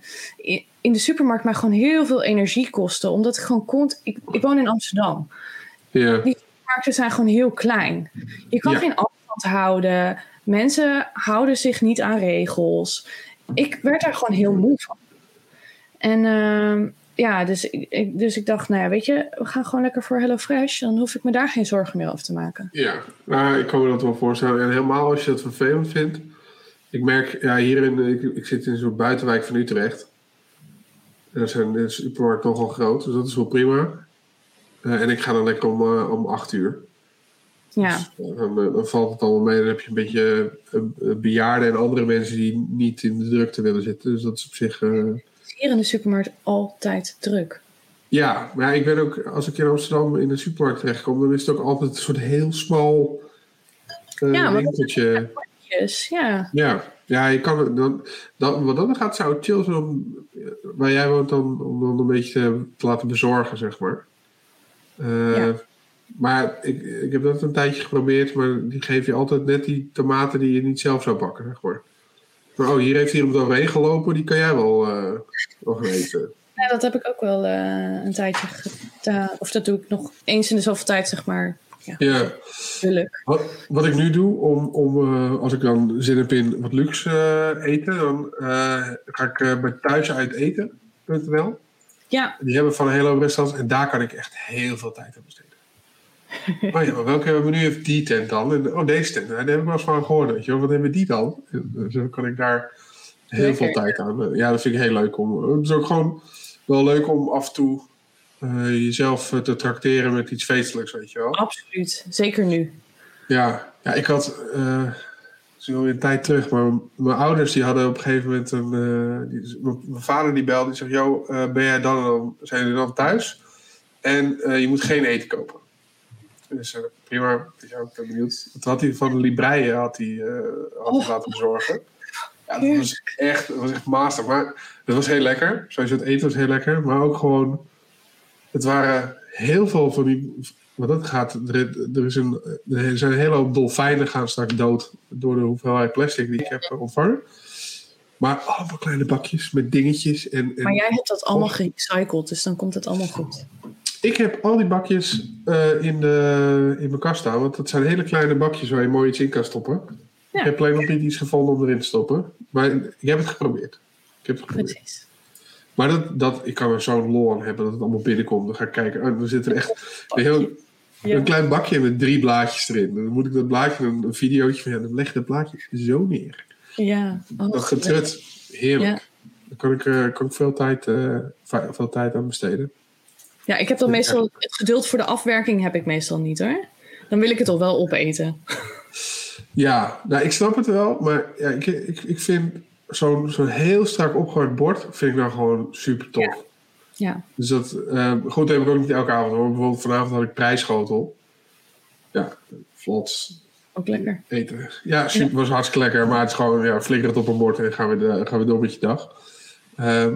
in de supermarkt mij gewoon heel veel energie kostte. Omdat ik gewoon kon. Ik, ik woon in Amsterdam. Ja, Die supermarkten zijn gewoon heel klein. Je kan geen afstand houden. Mensen houden zich niet aan regels. Ik werd daar gewoon heel moe van. En ehm, ja, dus ik, dus ik dacht, nou ja, weet je, we gaan gewoon lekker voor HelloFresh. Dan hoef ik me daar geen zorgen meer over te maken. ja. Nou, ik kan me dat wel voorstellen. En helemaal als je dat vervelend vindt. Ik merk, ja, hier in, ik, ik zit in zo'n buitenwijk van Utrecht. En daar zijn de supermarkten nogal groot, dus dat is wel prima. Eh, en ik ga dan lekker om, uh, om acht uur. Ja, Dus, dan, uh, dan, valt het allemaal mee. Dan heb je een beetje bejaarden en andere mensen die niet in de drukte willen zitten. Dus dat is op zich. Hier in de supermarkt altijd druk. Ja, maar ik ben ook, als ik in Amsterdam in de supermarkt terechtkom, dan is het ook altijd een soort heel smal uh, Ja, winkeltje. Ja. Ja, ja, je kan dan, dan, wat dan gaat, zou het chill zijn om, waar jij woont, dan, om dan een beetje te, te laten bezorgen, zeg maar. Uh, Ja. Maar ik, ik heb dat een tijdje geprobeerd, maar die geef je altijd net die tomaten die je niet zelf zou bakken, zeg maar. Oh, hier heeft iemand overheen gelopen, die kan jij wel, uh, wel gaan eten. Ja, dat heb ik ook wel uh, een tijdje gedaan. Of dat doe ik nog eens in de zoveel tijd, zeg maar. ja, Ja. Wat, wat ik nu doe, om, om, eh, als ik dan zin heb in wat luxe eh, eten, dan eh, ga ik eh, bij thuisuiteten.nl. Ja, Die hebben van een hele hoop restaurants en daar kan ik echt heel veel tijd aan besteden. oh ja, maar welke menu heeft die tent dan? En, oh, deze tent. Daar heb ik wel eens van gehoord. Weet je wel. Wat hebben die dan? En, Dus kan ik daar heel Lekker. veel tijd aan. Ja, dat vind ik heel leuk. Om, het is ook gewoon wel leuk om af en toe eh, jezelf eh, te trakteren met iets feestelijks, weet je wel. absoluut. Zeker nu. Ja, ja ik had. het is alweer een tijd terug, maar mijn ouders die hadden op een gegeven moment een. die, mijn vader die belde, die zegt: Yo, eh, ben jij dan, dan? Zijn jullie dan thuis? En je moet geen eten kopen. Dus eh, prima, ik ben benieuwd. Wat had hij van Libreien had hij, eh, had hij Oh. laten bezorgen. Ja, dat was echt, dat was echt master. Maar dat was heel lekker. Sowieso het eten was heel lekker. Maar ook gewoon, het waren heel veel van die. Wat dat gaat, er, er, is een, er zijn een hele hoop dolfijnen gaan straks dood door de hoeveelheid plastic die ik heb eh, ontvangen. Maar allemaal kleine bakjes met dingetjes. En, en Maar jij hebt dat allemaal gerecycled, dus dan komt het allemaal goed. Ik heb al die bakjes eh, in, de, in mijn kast staan. Want dat zijn hele kleine bakjes waar je mooi iets in kan stoppen. Ja. Ik heb alleen nog niet iets gevonden om erin te stoppen. Maar ik heb het geprobeerd. Ik heb het geprobeerd. Precies. Maar dat, dat, ik kan er zo'n lol aan hebben dat het allemaal binnenkomt. Dan ga ik kijken. Oh, er zit er echt een, heel, een klein bakje met drie blaadjes erin. Dan moet ik dat blaadje, een, een videootje van ja, dan leg je dat blaadje zo neer. Ja. Oh, dat getrut, heerlijk. Ja. Daar kan ik, eh, kan ik veel, tijd, eh, veel tijd aan besteden. Ja, ik heb dan meestal het geduld voor de afwerking heb ik meestal niet hoor. Dan wil ik het al wel opeten. Ja, nou, ik snap het wel, maar ja, ik, ik, ik vind zo'n zo'n heel strak opgehard bord vind ik nou gewoon super tof. Ja. Ja, Dus dat, eh, goed, dat heb ik ook niet elke avond hoor. Bijvoorbeeld vanavond had ik prijsschotel. Ja, vlot ook lekker. eten. Ja, super, was hartstikke lekker, maar het is gewoon, ja, flikker het op een bord en gaan we, de, gaan we door met je dag. Ehm,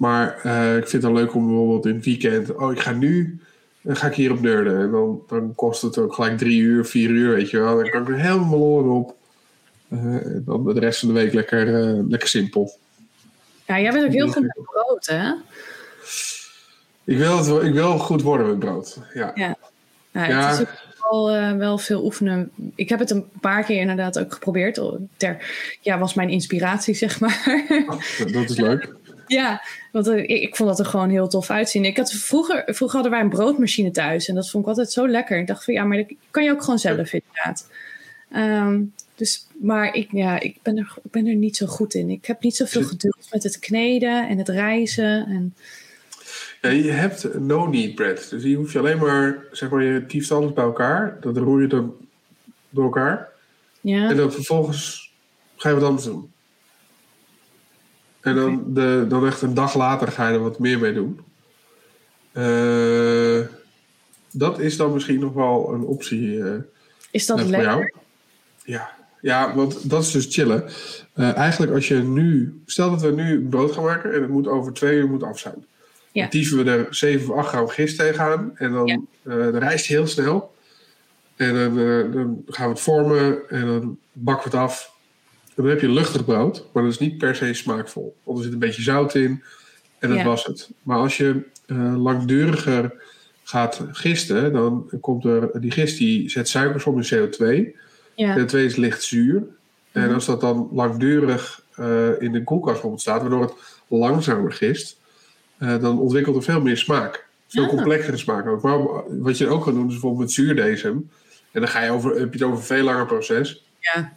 maar eh, ik vind het leuk om bijvoorbeeld in het weekend, oh, ik ga nu, dan ga ik hier op nerden. En dan, dan kost het ook gelijk drie uur, vier uur, weet je wel. Dan kan ik er helemaal loren op. Eh, en dan de rest van de week lekker, eh, lekker simpel. Ja, jij bent ook heel goed met brood hè? Ik wil, het wel, ik wil goed worden met brood. Ja. Ja. Ja, Ja. Het is ook wel, wel veel oefenen. Ik heb het een paar keer inderdaad ook geprobeerd. Oh, Ter, ja, was mijn inspiratie, zeg maar. Dat- dat is leuk. Ja, want eh, ik, ik vond dat er gewoon heel tof uitzien. Ik had vroeger, vroeger hadden wij een broodmachine thuis. En dat vond ik altijd zo lekker. Ik dacht van ja, maar dat kan je ook gewoon zelf inderdaad. Ehm, dus, maar ik, ja, ik, ben er, ik ben er niet zo goed in. Ik heb niet zoveel Zit- geduld met het kneden en het reizen. En, Ja, je hebt no-knead bread. Dus hier hoef je alleen maar, zeg maar, je tieft alles bij elkaar. Dat roer je dan door elkaar. ja. En dan vervolgens ga je wat anders doen. En dan, de, dan echt een dag later ga je er wat meer mee doen. Eh, dat is dan misschien nog wel een optie eh, Is dat voor lekker? jou. Ja. ja, want dat is dus chillen. Eh, eigenlijk als je nu... Stel dat we nu brood gaan maken en het moet over twee uur moet af zijn. Ja. Dan tieven we er 7 of 8 gram gist tegenaan. En dan Ja. rijst heel snel. En dan, dan gaan we het vormen en dan bakken we het af. En dan heb je luchtig brood, maar dat is niet per se smaakvol. Want er zit een beetje zout in en dat Ja. was het. Maar als je eh, langduriger gaat gisten, dan komt er... Die gist die zet suikers om in CO2. Ja. CO2 is licht zuur. En Mhm. als dat dan langdurig eh, in de koelkast staat, waardoor het langzamer gist, eh, dan ontwikkelt er veel meer smaak. Veel Ah. complexere smaak ook. Maar wat je ook kan doen, is bijvoorbeeld met zuurdesem. En dan ga je over, heb je het over een veel langer proces. Ja.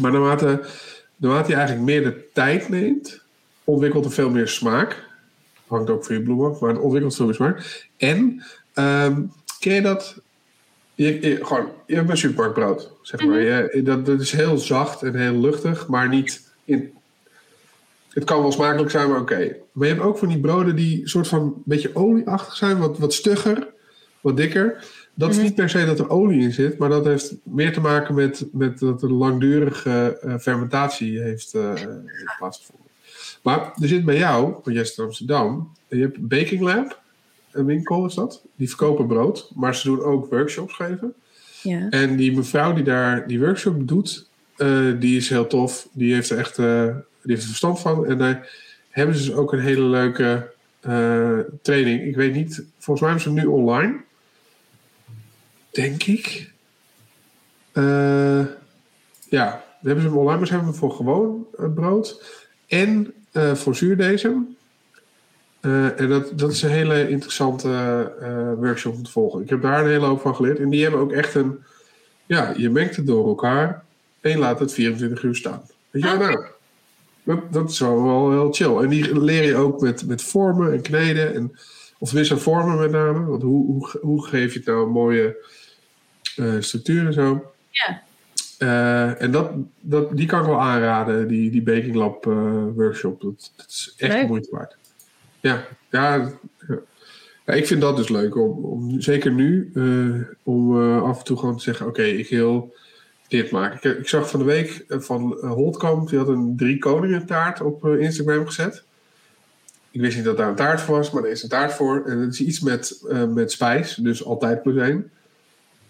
Maar naarmate, naarmate je eigenlijk meer de tijd neemt, ontwikkelt er veel meer smaak. Hangt ook voor je bloem af, maar het ontwikkelt veel meer smaak. En, ehm, ken je dat? Je, je- gewoon, je hebt een supermarktbrood, zeg maar. Je, dat, dat is heel zacht en heel luchtig, maar niet in... Het kan wel smakelijk zijn, maar oké. Maar je hebt ook van die broden die soort van een beetje olieachtig zijn, wat, wat stugger, wat dikker. Dat is Mhm. niet per se dat er olie in zit, maar dat heeft meer te maken met, met dat er langdurige eh, fermentatie heeft, eh, plaatsgevonden. Maar er zit bij jou, want jij zit in Amsterdam, je hebt Baking Lab, een winkel is dat. Die verkopen brood, maar ze doen ook workshops geven. Ja. En die mevrouw die daar die workshop doet, eh, die is heel tof. Die heeft er echt die heeft er verstand van. En daar hebben ze dus ook een hele leuke training. Ik weet niet, volgens mij hebben ze hem nu online. Denk ik. Uh, ja, we hebben ze online, maar ze hebben voor gewoon brood en uh, voor zuurdesem. Uh, en dat, dat is een hele interessante workshop om te volgen. Ik heb daar een hele hoop van geleerd. En die hebben ook echt een... Ja, je mengt het door elkaar en laat het 24 uur staan. Weet je, ah, nou, dat, dat is wel, wel heel chill. En die leer je ook met, met vormen en kneden. En, of tenminste vormen met name. Want hoe, hoe, hoe geef je het nou een mooie uh, structuur en zo. Ja. Uh, en dat, dat, die kan ik wel aanraden, die, die Baking Lab uh, workshop. Dat, dat, is echt leuk. moeite waard. Ja, ja, ja, ik vind dat dus leuk. Om, om zeker nu, om af en toe gewoon te zeggen: Oké, ik wil dit maken. Ik, ik, zag van de week van Holtkamp, die had een drie koningen taart op Instagram gezet. Ik wist niet dat daar een taart voor was, maar er is een taart voor. En het is iets met, met spijs, dus altijd plus één.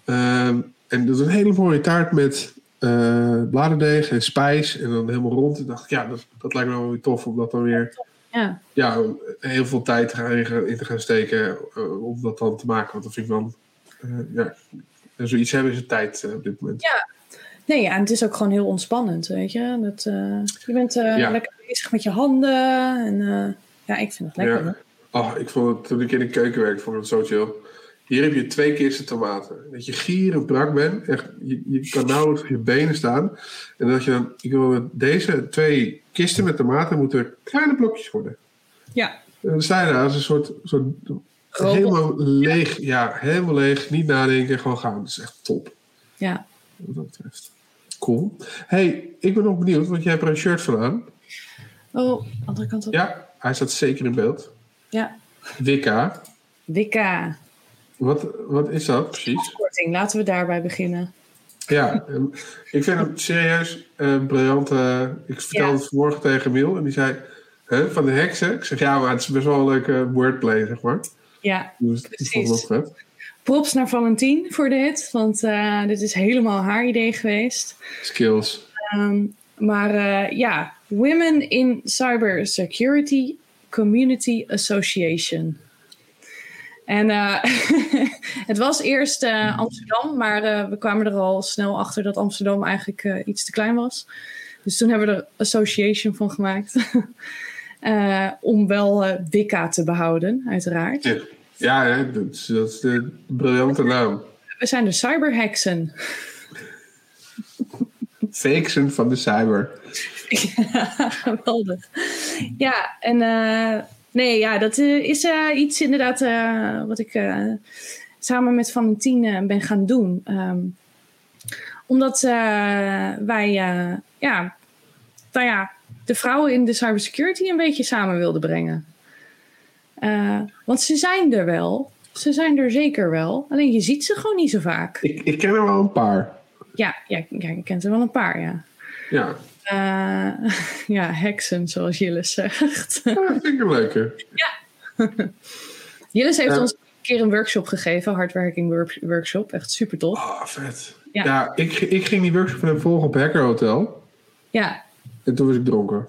Ehm, en dat is een hele mooie taart met uh, bladerdeeg en spijs. En dan helemaal rond. En dacht ik, ja, dat, dat lijkt me wel weer tof om dat dan weer... Ja. ja heel veel tijd te gaan, in te gaan steken uh, om dat dan te maken. Want dat vind ik dan... Uh, ja, zoiets hebben ze tijd op dit moment. Ja. Nee, ja, en het is ook gewoon heel ontspannend, weet je. Dat, je bent ja. lekker bezig met je handen. En ja, ik vind het lekker. Ja. Oh, ik vond het, toen ik in de keuken werkte, vond ik het zo chill. Hier heb je twee kisten tomaten. Dat je gieren brak bent. Echt, je, je kan nauwelijks op je benen staan. En dat je dan, ik wil deze twee kisten met tomaten moeten kleine blokjes worden. Ja. En dan sta je daar als een soort, soort helemaal leeg. Ja. helemaal leeg. Niet nadenken, gewoon gaan. Dat is echt top. Ja. Wat dat betreft. Cool. hey, ik ben nog benieuwd, want jij hebt er een shirt van aan. Oh, andere kant op. Ja, hij staat zeker in beeld. Ja. Wicca. Wicca. Wat, wat is dat precies? Laten we daarbij beginnen. Ja, ik vind het serieus uh, briljant. Uh, ik vertelde het vanmorgen tegen Miel en die zei hè, van de heksen. Ik zeg ja, maar het is best wel een leuke wordplay, zeg maar. Ja, dus precies. Props naar Valentien voor dit, want uh, dit is helemaal haar idee geweest. Skills. Um, maar ja, Women in Cyber Security Community Association. En uh, het was eerst uh, Amsterdam, maar uh, we kwamen er al snel achter dat Amsterdam eigenlijk iets te klein was. Dus toen hebben we er Association van gemaakt. om wel Wicca te behouden, uiteraard. Ja, ja hè, dat, is, dat is de briljante naam. We zijn de cyberheksen. Fakesen van de cyber. ja, geweldig. Ja, en Nee, ja, dat eh, is uh, iets inderdaad uh, wat ik samen met Valentine ben gaan doen. Um, omdat wij ja, nou ja, de vrouwen in de cybersecurity een beetje samen wilden brengen. want ze zijn er wel. Ze zijn er zeker wel. Alleen je ziet ze gewoon niet zo vaak. Ik, ik ken er wel een paar. Ja, ja, ja ik ken er wel een paar, ja. Ja. Uh, ja, heksen, zoals Jillis zegt. Ja, vind ik een leuke. Ja. Jillis heeft ons een keer een workshop gegeven, hardworking workshop. Echt super tof. Oh, vet. Ja, ja ik, ik ging die workshop van hem volgen op Hacker Hotel. Ja. En toen was ik dronken.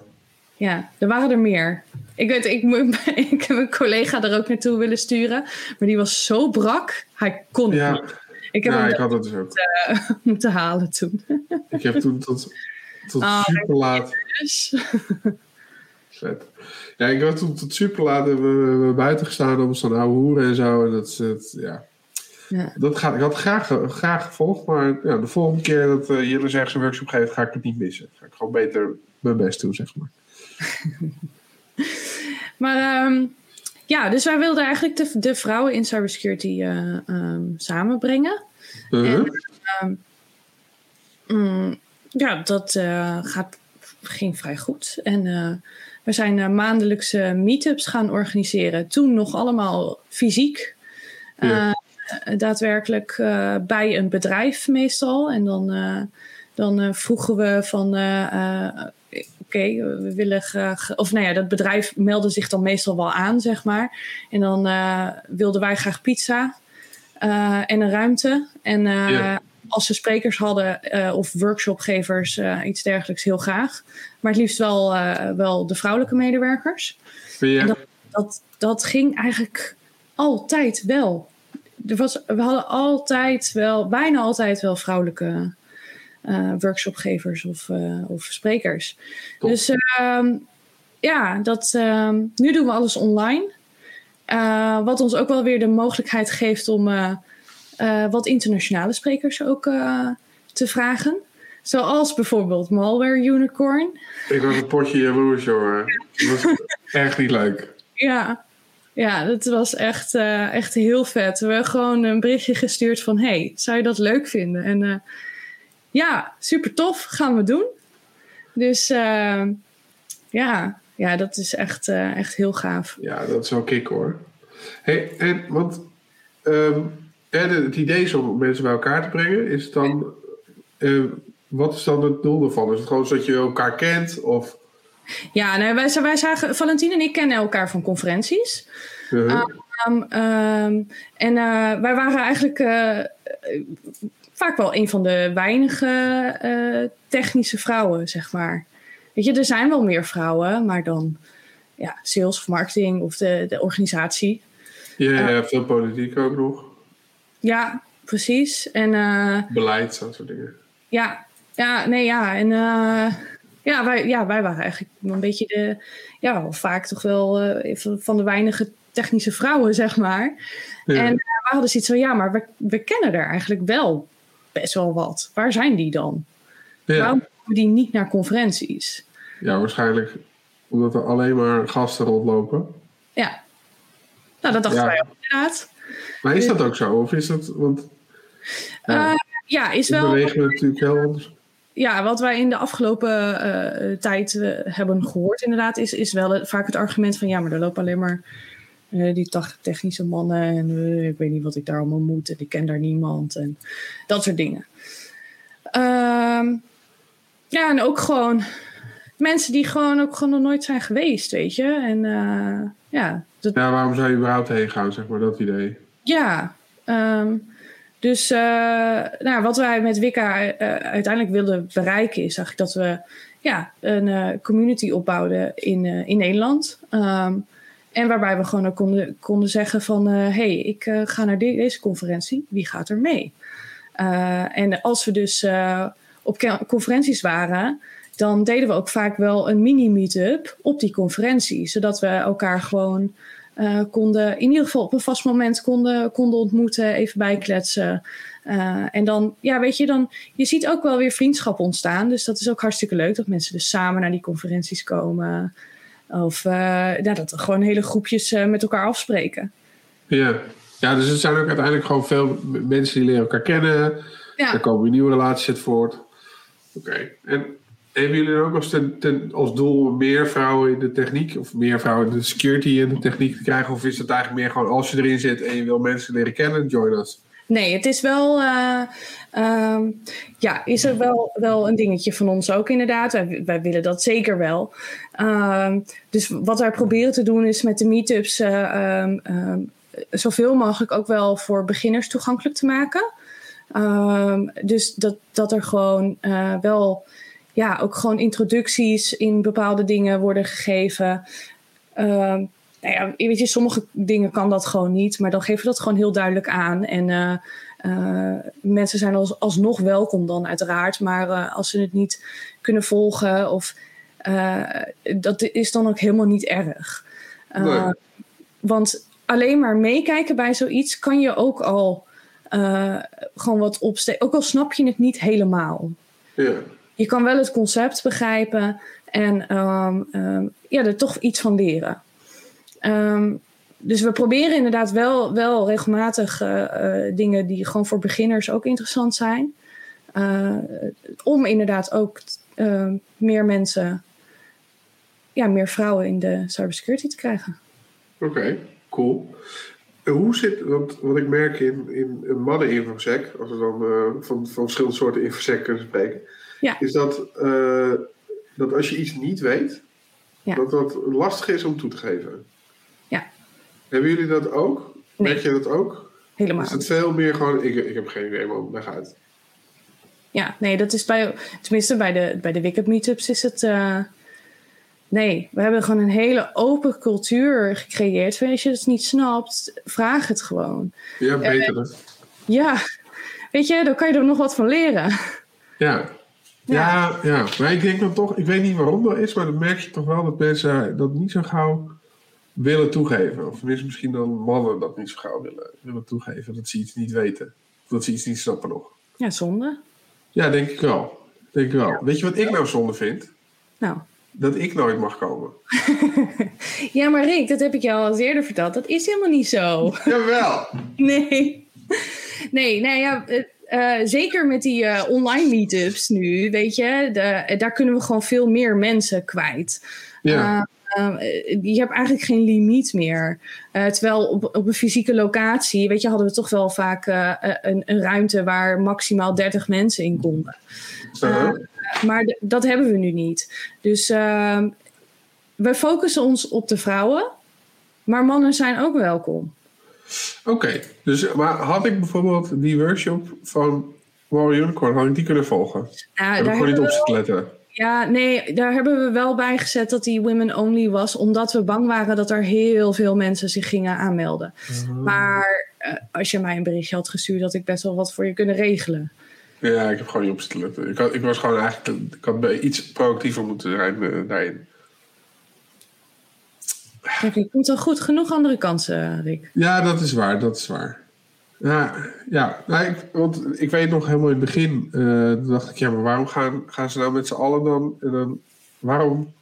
Ja, er waren er meer. Ik weet, ik, ik heb een collega er ook naartoe willen sturen, maar die was zo brak, hij kon ja. niet. Ik heb ja, ik had het dus ook. Moeten, moeten halen toen. Ik heb toen tot tot oh, super laat. Vet. Ja, ik had toen tot super laat we, we buiten gestaan om zo'n oude hoeren en zo. En dat, het, ja. ja. Dat ga, ik had graag, graag gevolgd, maar ja, de volgende keer dat uh, jullie ergens een workshop geeft, ga ik het niet missen. Ga ik gewoon beter mijn best doen, zeg maar. maar um, ja, dus wij wilden eigenlijk de, de vrouwen in cybersecurity uh, um, samenbrengen. Uh -huh. en, um, mm, ja, dat uh, gaat, ging vrij goed. En uh, we zijn uh, maandelijkse meetups gaan organiseren. Toen nog allemaal fysiek. Ja. daadwerkelijk bij een bedrijf meestal. En dan, dan vroegen we van oké, we willen graag. Of nou ja, dat bedrijf meldde zich dan meestal wel aan, zeg maar. En dan uh, wilden wij graag pizza uh, en een ruimte. En uh, ja als ze sprekers hadden uh, of workshopgevers, uh, iets dergelijks, heel graag. Maar het liefst wel, uh, wel de vrouwelijke medewerkers. Ja. Dat, dat, dat, ging eigenlijk altijd wel. er was, we hadden altijd wel, bijna altijd wel vrouwelijke workshopgevers of, of sprekers. Top. Dus ehm, ja, dat, ehm, nu doen we alles online. Wat ons ook wel weer de mogelijkheid geeft om wat internationale sprekers ook te vragen. Zoals bijvoorbeeld Malware Unicorn. Ik was een potje jaloers, jongen. Dat was echt niet leuk. Ja, ja, dat was echt, uh, echt heel vet. We hebben gewoon een berichtje gestuurd van... hey, zou je dat leuk vinden? En ja, super tof, gaan we doen. Dus ja, ja, dat is echt, echt heel gaaf. Ja, dat is wel kick hoor. Hey, en, want um, het idee is om mensen bij elkaar te brengen. Is dan... wat is dan het doel ervan? Is het gewoon zodat je elkaar kent? Of... Ja, nee, wij, wij zagen, Valentine en ik kennen elkaar van conferenties. Uh-huh. Um, um, en uh, wij waren eigenlijk uh, vaak wel een van de weinige uh, technische vrouwen, zeg maar. Weet je, er zijn wel meer vrouwen, maar dan ja, sales of marketing of de, de organisatie. Ja, ja, veel politiek ook nog. Ja, precies. En, Beleid, dat soort dingen. Ja, ja, nee, ja. En ja, wij, ja, wij waren eigenlijk een beetje de, ja, vaak toch wel uh, van de weinige technische vrouwen, zeg maar. En we hadden zoiets van, ja, maar we, we kennen er eigenlijk wel best wel wat. Waar zijn die dan? Ja. Waarom komen die niet naar conferenties? Ja, waarschijnlijk omdat er alleen maar gasten rondlopen. Ja. Nou, dat dachten ja. wij ook inderdaad. Maar is dat ook zo? Of is dat, want... Uh, ja, is wel... bewegen we natuurlijk heel anders ja, wat wij in de afgelopen uh, tijd uh, hebben gehoord, inderdaad, is, is wel vaak het argument van ja, maar er lopen alleen maar uh, die technische mannen en ik weet niet wat ik daar allemaal moet en ik ken daar niemand en dat soort dingen. Ehm, ja, en ook gewoon mensen die gewoon ook gewoon nog nooit zijn geweest, weet je. En ja. Dat... Ja, waarom zou je überhaupt heen gaan, zeg maar, dat idee? Ja, um, dus uh, nou, wat wij met Wicca uh, uiteindelijk wilden bereiken is eigenlijk dat we ja, een uh, community opbouwden in, in Nederland. Um, en waarbij we gewoon konden, konden zeggen van hé, hey, ik ga naar de deze conferentie, wie gaat er mee? en als we dus op conferenties waren, dan deden we ook vaak wel een mini-meetup op die conferentie, zodat we elkaar gewoon uh, konden in ieder geval op een vast moment konden, konden ontmoeten, even bijkletsen. Uh, en dan, ja, weet je, dan, je ziet ook wel weer vriendschap ontstaan. Dus dat is ook hartstikke leuk dat mensen dus samen naar die conferenties komen. Of uh, ja, dat er gewoon hele groepjes met elkaar afspreken. Ja. ja, dus het zijn ook uiteindelijk gewoon veel mensen die leren elkaar kennen. Ja. Er komen nieuwe relaties uit voort. Oké, en hebben jullie ook als, ten, als doel meer vrouwen in de techniek of meer vrouwen in de security in de techniek te krijgen? Of is het eigenlijk meer gewoon als je erin zit en je wil mensen leren kennen, join us? Nee, het is wel, uh, uh, ja, is er wel, wel een dingetje van ons ook inderdaad. Wij, willen dat zeker wel. Uh, dus wat wij proberen te doen is met de meetups uh, zoveel mogelijk ook wel voor beginners toegankelijk te maken. dus dat, dat er gewoon uh, wel ja, ook gewoon introducties in bepaalde dingen worden gegeven. Uh, nou ja, weet je, sommige dingen kan dat gewoon niet, maar dan geven we dat gewoon heel duidelijk aan. En uh, uh, mensen zijn als, alsnog welkom dan, uiteraard. Maar uh, als ze het niet kunnen volgen, of dat is dan ook helemaal niet erg. Nee. Want alleen maar meekijken bij zoiets kan je ook al gewoon wat opsteken. Ook al snap je het niet helemaal. Ja je kan wel het concept begrijpen en um, um, ja, er toch iets van leren. Um, dus we proberen inderdaad wel, wel regelmatig uh, uh, dingen die gewoon voor beginners ook interessant zijn. Uh, om inderdaad ook meer mensen, ja, meer vrouwen in de cybersecurity te krijgen. Oké, cool. Hoe zit, want wat ik merk in, in mannen-infosec, als we dan van, van verschillende soorten infosec kunnen spreken, ja. is dat, uh, dat als je iets niet weet, ja. dat dat lastig is om toe te geven. Ja. Hebben jullie dat ook? Nee. Merk je dat ook? Helemaal. Is het veel meer gewoon, ik, ik heb geen idee man, leg uit. Ja, nee, dat is bij, tenminste bij de, bij de Wicked Meetups is het uh, Nee, we hebben gewoon een hele open cultuur gecreëerd. Als je het niet snapt, vraag het gewoon. Ja, beter. Uh, ja, weet je, dan kan je er nog wat van leren. Ja. Ja, ja, maar ik denk dan toch, ik weet niet waarom dat is, maar dan merk je toch wel dat mensen dat niet zo gauw willen toegeven. Of misschien dan mannen dat niet zo gauw willen, willen toegeven, dat ze iets niet weten. Of dat ze iets niet snappen nog. Ja, zonde. Ja, denk ik wel. Denk ik wel. Weet je wat ik nou zonde vind? Nou. Dat ik nooit mag komen. ja, maar Rick, dat heb ik jou al eerder verteld. Dat is helemaal niet zo. Jawel. Nee. Nee, nou ja, uh, zeker met die uh, online meetups nu, weet je, de, daar kunnen we gewoon veel meer mensen kwijt. Ja. Uh, je hebt eigenlijk geen limiet meer. terwijl op, op een fysieke locatie, weet je, hadden we toch wel vaak een, een, ruimte waar maximaal 30 mensen in konden. maar dat hebben we nu niet. Dus ehm, we focussen ons op de vrouwen, maar mannen zijn ook welkom. Oké, dus maar had ik bijvoorbeeld die workshop van Warrior Unicorn, had ik die kunnen volgen? Ja, Heb daar ik gewoon niet op zitten letten. Ja, nee, daar hebben we wel bij gezet dat die women only was, omdat we bang waren dat er heel veel mensen zich gingen aanmelden. Maar eh, als je mij een berichtje had gestuurd, had ik best wel wat voor je kunnen regelen. Ja, ik heb gewoon niet op zitten letten. Ik, had, ik was gewoon eigenlijk, ik had iets proactiever moeten zijn eh, daarin. Kijk, je komt wel goed genoeg andere kansen, Rick. Ja, dat is waar, dat is waar. Ja, ja nou, ik, want ik weet nog helemaal in het begin, toen dacht ik, ja, maar waarom gaan, gaan ze nou met z'n allen dan, en dan, waarom?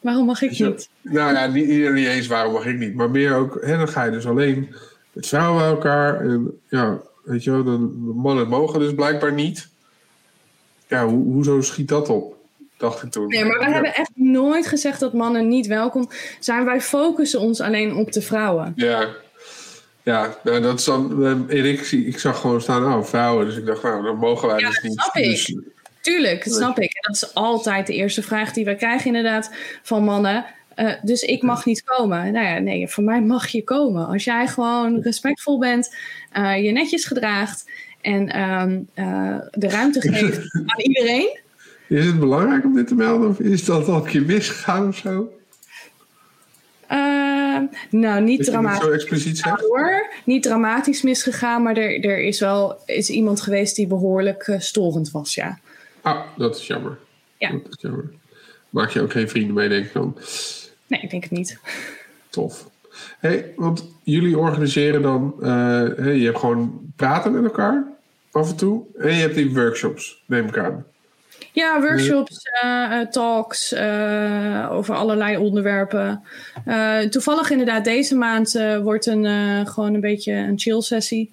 Waarom mag ik niet? Nou ja, niet, niet eens waarom mag ik niet, maar meer ook, hè, dan ga je dus alleen met vrouwen bij elkaar en ja, weet je wel, dan, mannen mogen dus blijkbaar niet. Ja, ho, hoezo schiet dat op? Dacht ik toen. Nee, maar we Ja. hebben echt nooit gezegd dat mannen niet welkom zijn. Wij focussen ons alleen op de vrouwen. Ja, ja nou, dat is dan. Erik, ik, ik zag gewoon staan, oh, vrouwen. Dus ik dacht, nou, dan mogen wij Ja, dus dat niet. snap ik. Dus, Tuurlijk, dat snap ik. En dat is altijd de eerste vraag die we krijgen, inderdaad, van mannen. Eh, dus ik mag niet komen. Nou ja, nee, voor mij mag je komen. Als jij gewoon respectvol bent, eh, je netjes gedraagt en ehm, eh, de ruimte geeft aan iedereen. Is het belangrijk om dit te melden? Of is dat al een keer misgegaan of zo? Eh, nou, niet dramatisch. hoor. Niet dramatisch misgegaan, maar er, er is wel is iemand geweest die behoorlijk eh, storend was, ja. Ah, dat is jammer. Ja. Dat is jammer. Maak je ook geen vrienden mee, denk ik dan. Nee, ik denk het niet. Tof. Hey, want jullie organiseren dan, eh, hey, je hebt gewoon praten met elkaar af en toe. En je hebt die workshops, neem ik aan. Ja, workshops, eh, eh, talks eh, over allerlei onderwerpen. Toevallig inderdaad deze maand wordt een, gewoon een beetje een chill sessie.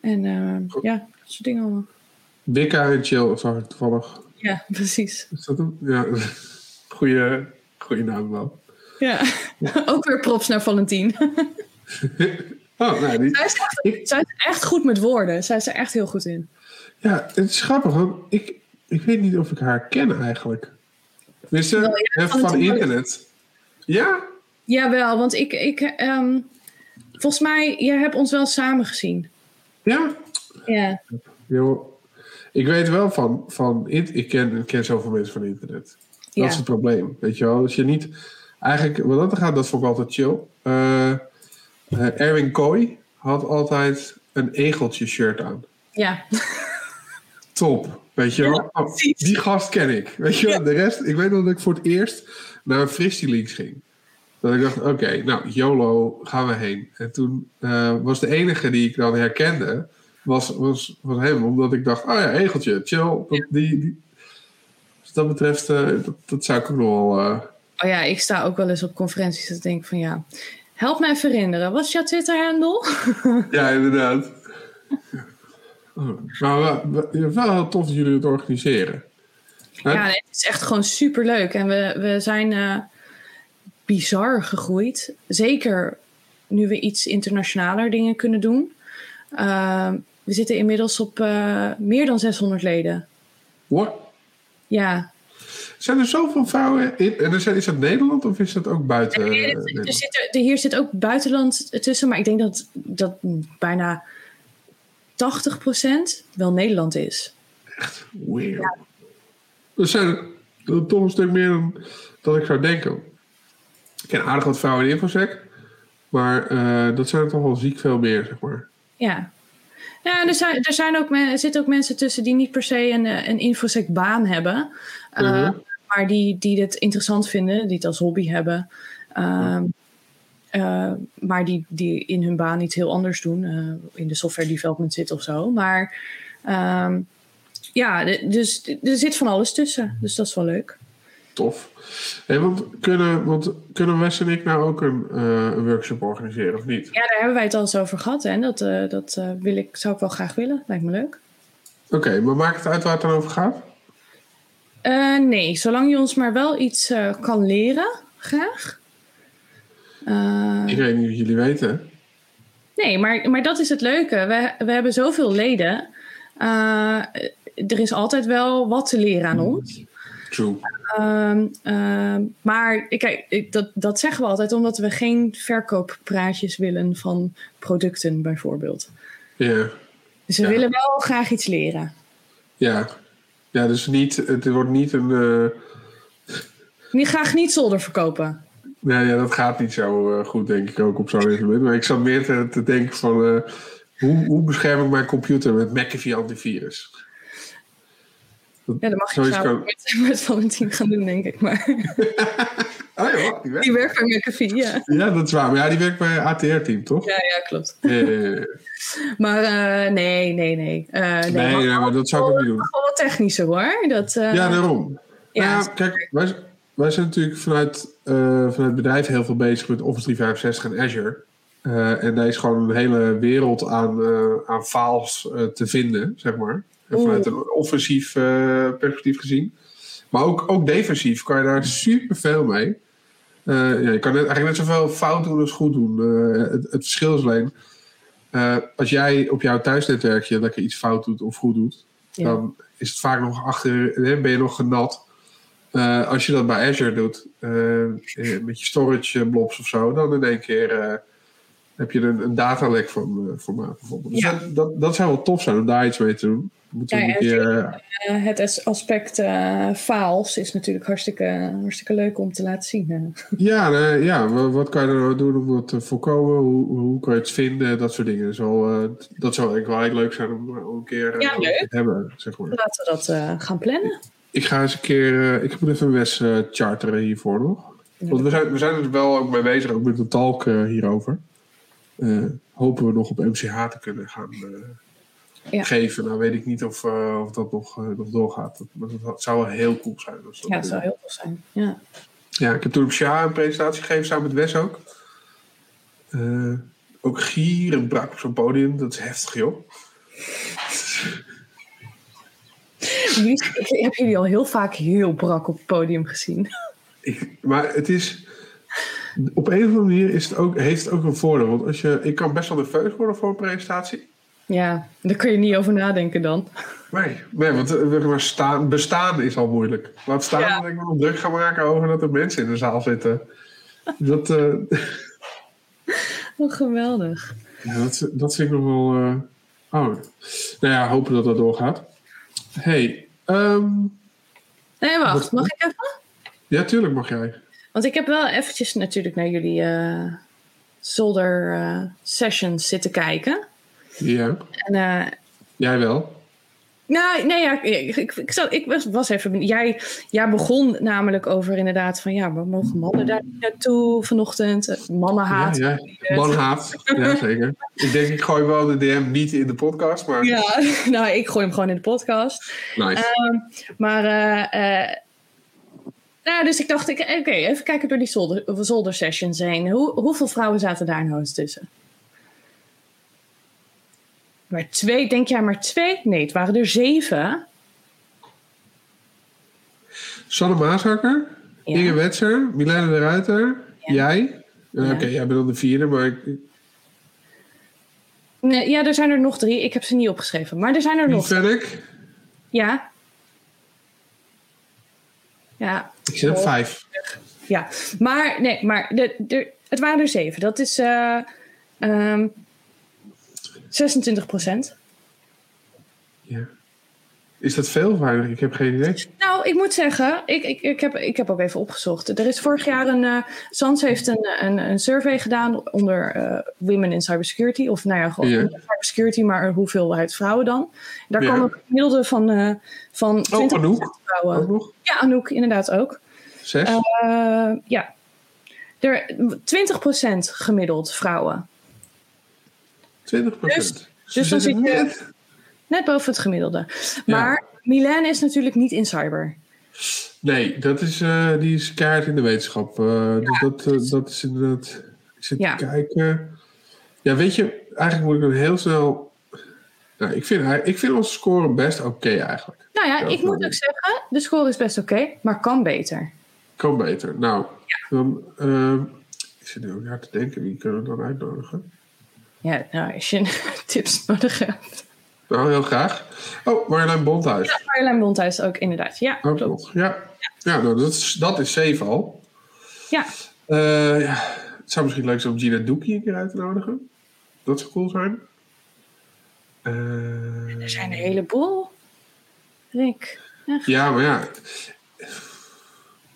En ja, dat soort dingen allemaal. Wicca en Chill, ik toevallig. Ja, precies. Is dat hem? Ja, goeie, goeie naam wel. Ja, ook weer props naar Valentien. Oh, nou, die, zij, is echt, zij is echt goed met woorden. Zij is er echt heel goed in. Ja, het is grappig, want ik, ik weet niet of ik haar ken eigenlijk. Ja, hè, van internet. Ja? Jawel, want ik, ik ehm, volgens mij, jij hebt ons wel samen gezien. Ja? Ja. Joh. Ik weet wel van, van ik, ken, ik ken zoveel mensen van internet. Dat Ja. is het probleem, weet je wel. Als je niet, eigenlijk, wat dat gaat, dat vond ik altijd chill. Eh, eh, Erwin Kooi had altijd een egeltje shirt aan. Ja. Top, weet je wel. Ja, Oh, die gast ken ik, weet je wel. De rest, ik weet nog dat ik voor het eerst naar een Fristie Leaks ging. Dat ik dacht, oké, nou, YOLO, gaan we heen. En toen eh, was de enige die ik dan herkende, was, was, was hem. Omdat ik dacht, oh ja, egeltje, chill. Dat, die, die. Dus dat betreft, eh, dat, dat zou ik ook nog wel... eh, Oh ja, ik sta ook wel eens op conferenties dat ik denk van ja, help me even herinneren. Wat is jouw Twitter-handle? ja, inderdaad. Oh, maar wel, wel, heel tof dat jullie het organiseren. Hè? Ja, nee, het is echt gewoon super leuk. En we, we zijn eh, bizar gegroeid. Zeker nu we iets internationaler dingen kunnen doen. Ehm, we zitten inmiddels op eh, meer dan 600 leden. What? Ja, Zijn er zoveel vrouwen in? En is dat, Nederland of is dat ook buiten? Nee, eh, er zit er, hier zit ook buitenland tussen, maar ik denk dat, dat bijna 80% wel Nederland is. Echt weird. Er zijn Dat is toch een stuk meer dan, dan ik zou denken. Ik ken aardig wat vrouwen in infosec. Maar eh, dat zijn er toch wel ziek veel meer, zeg maar. Ja. Ja, er, zijn, er, zijn ook, er zitten ook mensen tussen die niet per se een, eh, een infosec-baan hebben. Uh, Mhm. Maar die, die het interessant vinden, die het als hobby hebben. Ehm, eh, maar die, die in hun baan iets heel anders doen. eh, in de software development zitten of zo. Maar ehm, ja, dus er zit van alles tussen. Dus dat is wel leuk. Tof. Hey, want, kunnen, want kunnen Wes en ik nou ook een, eh, workshop organiseren, of niet? Ja, daar hebben wij het al eens over gehad. En dat, dat wil ik, zou ik wel graag willen. Lijkt me leuk. Oké, maar maakt het uit waar het dan over gaat? Nee, zolang je ons maar wel iets kan leren, graag. Eh, Ik weet niet of jullie weten. nee, maar, maar dat is het leuke. We, we hebben zoveel leden. Eh, er is altijd wel wat te leren aan ons. True. Ehm, ehm, maar ik- kijk, dat, dat zeggen we altijd omdat we geen verkooppraatjes willen van producten, bijvoorbeeld. Ja. Dus we Ja. willen wel graag iets leren. Ja. Ja, dus niet, het wordt niet een... eh, Niet graag niet zolder verkopen. Nee, ja, dat gaat niet zo eh, goed, denk ik ook op zo'n evenement. Maar ik zat meer te, te denken van... eh, hoe, hoe bescherm ik mijn computer met McAfee antivirus? Dat- Ja, dat mag je samen kan- met, met Valentin gaan doen, denk ik. Maar Oh ja, die werkt. die werkt bij McAfee, ja. Ja, dat is waar. Maar ja, die werkt bij ATR-team, toch? Ja, ja, klopt. Maar eh, nee, nee, nee. Nee, Nee, maar dat zou ik ook niet doen. wel wat technischer hoor. Dat, Ja, daarom. ja, Ja, kijk, wij, wij zijn natuurlijk vanuit, eh, vanuit het bedrijf heel veel bezig met Office 365 en Azure. Eh, en daar is gewoon een hele wereld aan, eh, aan files te vinden, zeg maar. En vanuit een offensief perspectief gezien. Maar ook, ook defensief kan je daar superveel mee. Ja, je kan net, eigenlijk net zoveel fout doen als goed doen. Het, het verschil is alleen... als jij op jouw thuisnetwerkje lekker iets fout doet of goed doet... Ja. dan is het vaak nog achter... ben je nog genat. Eh, als je dat bij Azure doet, eh, eh, met je storage blobs of zo, dan in één keer heb je een, een datalek van formaat bijvoorbeeld. Dus Ja. dat, dat, dat zou wel tof zijn om daar iets mee te doen. Ja, een keer, het as- aspect files is natuurlijk hartstikke, hartstikke leuk om te laten zien. ja, nee, ja, wa- wat kan je er nou doen om dat te voorkomen? Hoe, hoe kan je het vinden? Dat soort dingen. Dat zou, eh, dat zou eigenlijk wel heel leuk zijn om, om een keer Ja, te hebben. Zeg maar. Laten we dat gaan plannen. Ik ga eens een keer, eh, ik moet even een Wes eh, charteren hiervoor nog. Want we zijn, we zijn er wel ook mee bezig, ook met een talk eh, hierover. Hopen we nog op MCH te kunnen gaan Ja. geven. Nou weet ik niet of, of dat nog, nog doorgaat. Dat, maar dat zou wel heel cool zijn. Als dat Ja, dat zou heel tof zijn. Ja. ja, ik heb toen op een presentatie gegeven samen met Wes ook. Ook gier en brak op zo'n podium. Dat is heftig, joh. Jullie- Ik heb jullie al heel vaak heel brak op het podium gezien. Ik, maar het is. Op een of andere manier is het ook, heeft het ook een voordeel. Want als je, ik kan best wel nerveus worden voor een presentatie. Ja, daar kun je niet over nadenken dan. Nee, nee want eh, staan, bestaan is al moeilijk. Laat staan Ja. dat ik me nog druk ga maken over dat er mensen in de zaal zitten. Dat, eh, Oh, geweldig. ja, dat, dat vind ik nog wel. eh, oh, nou ja, hopen dat dat doorgaat. hey, ehm, Nee, wacht. Wat- Mag ik even? ja, tuurlijk mag jij. Want ik heb wel eventjes natuurlijk naar jullie eh, zolder eh, sessions zitten kijken. Ja, En eh, jij wel. Nou, nee, ja, ik, ik, ik, zat- ik was, was even. Jij, jij begon namelijk over inderdaad van ja, we mogen mannen daar niet naartoe vanochtend. Mannenhaat. Ja, ja. Manhaat. Ja, zeker. Ik denk, ik gooi wel de DM niet in de podcast, maar Ja, nou, ik gooi hem gewoon in de podcast. nice. Ehm, maar, eh, eh, nou, dus ik dacht, ik- oké, even kijken door die zolder, zolder sessions heen. Hoe, hoeveel vrouwen zaten daar nou eens tussen? Maar twee, denk jij maar twee? Nee, het waren er zeven. Sanne Maashakker, Ja. Inge Wetser, Milena de Ruiter, Ja. jij. Eh, Ja. Oké, jij bent dan de vierde, maar ik, Nee, ja, er zijn er nog drie. Ik heb ze niet opgeschreven, maar er zijn er Piet nog. Vennek. Ja. Ja, Ik zit op Oh. vijf. ja. Maar, nee, maar de, de, het waren er zeven. Dat is eh ehm 26 procent. Ja. Is dat veel of weinig? Ik heb geen idee. Nou, ik moet zeggen, ik, ik, ik, heb, ik heb ook even opgezocht. Er is vorig jaar een. uh, Sans heeft een, een, een survey gedaan onder uh, women in cybersecurity. Of nou ja, gewoon yeah. cybersecurity, maar hoeveelheid vrouwen dan. Daar kwam een gemiddelde van, uh, van 20% oh, Anouk. vrouwen. Ook nog? Ja, Anouk, inderdaad ook. Zes? ja. Er, 20% gemiddeld vrouwen. 20%? Dus, dus dan zit je net... boven het gemiddelde. Maar ja. Milan is natuurlijk niet in cyber. Nee, dat is, uh, die is kaart in de wetenschap. Uh, ja, dus dat, uh, dat is inderdaad. Ik zit ja. te kijken. Ja, weet je, eigenlijk moet ik dan heel snel. Nou, ik, vind, ik vind onze score best oké okay eigenlijk. Nou ja, ik moet ook zeggen, de score is best oké, okay, maar kan beter. Kan beter. Nou, dan. ik zit nu ook hard te denken, wie kunnen we dan uitnodigen? Ja, nou, als je tips nodig hebt. Nou, heel graag. Oh, Marjolein Bonthuis. Ja, Marjolein Bonthuis ook, inderdaad. Ja, ook klopt. Nog. Ja, ja. ja nou, dat, is, dat is safe al. Ja. Uh, ja. Het zou misschien leuk zijn om Gina Doekie een keer uit te nodigen. Dat zou cool zijn. Uh, er zijn een heleboel. Rick. Echt. Ja, maar ja.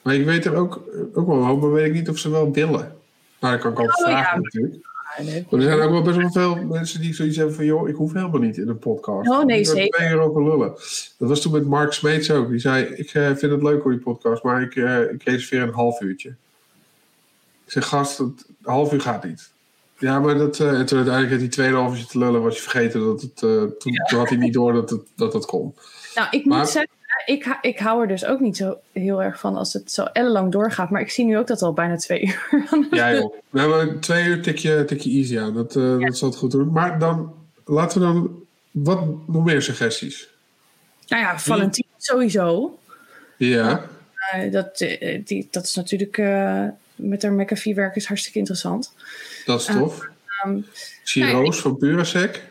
Maar ik weet er ook, ook wel maar weet ik niet of ze wel willen. Nou, dat kan ik altijd oh, vragen ja. natuurlijk. Maar er zijn ook wel best wel veel mensen die zoiets hebben van... joh, ik hoef helemaal niet in een podcast. Oh nee, ik zeker. twee uur over lullen. Dat was toen met Mark Smeets ook. Die zei, ik uh, vind het leuk voor die podcast... maar ik, uh, ik reserveer een half uurtje. Ik zeg, gast, een half uur gaat niet. Ja, maar dat... Uh, en toen uiteindelijk had hij tweeënhalf uur te lullen... was je vergeten dat het... toen, ja. toen had hij niet door dat het, dat, het kon. Nou, ik maar, moet zeggen... Ik, ik hou er dus ook niet zo heel erg van als het zo ellenlang doorgaat. Maar ik zie nu ook dat al bijna twee uur Ja joh. We hebben twee uur tik je, tik je easy aan. Dat, uh, ja. dat zal het goed doen. Maar dan laten we dan... Wat nog meer suggesties? Nou ja, Valentine sowieso. Ja. Uh, dat, uh, die, dat is natuurlijk... Met haar McAfee werk is hartstikke interessant. Dat is tof. Um, nou, van Purasec.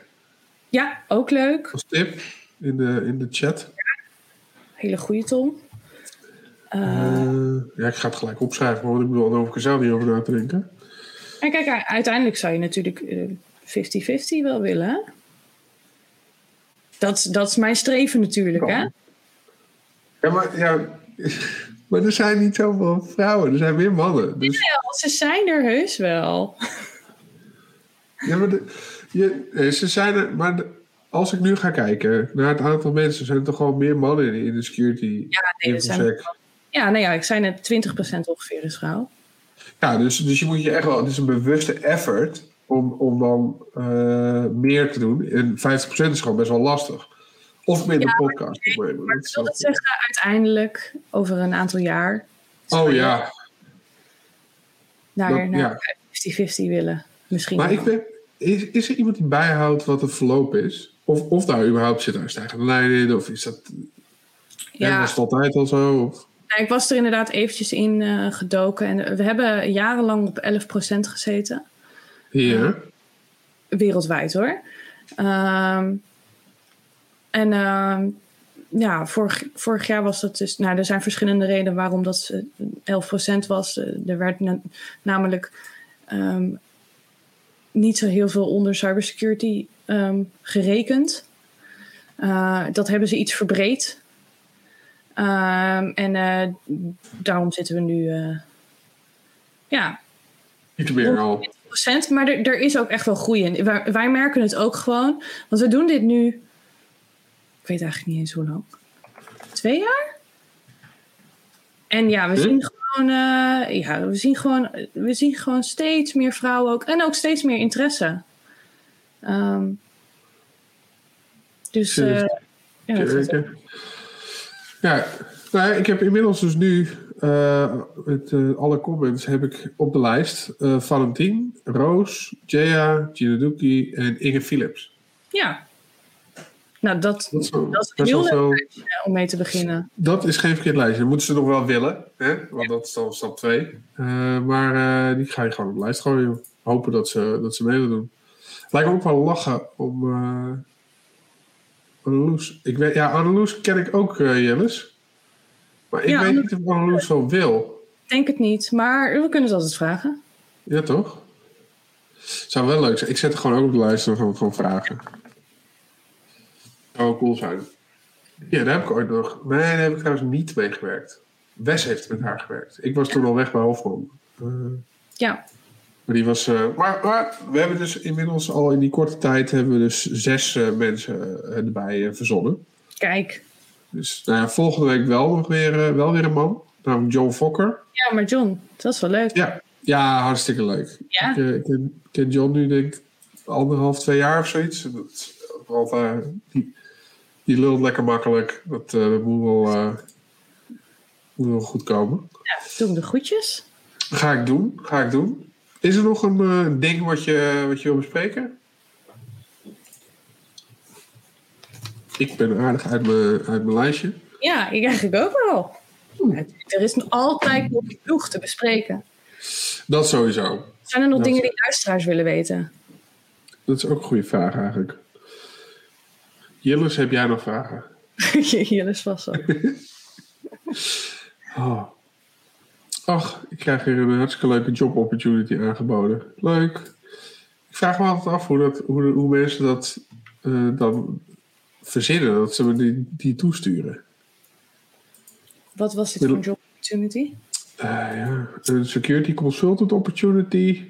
Ja, ook leuk. Als tip in de, in de chat. Hele goede Tom. Uh, ja, ik ga het gelijk opschrijven, want ik bedoel, daar hoef ik er zelf niet over na te denken. En kijk, uiteindelijk zou je natuurlijk 50-50 wel willen. Hè? Dat, dat is mijn streven natuurlijk, hè? Ja, maar, ja, maar er zijn niet zoveel vrouwen, er zijn meer mannen. Dus... Ja, ze zijn er heus wel. Ja, maar de, je, ze zijn er, maar de, als ik nu ga kijken naar het aantal mensen, zijn er toch gewoon meer mannen in de security? Ja, nee, dat zijn, ja, nee, ja, ik zei net 20% ongeveer is vrouw. Ja, dus, dus je moet je echt wel, het is een bewuste effort om, om dan uh, meer te doen. En 50% is gewoon best wel lastig. Of minder ja, podcast. Maar, maar ik wil het zeggen, uiteindelijk, over een aantal jaar. Oh ja. Naar, dat, naar ja. 50-50 willen. Misschien. Maar ik ben, is, is er iemand die bijhoudt wat er verloop is? Of, of daar überhaupt zit daar stijgende lijn in? Of is dat. Ja. Was het altijd al zo? Of? Ik was er inderdaad eventjes in uh, gedoken. En we hebben jarenlang op 11% gezeten. Ja. Uh, wereldwijd hoor. Um, en uh, ja, vorig, vorig jaar was dat dus. Nou, er zijn verschillende redenen waarom dat 11% was. Er werd na, namelijk. Um, niet zo heel veel onder cybersecurity um, gerekend. Uh, dat hebben ze iets verbreed. Um, en uh, daarom zitten we nu, uh, ja. Iets meer al. Maar er, er, is ook echt wel groei in. Wij, wij, merken het ook gewoon. Want we doen dit nu, ik weet eigenlijk niet eens hoe lang. Twee jaar? En ja, we zien gewoon, uh, ja, we zien gewoon, we zien gewoon steeds meer vrouwen ook. En ook steeds meer interesse. Um, dus, uh, ja, ja, nou, ik heb inmiddels dus nu uh, met uh, alle comments heb ik op de lijst uh, Valentin, Roos, Jaya, Ginaduki en Inge Philips. Ja. Nou, dat, dat, zo, dat is heel leuk zo, om mee te beginnen. Dat is geen verkeerd lijstje. Dat moeten ze nog wel willen, hè? want dat is dan stap 2. maar die ga je gewoon op de lijst gooien. Hopen dat ze, dat ze mee doen. Lijkt me ook wel lachen om Anneloes. Ik weet, ja, Anneloes ken ik ook, uh. Maar ik ja, weet niet of Anneloes wel wil. Ik denk het niet, maar we kunnen het altijd vragen. Ja, toch? Zou wel leuk zijn. Ik zet het gewoon ook op de lijst van, van vragen. Zou wel cool zijn. Ja, daar heb ik ooit nog. Nee, daar heb ik trouwens niet mee gewerkt. Wes heeft met haar gewerkt. Ik was toen al weg bij Hofman. Uh, ja. Maar die was. Uh, maar, maar, we hebben dus inmiddels al in die korte tijd hebben we dus zes uh, mensen erbij verzonnen. Kijk. Dus nou ja, volgende week wel nog weer, wel weer een man. Namelijk John Fokker. Ja, maar John, dat is wel leuk. Ja, ja hartstikke leuk. Ja. Ik, ik ken, ken, John nu denk ik anderhalf, twee jaar of zoiets. Dat, altijd, die, die lult lekker makkelijk. Dat, dat moet, wel, moet wel goed komen. Ja, doe hem de groetjes. Ga ik doen, ga ik doen. Is er nog een uh, ding wat je, wat je wil bespreken? Ik ben aardig uit mijn, uit mijn lijstje. Ja, ik eigenlijk ook wel. Hm. Er is altijd nog genoeg te bespreken. Dat sowieso. Zijn er nog dat dingen die luisteraars willen weten? Dat is ook een goede vraag eigenlijk. Jillis, heb jij nog vragen? Jillis vast wel. oh. Ach, ik krijg hier een hartstikke leuke job opportunity aangeboden. Leuk. Ik vraag me altijd af hoe, dat, hoe, hoe mensen dat uh, dan verzinnen, dat ze me die, die toesturen. Wat was dit voor job opportunity? Uh, ja, een security consultant opportunity.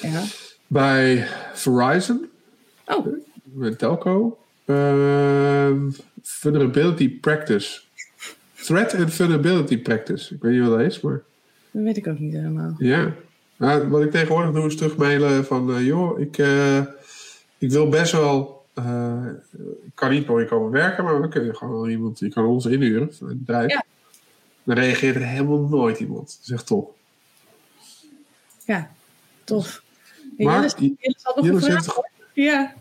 Ja. Bij Verizon. Oh. Met telco. Uh, vulnerability practice. Threat and vulnerability practice. Ik weet niet wat dat is, maar... Dat weet ik ook niet helemaal. Ja. Nou, wat ik tegenwoordig doe is terugmailen van... Uh, joh, ik, uh, ik wil best wel... Uh, ik kan niet voor je komen werken, maar we kunnen gewoon iemand... Je kan ons inhuren bedrijf. Ja. Dan reageert er helemaal nooit iemand. Dat is echt top. Ja, tof. Maar Jillis. Ja.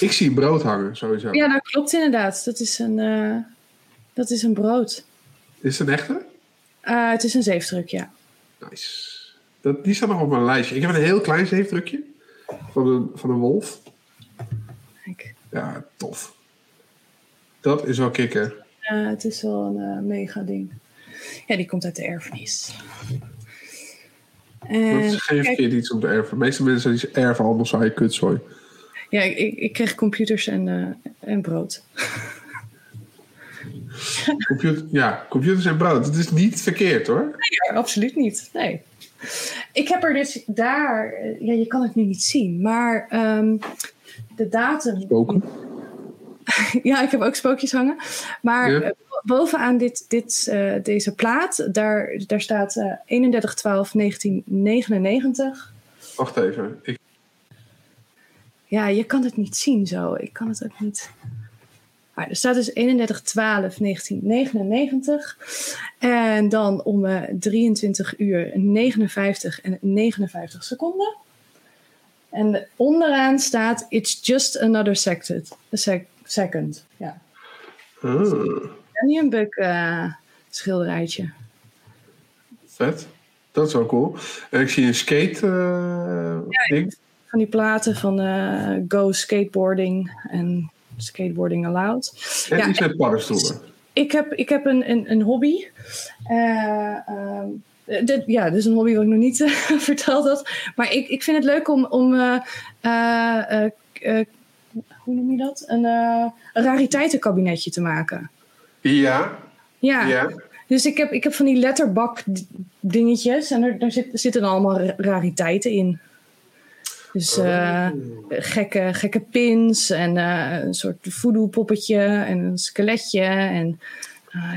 Ik zie brood hangen, sowieso. Ja, dat klopt inderdaad. Dat is een, dat is een brood. Is het een echte? Het is een zeefdruk, ja. Nice. Dat, die staat nog op mijn lijstje. Ik heb een heel klein zeefdrukje van een, van een wolf. Kijk. Ja, tof. Dat is wel kicken. Ja, het is wel een uh, mega ding. Ja, die komt uit de erfenis. En, dat is geen verkeerd iets om te erven. De meeste mensen die erven allemaal saai kutzooi. Ja, ik, ik kreeg computers en, uh, en brood. Computer, ja, computers en brood. Dat is niet verkeerd hoor. Nee, absoluut niet. Nee. Ik heb er dus daar, ja, je kan het nu niet zien, maar um, de datum. Spoken. ja, ik heb ook spookjes hangen. Maar ja. bovenaan dit, dit, uh, deze plaat, daar, daar staat uh, 31 12 1999. Wacht even. Ik... Ja, je kan het niet zien zo. Ik kan het ook niet. Er staat dus 31 12 1999. En dan om uh, 23 uur 59 en 59 seconden. En onderaan staat: It's just another second. Sec second. Ja. Een buk uh, schilderijtje. Vet. Dat is wel cool. En ik zie een skate uh, ja, ding. Van die platen van uh, Go Skateboarding en Skateboarding Allowed. En ja, iets met paddenstoelen. Ik heb, ik heb een, een, een hobby. Uh, dit, ja, dus een hobby wat ik nog niet verteld had. Maar ik, ik vind het leuk om, om hoe noem je dat? Een, uh, een rariteitenkabinetje te maken. Ja. Ja. ja. Dus ik heb, ik heb van die letterbak dingetjes en er, daar zit, zitten allemaal rariteiten in. Dus uh, oh. gekke, gekke pins en uh, een soort voodoo poppetje en een skeletje en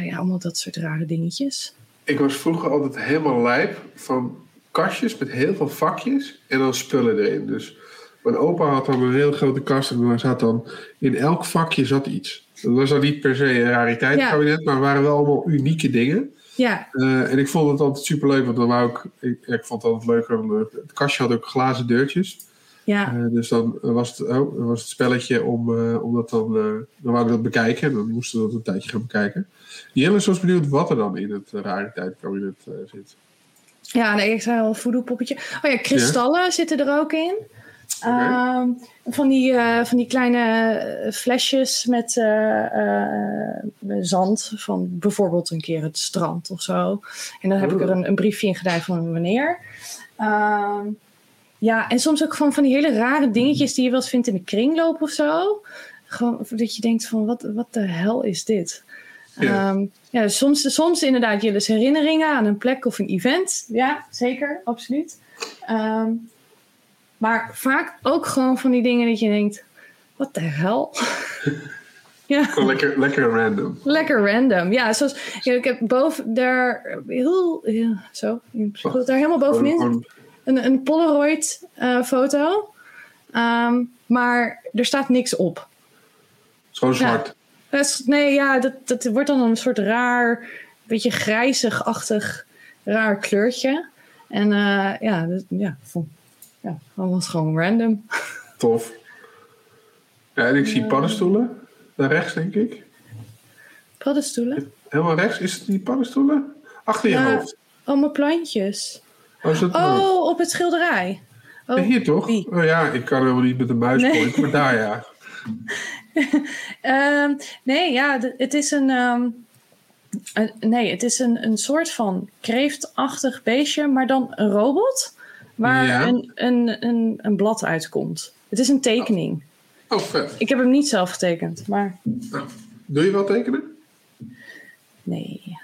ja, allemaal dat soort rare dingetjes. Ik was vroeger altijd helemaal lijp van kastjes met heel veel vakjes en dan spullen erin. Dus mijn opa had dan een hele grote kast en daar zat dan in elk vakje zat iets. Dat was dan niet per se een rariteitenkabinet, ja. maar waren wel allemaal unieke dingen. Ja. Uh, en ik vond het altijd super leuk, want dan wou ik, ik, ik vond het altijd leuker. Het kastje had ook glazen deurtjes. Ja. Uh, dus dan was het, oh, was het spelletje om, uh, om dat dan, dan wou ik dat bekijken. En dan moesten we dat een tijdje gaan bekijken. Jelle was benieuwd wat er dan in het rariteitenkabinet zit. Ja, nee, ik zei al een voodoo poppetje. Oh ja, kristallen ja? zitten er ook in. Okay. Uh, van, die, uh, van die kleine flesjes met uh, zand van bijvoorbeeld een keer het strand of zo. En dan heb oh. ik er een, een briefje in gedaan van wanneer. Ehm, ja, en soms ook van, van die hele rare dingetjes die je wel eens vindt in de kringloop of zo. gewoon dat je denkt van wat, wat de hel is dit? Ja. Ehm, ja, soms, soms inderdaad jullie herinneringen aan een plek of een event. Ja, zeker, absoluut. Ehm, maar vaak ook gewoon van die dingen dat je denkt, wat de hel? ja. Lekker, lekker random. Lekker random. Ja, zoals ja, ik heb boven daar heel, zo, daar helemaal bovenin een, een Polaroid eh, foto. Ehm, maar er staat niks op. Gewoon zwart. Nee, ja, dat, dat wordt dan een soort raar, beetje grijzig-achtig, raar kleurtje. En eh, ja, dat, ja, vond, ja, was gewoon random. Tof. Ja, en ik zie paddenstoelen. Daar rechts, denk ik. Paddenstoelen. Helemaal rechts, is het die paddenstoelen? Achter je hoofd. Allemaal plantjes. Oh, Oh, op het schilderij. Oh, Hier toch? Oh ja, ik kan helemaal niet met de muis Nee. maar daar ja. Ehm, nee, ja, het is een. ehm, een- nee, het is een, een soort van kreeftachtig beestje, maar dan een robot waar Ja. een, een, een, een blad uitkomt. Het is een tekening. Oh, vet. Ik heb hem niet zelf getekend, maar Nou, doe je wel tekenen? nee,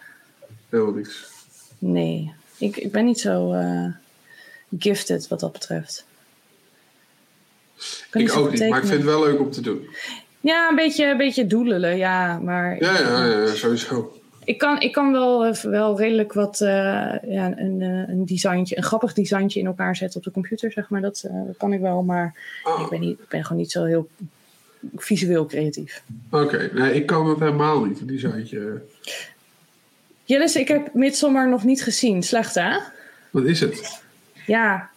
Helemaal niks. nee. Ik, ik ben niet zo eh, gifted wat dat betreft. Ik ook niet, maar ik vind het wel leuk om te doen. Ja, een beetje, een beetje doelelen, ja. Maar Ja, ja, ja, sowieso. Ik kan, ik kan wel, eh, wel redelijk wat, eh, ja, een, eh, een designtje, een grappig designtje in elkaar zetten op de computer, zeg maar. Dat, kan ik wel, maar Ah, ik, ben niet, ik ben gewoon niet zo heel visueel creatief. Oké, nee, ik kan dat helemaal niet, een designtje. Jillis, ik heb Midsommar nog niet gezien. Slecht, hè? Wat is het? Ja.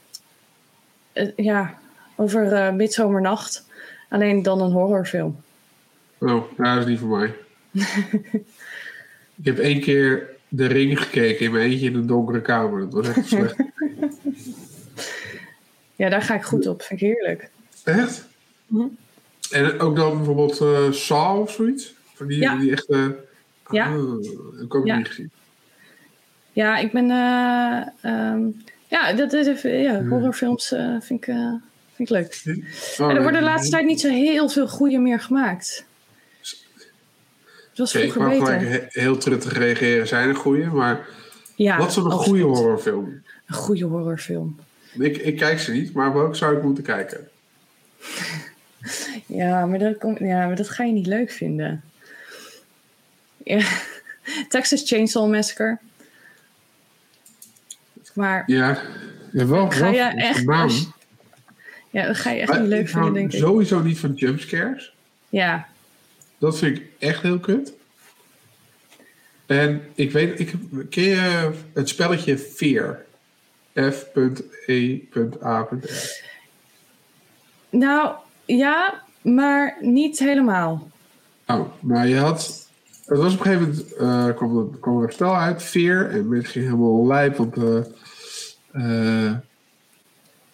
Ja, over eh Midzomernacht. Alleen dan een horrorfilm. Oh, dat is niet voor mij. ik heb één keer de ring gekeken in mijn eentje in een donkere kamer. Dat was echt slecht. Ja, daar ga ik goed op. Vind ik heerlijk. echt? Mhm. En ook dan bijvoorbeeld Saw of zoiets? Van die, Ja. die echte... Ja. Ah, dat heb ik ook Ja. niet gezien. Ja, ik ben... eh, ehm, ja, dat is even, ja, horrorfilms eh, vind, ik, vind ik leuk. Oh, En er nee. worden de laatste tijd niet zo heel veel goede meer gemaakt. Het was ik vroeger wou beter. gelijk he- heel truttig reageren. Zijn er goede, maar Ja, wat is een goede horrorfilm? Een goede horrorfilm. Ik, ik kijk ze niet, maar welke zou ik moeten kijken? Ja maar, dat kom, ja, maar dat ga je niet leuk vinden. Ja. Texas Chainsaw Massacre. Maar Ja, ja wel. ga wel je echt... als ja, dat ga je echt Maar niet leuk ik vinden, denk ik. sowieso niet van jumpscares. Ja, Dat vind ik echt heel kut. En ik weet, ik, ken je het spelletje Fear? F.E.A.R. nou ja, maar niet helemaal. Oh, nou je had... Het was op een gegeven moment, eh, kwam, er, kwam er een spel uit, Fear. En mensen gingen helemaal lijp, want... eh, eh,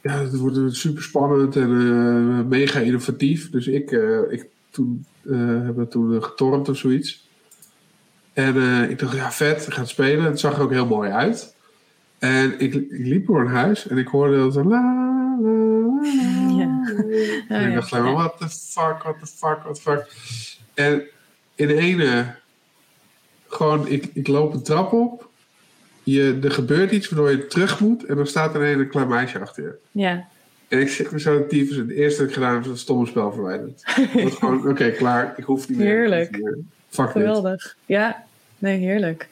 ja, het wordt super spannend en mega innovatief. Dus ik, ik toen, eh heb het toen getormd of zoiets. En eh, ik dacht, ja, vet, ik ga het spelen. Het zag er ook heel mooi uit. En ik, ik liep door een huis en ik hoorde dat la, la, la. Ja. En Oh, ik dacht alleen maar, what the fuck, what the fuck, what the fuck. En in de ene, gewoon, ik, ik loop een trap op. Je, er gebeurt iets waardoor je terug moet. En dan staat er een, een klein meisje achter je. Ja, En ik zeg me zo tyfus. Het eerste dat ik gedaan heb, is dat stomme spel verwijderd. Was gewoon, oké, klaar. Ik hoef niet meer. Heerlijk. Ik hoef niet meer. Fuck dit. geweldig. Ja, nee, heerlijk.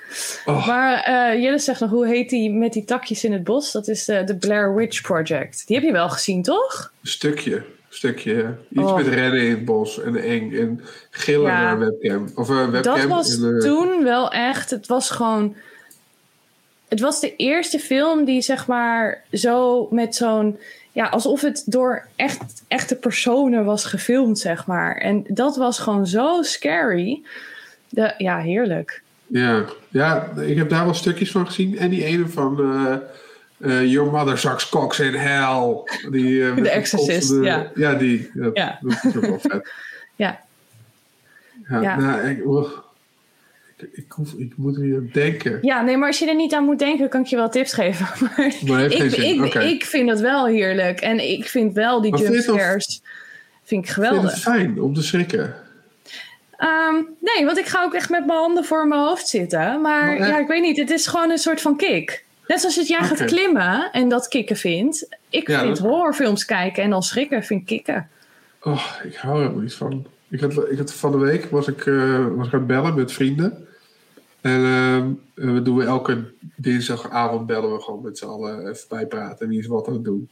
Oh, Maar eh Jelle zegt nog, hoe heet die met die takjes in het bos? Dat is de, de Blair Witch Project. Die heb je wel gezien, toch? een stukje. Stukje. Iets Oh. met rennen in het bos. En eng. En gillen Ja. naar een webcam. Of een webcam. Dat was en, eh, toen wel echt, het was gewoon... Het was de eerste film die zeg maar zo met zo'n... Ja, alsof het door echt, echte personen was gefilmd, zeg maar. En dat was gewoon zo scary. De, ja, heerlijk. Ja, ja, ik heb daar wel stukjes van gezien. En die ene van eh, eh, Your Mother Sucks Cocks in Hell. Die, eh, die Exorcist, ja. Ja, die. Ja. dat is ook wel vet. Ja, Ja, Ja. Nou, ik. Ik, ik, hoef, ik moet er niet aan denken. Ja, nee, maar als je er niet aan moet denken, kan ik je wel tips geven. Maar Maar ik, ik, ik vind dat wel heerlijk. En ik vind wel die vind jumpscares Vind ik vind geweldig. het fijn om te schrikken. Ehm, nee, want ik ga ook echt met mijn handen voor mijn hoofd zitten. Maar ja, ik weet niet, het is gewoon een soort van kick. Net zoals het jij gaat klimmen en dat kicken vindt. Ik Ja, vind dat- horrorfilms kijken en dan schrikken vind ik kicken. Oh, ik hou er helemaal niet van. Ik had, ik had van de week was ik, eh, was ik aan het bellen met vrienden. En ehm, we doen we elke dinsdagavond bellen we gewoon met z'n allen even bijpraten. Wie is wat aan het doen.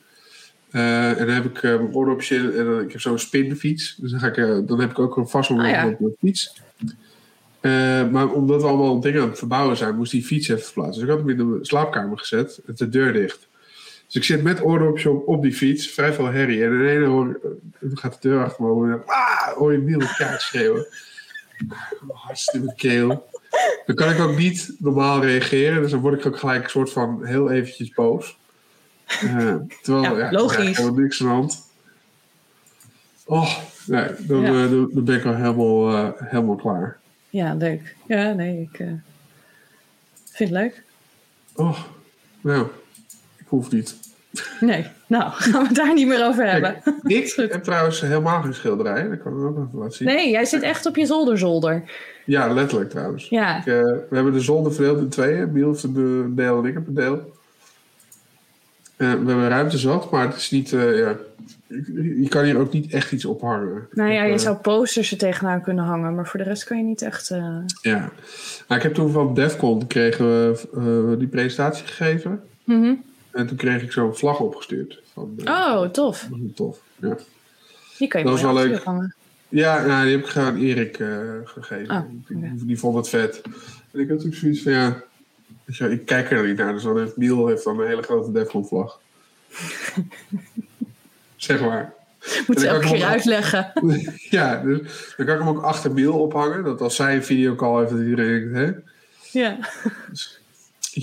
Eh, en dan heb ik uh, mijn oordopjes in en ik heb zo'n spinfiets. Dus dan, ga ik, eh, dan heb ik ook een vast Ah, ja. op mijn fiets. Eh, maar omdat we allemaal dingen aan het verbouwen zijn, moest die fiets even verplaatsen. Dus ik had hem in de slaapkamer gezet, met de deur dicht. Dus ik zit met oordopjes op, op die fiets, vrij veel herrie. En in ene hoor, eh, gaat de deur achter me open en dan ah, hoor je Niel kaart schreeuwen. Hartstikke keel. Dan kan ik ook niet normaal reageren, dus dan word ik ook gelijk een soort van heel eventjes boos. Eh, terwijl, Ja, ja, is logisch. helemaal niks aan de hand. Oh, nee, dan, Ja. eh, dan, dan ben ik al helemaal, eh, helemaal klaar. Ja, leuk. Ja, nee, ik vind het leuk. Oh, nou, ik hoef niet. Nee, nou, gaan we het daar niet meer over hebben. Ik heb trouwens helemaal geen schilderij. Dat kan ik ook even laten zien. Nee, jij zit echt op je zolderzolder. Ja, letterlijk trouwens. Ja, Ik, eh, we hebben de zolder verdeeld in tweeën. Miel heeft een deel en ik heb een deel. Eh, we hebben ruimte zat, maar het is niet... eh, ja, je je kan hier ook niet echt iets ophangen. nou ja, je zou posters er tegenaan kunnen hangen, maar voor de rest kan je niet echt. Ja. Nou, ik heb toen van Defcon kregen we die presentatie gegeven. mhm. En toen kreeg ik zo'n vlag opgestuurd. Van, eh, Oh, tof. Dat was tof. Ja, Die kan je Dat was wel leuk. hangen. ja nou, die heb ik aan Erik eh, gegeven. Oh, die, vond het vet. En ik had ook zoiets van, ja... je Ik kijk er niet naar. Dus dan heeft Miel heeft dan een hele grote Defcon vlag. zeg maar. Moet ze elke ook keer uitleggen. ja, dus dan kan ik hem ook achter Miel ophangen. Dat als zij een videocall heeft, dat iedereen denkt, hè? Ja.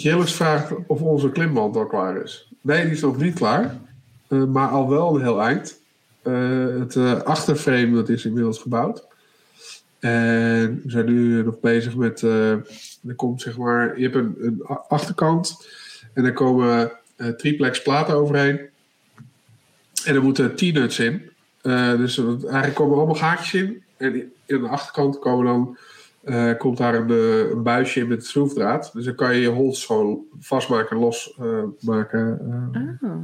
Jillis vraagt of onze klimband al klaar is. Nee, die is nog niet klaar. Eh, maar al wel een heel eind. Eh, het eh, achterframe dat is inmiddels gebouwd. En we zijn nu nog bezig met... er komt zeg maar... Je hebt een, achterkant. En daar komen triplex platen overheen. En er moeten T-nuts in. Dus eigenlijk komen er allemaal gaatjes in. En in de achterkant komen dan eh, komt daar een, eh, een buisje in met schroefdraad. Dus dan kan je je hols gewoon vastmaken en losmaken. maken. eh. Oh.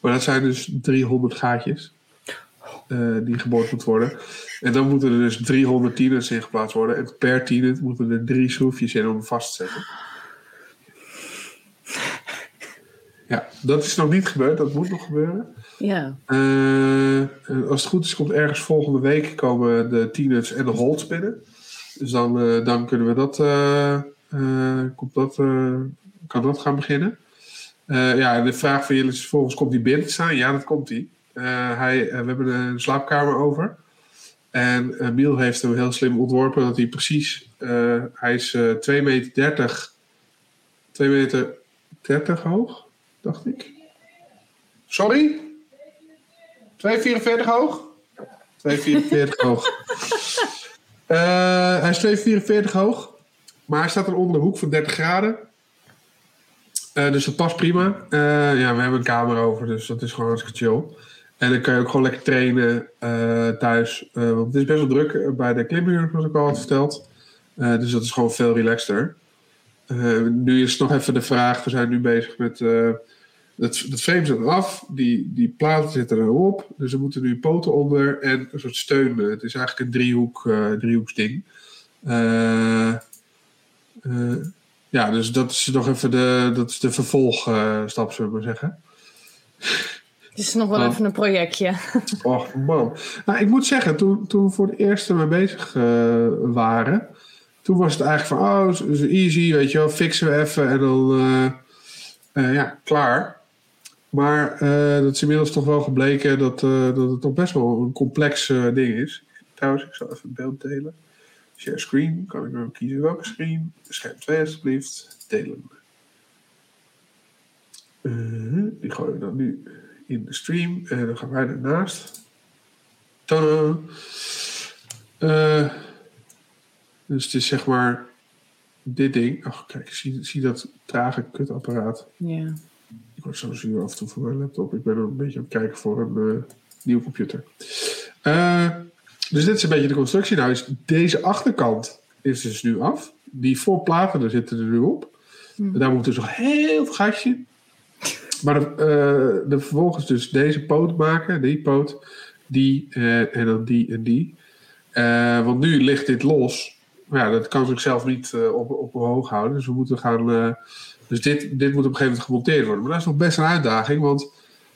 Maar dat zijn dus 300 gaatjes die geboord moeten worden. En dan moeten er dus 300 tieners in geplaatst worden. En per tiener moeten er drie schroefjes in om hem vast te zetten. Ja, dat is nog niet gebeurd. Dat moet nog gebeuren. Ja. Als het goed is, komt ergens volgende week komen de T-nuts en de holds binnen. Dus dan, eh, dan kunnen we dat, eh, eh, dat, kan dat gaan beginnen. Ja, de vraag van jullie is vervolgens, komt die binnen te staan? Ja, dat komt die. Hij, we hebben een slaapkamer over. En eh, Miel heeft hem heel slim ontworpen dat hij precies, hij is eh 2 meter 30, 2 meter 30 hoog, dacht ik. Sorry? 2,44 hoog? 2,44 hoog. Eh, hij is 2,44 hoog. Maar hij staat er onder de hoek van 30 graden. Eh, dus dat past prima. Eh, ja, we hebben een kamer over, dus dat is gewoon hartstikke chill. En dan kan je ook gewoon lekker trainen thuis. Want het is best wel druk bij de klimmuur, zoals ik al had verteld. Dus dat is gewoon veel relaxter. Nu is nog even de vraag, we zijn nu bezig met... het, het frame zit eraf, die, die platen zitten erop. Dus er moeten nu poten onder en een soort steun. Het is eigenlijk een driehoek, eh driehoeksding. Eh, eh, ja, dus dat is nog even de, dat is de vervolgstap, zullen we maar zeggen. Het is nog wel Oh. even een projectje. Och man. Nou, ik moet zeggen, toen, toen we voor het eerst ermee bezig waren, toen was het eigenlijk van, oh, zo easy, weet je wel, fixen we even en dan, ja, klaar. Maar eh, dat is inmiddels toch wel gebleken dat, eh, dat het toch best wel een complex eh, ding is. Trouwens, ik zal even een beeld delen. Share screen, kan ik nu kiezen welke screen. Scherm 2 alsjeblieft, delen. Die gooien we dan nu in de stream. En dan gaan wij ernaast. Tadaa. Eh, dus het is zeg maar dit ding. Ach, kijk, zie, zie dat trage kutapparaat. Ja. Ik word zo zuur af en toe voor mijn laptop. Ik ben er een beetje aan het kijken voor een eh, nieuwe computer. Eh, dus dit is een beetje de constructie. Nou is deze achterkant is dus nu af. Die voorplaten zitten er nu op. Hmm. Daar moet dus nog heel veel gaatjes in. Maar de, eh, de vervolgens dus deze poot maken. Die poot. Die en dan die en die. Want nu ligt dit los. Maar ja, dat kan zichzelf niet op, op hoog houden. Dus we moeten gaan... dus dit, dit moet op een gegeven moment gemonteerd worden. Maar dat is nog best een uitdaging. Want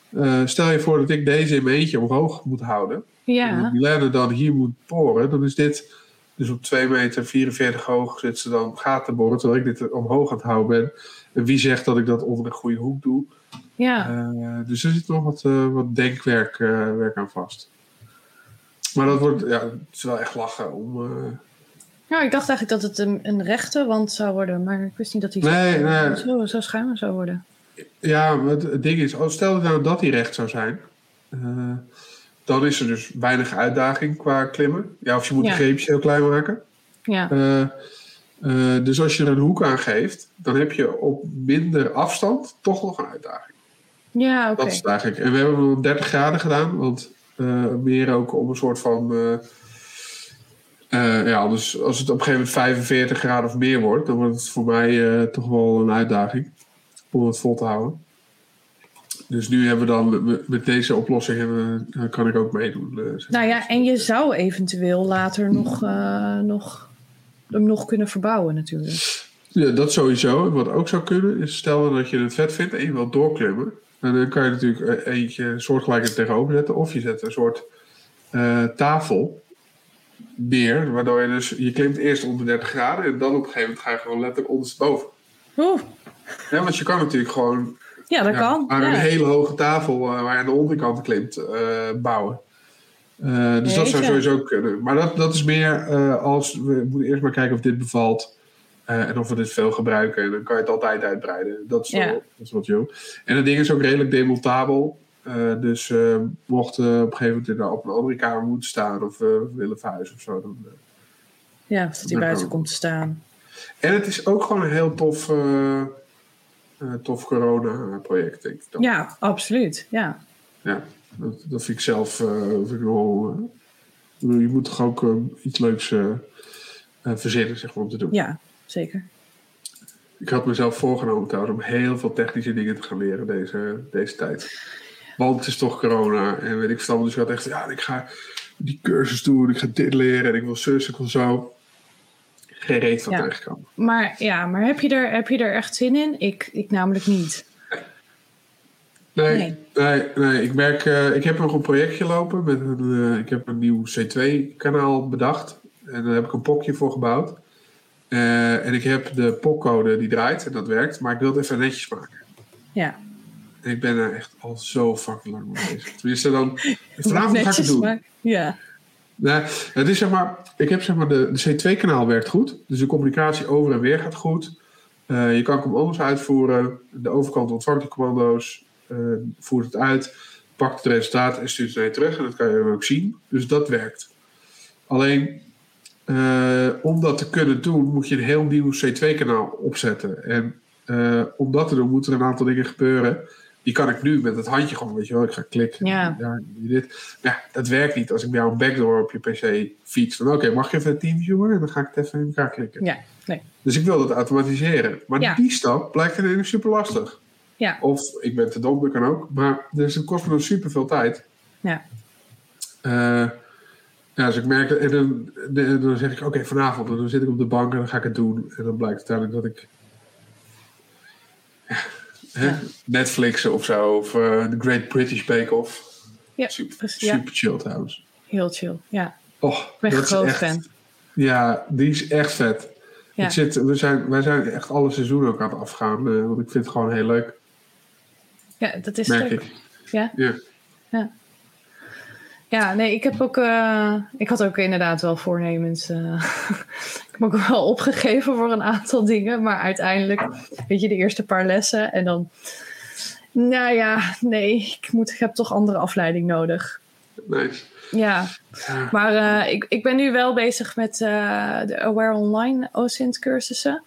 eh, stel je voor dat ik deze in mijn eentje omhoog moet houden. En Ja, die ladder dan hier moet boren. Dan is dit dus op 2 meter 44 hoog zit ze dan gaten boren. Terwijl ik dit omhoog aan het houden ben. En wie zegt dat ik dat onder de goede hoek doe? ja. Eh, dus er zit nog wat, eh, wat denkwerk werk aan vast. Maar dat wordt, ja, het is wel echt lachen om. Nou, ik dacht eigenlijk dat het een, een rechte wand zou worden, maar ik wist niet dat die Nee, zo, nee. zo, zo schuin zou worden. Ja, het, het ding is, als stel nou dat die recht zou zijn, eh, dan is er dus weinig uitdaging qua klimmen. Ja, of je moet Ja. de greepjes heel klein maken. Ja, Eh, eh, dus als je er een hoek aan geeft, dan heb je op minder afstand toch nog een uitdaging. ja oké. Dat is het eigenlijk. En we hebben hem op 30 graden gedaan, want meer ook om een soort van. Eh, eh, ja, dus als het op een gegeven moment 45 graden of meer wordt, dan wordt het voor mij eh, toch wel een uitdaging om het vol te houden. Dus nu hebben we dan met, deze oplossing hebben, we- kan ik ook meedoen. eh, zeg Nou ja, en je zou eventueel later nog, eh, nog, hem nog kunnen verbouwen natuurlijk. Ja, dat sowieso. Wat ook zou kunnen, is stel dat je het vet vindt en je wilt doorklimmen. En dan kan je natuurlijk eh, eentje soortgelijk er tegenover zetten. Of je zet een soort eh, tafel neer. Waardoor je dus, je klimt eerst onder 30 graden. En dan op een gegeven moment ga je gewoon letterlijk ondersteboven. Oeh, Ja, want je kan natuurlijk gewoon ja, dat ja, kan. aan een hele hoge tafel eh, waar je aan de onderkant klimt eh, bouwen. Eh, dus dat zou sowieso kunnen. Maar dat, dat is meer als we moeten eerst maar kijken of dit bevalt. en of we dit veel gebruiken. En dan kan je het altijd uitbreiden. Dat is, wel- Ja. dat is wat jong. En het ding is ook redelijk demontabel. Eh, dus eh, mocht eh, op een gegeven moment in- op een andere kamer moeten staan of eh, willen verhuizen of zo. Dan. Ja, of dat hij buiten komt te staan. En het is ook gewoon een heel tof, tof corona-project, denk ik. dan. Ja, absoluut. Ja, Ja, dat, dat vind ik zelf vind ik wel, je moet toch ook iets leuks verzinnen zeg maar, om te doen. ja zeker. Ik had mezelf voorgenomen trouwens om heel veel technische dingen te gaan leren deze, deze tijd. Want het is toch corona en weet ik veel. Dus ik had echt, ja, ik ga die cursus doen, ik ga dit leren en ik wil zus, ik wil zo. Geen reet van Ja. Maar, ja, maar heb, je er, heb je er echt zin in? Ik, ik namelijk niet. Nee, Nee. nee. nee, ik merk, eh, ik heb nog een projectje lopen. Met een, eh, ik heb een nieuw C2-kanaal bedacht. En daar heb ik een pokje voor gebouwd. Eh, en ik heb de pokcode die draait en dat werkt. Maar ik wil het even netjes maken. Ja. Ik ben er echt al zo fucking lang mee bezig. Tenminste, dan... Vanavond ga ik het doen. maar- Ja. Het is zeg maar, ik heb zeg maar, de, de C2-kanaal werkt goed. Dus de communicatie over en weer gaat goed. Eh, je kan commando's uitvoeren. De overkant ontvangt de commando's. eh, voert het uit. Pakt het resultaat en stuurt het naar je terug. En dat kan je ook zien. Dus dat werkt. Alleen, eh, om dat te kunnen doen, moet je een heel nieuw C2-kanaal opzetten. En om dat te doen, moeten er een aantal dingen gebeuren. Die kan ik nu met het handje gewoon, weet je wel. Ik ga klikken. Ja. dit. Ja, dat werkt niet als ik bij jou een backdoor op je PC fiets. Dan oké, mag je even een teamviewer? En dan ga ik het even in elkaar klikken. Ja, nee. Dus ik wil dat automatiseren. Maar Ja. die stap blijkt ineens super lastig. Ja. Of ik ben te dom, dat kan ook. Maar dus het kost me dan super veel tijd. Ja. Eh, ja, dus ik merk, en dan, dan zeg ik, oké, vanavond, en dan zit ik op de bank en dan ga ik het doen. En dan blijkt uiteindelijk dat ik Ja. Netflixen of zo, of eh, The Great British Bake Off. Ja, super, precies, ja. super chill trouwens. Heel chill. Ja, Oh, ik ben groot echt- fan. Ja, die is echt vet. Ja. Ik zit, we zijn, wij zijn echt alle seizoenen ook aan het afgaan, eh, want ik vind het gewoon heel leuk, Ja, dat is merk leuk. ik. Ja? Ja. Ja, nee, ik heb ook... eh, ik had ook inderdaad wel voornemens. eh, ik heb ook wel opgegeven voor een aantal dingen. Maar uiteindelijk, weet je, de eerste paar lessen. En dan... Nou ja, nee, ik, moet, ik heb toch andere afleiding nodig. Nice. Ja, Ja. maar eh, ik, ik ben nu wel bezig met eh, de Aware Online OSINT cursussen.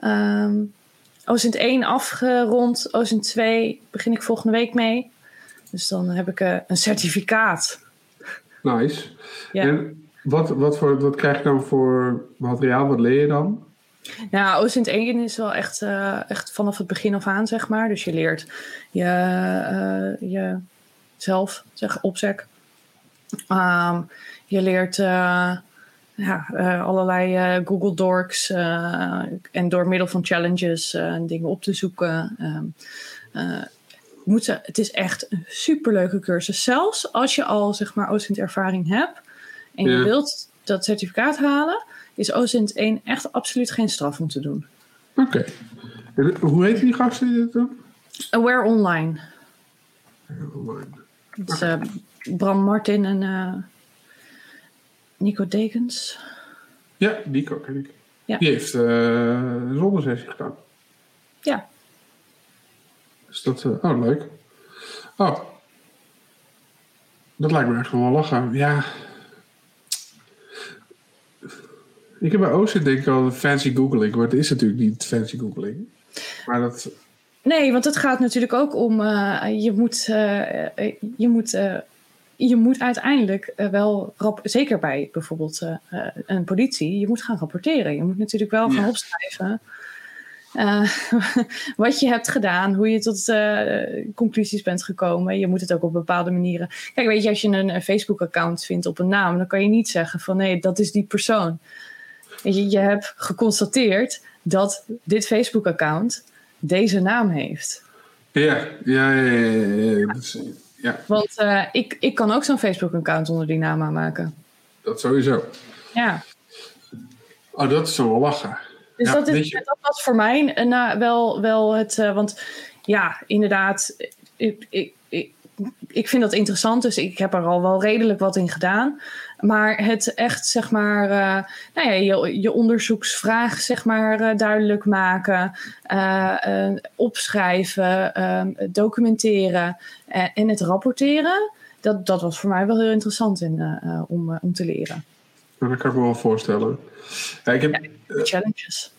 Ehm OSINT 1 afgerond, OSINT 2 begin ik volgende week mee. Dus dan heb ik eh, een certificaat Nice. Ja. En wat, wat, voor, wat krijg je dan voor materiaal? Wat leer je dan? Ja, OSINT 1 is wel echt, eh, echt vanaf het begin af aan, zeg maar. Dus je leert je, eh, je zelf, zeg, opzek. Ehm, je leert eh, ja, allerlei Google eh, en door middel van challenges dingen op te zoeken. Ze, het is echt een superleuke cursus. Zelfs als je al zeg maar OSINT ervaring hebt en je Ja. wilt dat certificaat halen, is OSINT 1 echt absoluut geen straf om te doen. Oké. Hoe heet die dat doen? Aware Online. Online. Dat is eh, Bram Martin en eh, Nico Dekens. Ja, die ken ik. Ja. Die heeft eh een zonnesessie gedaan. Ja, Dus dat, oh, leuk. Oh. Dat lijkt me echt wel lachen. Ja. Ik heb bij OSINT denk ik al fancy googling, maar het is natuurlijk niet fancy googling. Maar dat, Nee, want het gaat natuurlijk ook om, eh, je moet, eh, eh, je moet, je moet uiteindelijk wel, rap- zeker bij bijvoorbeeld een politie, je moet gaan rapporteren. Je moet natuurlijk wel gaan Ja. opschrijven wat je hebt gedaan, hoe je tot conclusies bent gekomen. Je moet het ook op bepaalde manieren. Kijk, weet je, als je een, een Facebook-account vindt op een naam, dan kan je niet zeggen van nee, dat is die persoon. Je, je hebt geconstateerd dat dit Facebook-account deze naam heeft. ja, ja, ja, ja, ja, Want eh, ik, ik kan ook zo'n Facebook-account onder die naam aanmaken. dat sowieso. Ja. Oh, dat is zo wel lachen. Dus Ja, dat, is, dat was voor mij nou, wel, wel het. eh, want ja, inderdaad, ik, ik, ik, ik vind dat interessant. Dus ik heb er al wel redelijk wat in gedaan. Maar het echt, zeg maar, eh, nou ja, je, je onderzoeksvraag, zeg maar, eh, duidelijk maken. eh, opschrijven, documenteren en het rapporteren. Dat, dat was voor mij wel heel interessant in, om, om te leren. Dat kan ik me wel voorstellen. Ja, ik heb, Challenges.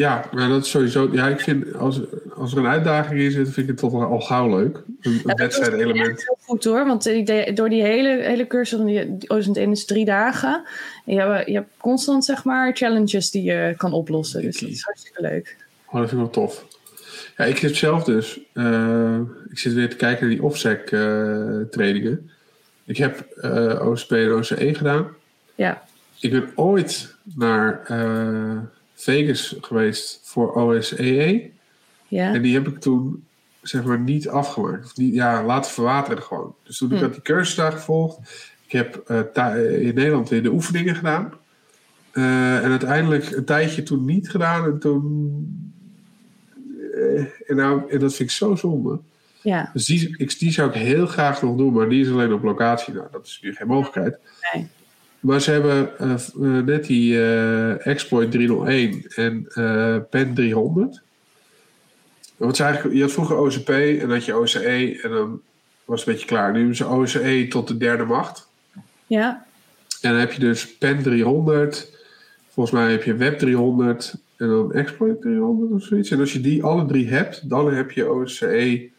Ja, maar dat is sowieso. Ja, ik vind als, als er een uitdaging in zit, vind ik het toch wel al gauw leuk. Een, Ja, dat wedstrijdelement. is heel goed hoor, want ik deed- door die hele, hele cursus, van die 1 is drie dagen. En je, hebt, je hebt constant zeg maar challenges die je kan oplossen. Dus dat is hartstikke leuk. Oh, dat vind ik wel tof. Ja, ik heb zelf dus. eh, ik zit weer te kijken naar die OFSEC eh trainingen. Ik heb eh OSP en OCE gedaan. Ja, Ik ben ooit naar Vegas geweest voor OSEE. ja. En die heb ik toen zeg maar niet afgemaakt. Of niet, ja, laten verwateren gewoon. Dus toen ik Hm. had die cursus daar gevolgd. Ik heb eh, ta- in Nederland weer de oefeningen gedaan. Eh, en uiteindelijk een tijdje toen niet gedaan. En toen... eh, en, nou, en dat vind ik zo zonde. ja. Dus die, ik, die zou ik heel graag nog doen. Maar die is alleen op locatie. Nou, dat is nu geen mogelijkheid. Nee. Maar ze hebben eh, eh, net die eh, Exploit 301 en PEN 300. Want eigenlijk, je had vroeger OCP en dan had je OCE en dan was het een beetje klaar. Nu hebben ze OCE tot de derde macht. Ja, En dan heb je dus PEN 300. Volgens mij heb je Web 300 en dan Exploit 300 of zoiets. En als je die alle drie hebt, dan heb je OCE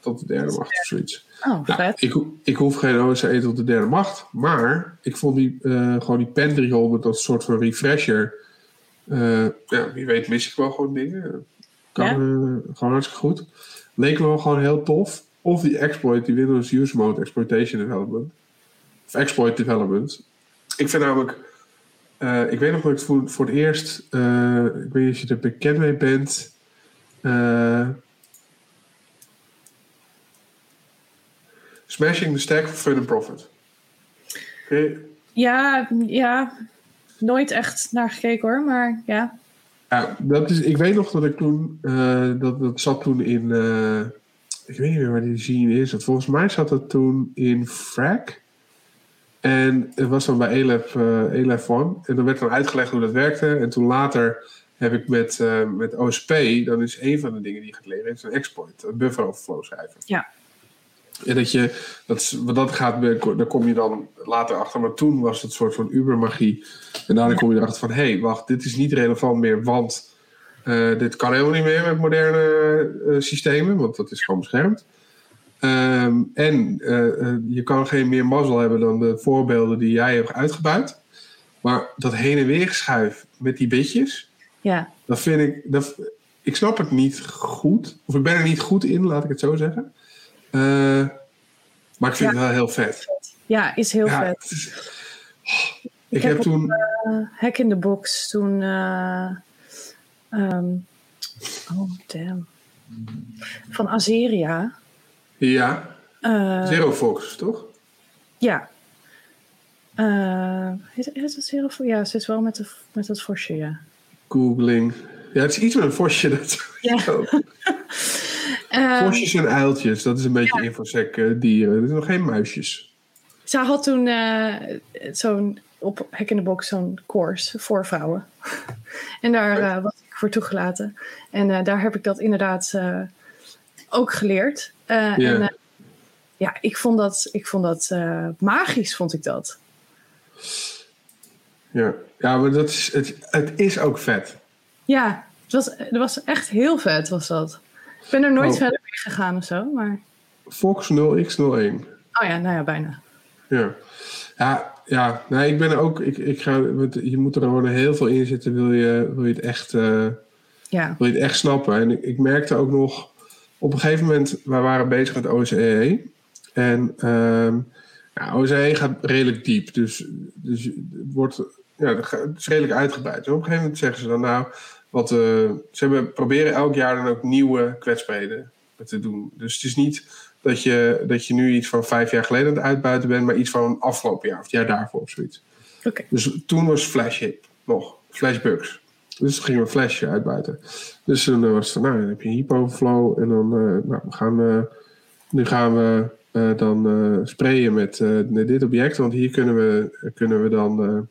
tot de derde macht of zoiets. oh, Nou, vet. ik, ik hoef geen OSCE tot de derde macht. Maar ik vond die, eh, gewoon die pen 300 als een soort van refresher. Eh, ja, wie weet mis ik wel gewoon dingen. Kan Ja. eh, gewoon hartstikke goed. Leek me wel gewoon heel tof. Of die exploit, die Windows Use Mode Exploitation Development. Of Exploit Development. Ik vind namelijk... ik weet nog dat ik voor, voor het eerst... ik weet niet of je er bekend mee bent... eh, Smashing the Stack for Fun and Profit. Ja, ja. Nooit echt naar gekeken hoor, maar ja. Ja, dat is, ik weet nog dat ik toen, eh, dat, dat zat toen in, eh, ik weet niet meer waar die scene is. Volgens mij zat het toen in Frac. En het was dan bij ELEF, eh ELEF One. En dan werd dan uitgelegd hoe dat werkte. En toen later heb ik met, met OSP, dan is een van de dingen die je gaat leren, is een exploit, een buffer overflow schrijven. Ja. En dat je, dat, dat gaat, daar kom je dan later achter. Maar toen was het een soort van ubermagie. En daarna kom je erachter van, hé, hey, wacht, dit is niet relevant meer, want eh, dit kan helemaal niet meer met moderne eh, systemen, want dat is gewoon beschermd. Ehm, en eh, je kan geen meer mazzel hebben dan de voorbeelden die jij hebt uitgebuit. Maar dat heen en weer schuif met die bitjes, Ja, dat vind ik. Dat, ik snap het niet goed. Of ik ben er niet goed in, laat ik het zo zeggen. Eh, maar ik vind Ja. het wel heel vet. ja is heel Ja, vet. ik heb heb toen. Eh, Hack in the Box toen. eh, ehm, oh, damn. Van Azeria. Ja, Eh, Zero Fox, toch? ja. Eh, is, is het Zero Fox? Ja, het is wel met, de, met dat vosje, ja. Googling. Ja, het is iets met een vosje. Dat, Ja. Eh, Vosjes en uiltjes, dat is een beetje infosec eh, dieren. Er zijn nog geen muisjes. Zij had toen eh, zo'n op Hack in the Box zo'n course voor vrouwen. en daar eh, was ik voor toegelaten. En daar heb ik dat inderdaad ook geleerd. Ja. En ja, ik vond dat, ik vond dat magisch, vond ik dat. Ja, ja maar dat is, het, het is ook vet. Ja, het was, het was echt heel vet, was dat. Ik ben er nooit Oh. verder mee gegaan of zo, maar... Fox 0x01. Oh ja, nou ja, bijna. Ja. Ja, ja, nee, ik ben er ook. Ik, ik ga, je moet er gewoon heel veel in zitten, wil je, wil je, het, echt, eh, Ja, wil je het echt snappen. En ik, ik merkte ook nog, op een gegeven moment, wij waren bezig met OCE. En ehm ja, OCE gaat redelijk diep. Dus, dus het, wordt, ja, het is redelijk uitgebreid. En op een gegeven moment zeggen ze dan nou, wat, eh, ze hebben, proberen elk jaar dan ook nieuwe kwetsbaarheden te doen. Dus het is niet dat je, dat je nu iets van vijf jaar geleden aan het uitbuiten bent, maar iets van afgelopen jaar of het jaar daarvoor of zoiets. Dus toen was Flash hip nog, Flashbugs. Dus toen gingen we Flash uitbuiten. Dus toen was het, nou, dan heb je Hypoflow en dan, eh, nou, we gaan, eh, nu gaan we dan sprayen met, met dit object, want hier kunnen we, kunnen we dan,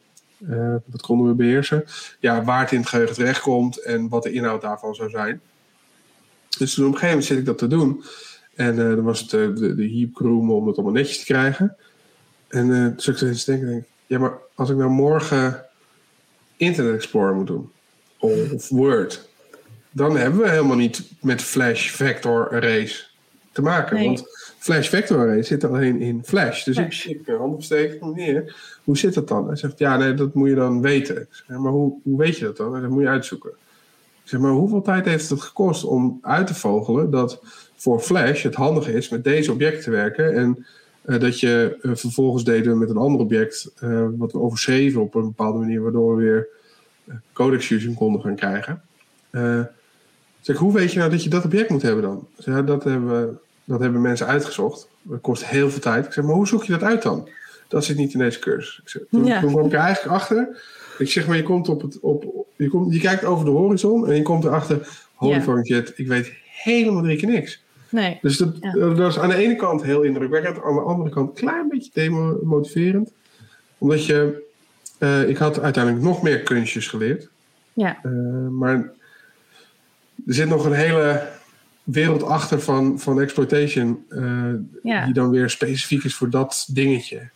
eh, wat konden we beheersen? Ja, waar het in het geheugen terechtkomt en wat de inhoud daarvan zou zijn. Dus toen op een gegeven moment zit ik dat te doen. En eh, dan was het eh, de, de heap groom om het allemaal netjes te krijgen. En eh toen ik eens denken, denk ik, ja, maar als ik nou morgen Internet Explorer moet doen, of Word, dan hebben we helemaal niet met Flash Vector Arrays te maken. Nee. Want Flash Vector Array zit alleen in Flash. Dus Flash. ik, ik mijn hand opsteken, meneer, hoe zit dat dan? Hij zegt, ja, nee, dat moet je dan weten. Zeg, maar hoe, hoe weet je dat dan? Zegt, moet je uitzoeken. Ik zeg, maar hoeveel tijd heeft het gekost om uit te vogelen dat voor Flash het handig is met deze objecten te werken en eh, dat je eh, vervolgens deden met een ander object eh, wat we overschreven op een bepaalde manier, waardoor we weer eh, codex fusion konden gaan krijgen. Eh, zeg, hoe weet je nou dat je dat object moet hebben dan? Zeg, dat, hebben, we- dat hebben mensen uitgezocht. Dat kost heel veel tijd. Ik zeg, maar hoe zoek je dat uit dan? Dat zit niet in deze cursus. Ik zeg, toen, Ja. toen kwam ik er eigenlijk achter. Ik zeg maar, je komt op het, op, je, komt, je kijkt over de horizon en je komt erachter, holy Ja. fucking shit, ik weet helemaal drie keer niks. Nee, Dus dat, Ja. dat is aan de ene kant heel indrukwekkend, aan de andere kant een klein beetje demotiverend. Omdat je, eh, ik had uiteindelijk nog meer kunstjes geleerd. ja. Eh, maar er zit nog een hele wereld achter van, van exploitation, eh, Ja. die dan weer specifiek is voor dat dingetje.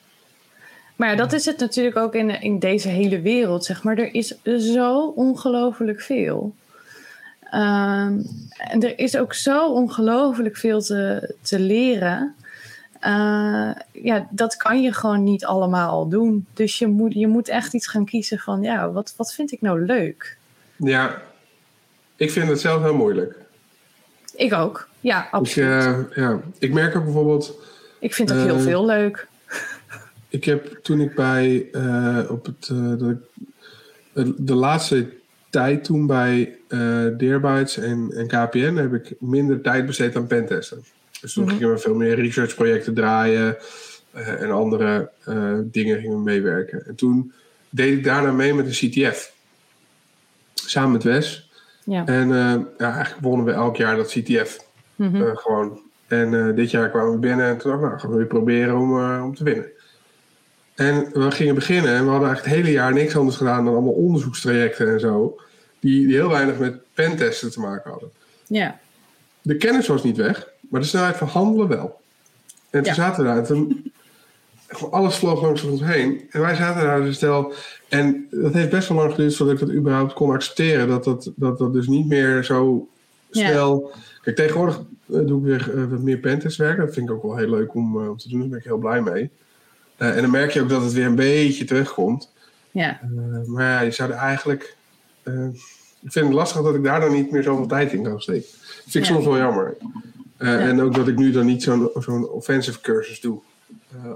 Maar ja, dat is het natuurlijk ook in, in deze hele wereld, zeg maar. Er is zo ongelooflijk veel. Ehm, en er is ook zo ongelooflijk veel te, te leren. Eh, ja, dat kan je gewoon niet allemaal doen. Dus je moet, je moet echt iets gaan kiezen van, ja, wat, wat vind ik nou leuk? Ja, ik vind het zelf heel moeilijk. Ik ook. Ja, Ik, absoluut. eh, ja, ik merk ook bijvoorbeeld, ik vind ook heel eh, veel leuk. ik heb toen ik bij eh, op het ik, de, de laatste tijd toen bij Deerbytes en, en KPN heb ik minder tijd besteed aan pentesten. Dus toen Mhm. gingen we veel meer researchprojecten draaien en andere dingen gingen we meewerken. En toen deed ik daarna mee met een CTF. Samen met Wes. Ja. En eh, ja, eigenlijk wonnen we elk jaar dat CTF. Mhm. Eh, gewoon. En eh, dit jaar kwamen we binnen en toen dacht ik, nou, gaan we weer proberen om, om te winnen. En we gingen beginnen en we hadden eigenlijk het hele jaar niks anders gedaan dan allemaal onderzoekstrajecten en zo. Die, die heel weinig met pentesten te maken hadden. ja. De kennis was niet weg, maar de snelheid van handelen wel. En toen Ja. zaten we daar en toen... gewoon Alles vloog langs ons heen. En wij zaten daar dus stel... En dat heeft best wel lang geduurd voordat ik dat überhaupt kon accepteren. Dat dat, dat, dat dus niet meer zo Ja. snel Kijk, tegenwoordig doe ik weer wat meer pentestwerk. Dat vind ik ook wel heel leuk om, om te doen. Daar ben ik heel blij mee. en dan merk je ook dat het weer een beetje terugkomt. Ja. maar ja, je zou er eigenlijk... ik vind het lastig dat ik daar dan niet meer zoveel tijd in kan steken. Dat vind ik soms wel jammer. En ook dat ik nu dan niet zo'n zo'n offensive cursus doe.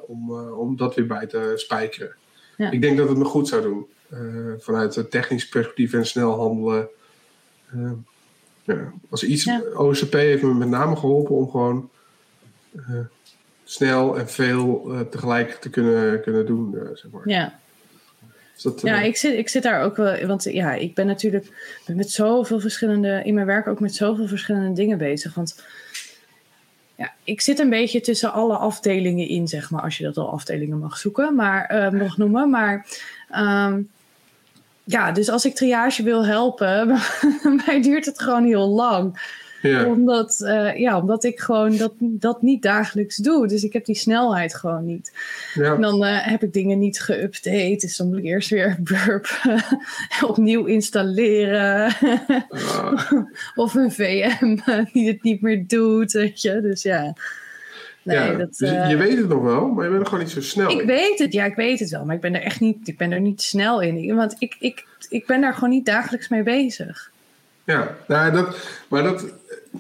Om, om dat weer bij te spijkeren. Ja. Ik denk dat het me goed zou doen. Uh, vanuit het technisch perspectief en snel handelen. Ja, als iets, ja. OCP heeft me met name geholpen om gewoon uh, snel en veel tegelijk te kunnen, kunnen doen. zeg maar. Ja. Dat, ja, ik zit, ik zit daar ook wel. Want ja, ik ben natuurlijk met zoveel verschillende. In mijn werk ook met zoveel verschillende dingen bezig. Want ja, ik zit een beetje tussen alle afdelingen in, zeg maar, als je dat al afdelingen mag zoeken, maar mag noemen. Maar um, ja, dus als ik triage wil helpen, mij duurt het gewoon heel lang. Ja. Omdat, uh, ja, omdat ik gewoon dat, dat niet dagelijks doe. Dus ik heb die snelheid gewoon niet. Ja. En dan uh, heb ik dingen niet geüpdate. Dus dan moet ik eerst weer Burp opnieuw installeren. Uh. of een VM die het niet meer doet. Weet je? Dus ja. Nee, ja, dat, dus je eh, weet het nog wel, maar je bent er gewoon niet zo snel ik weet het, ja, ik weet het wel. Maar ik ben er echt niet, ik ben er niet snel in. Want ik, ik, ik ben daar gewoon niet dagelijks mee bezig. Ja, nou, dat, maar dat,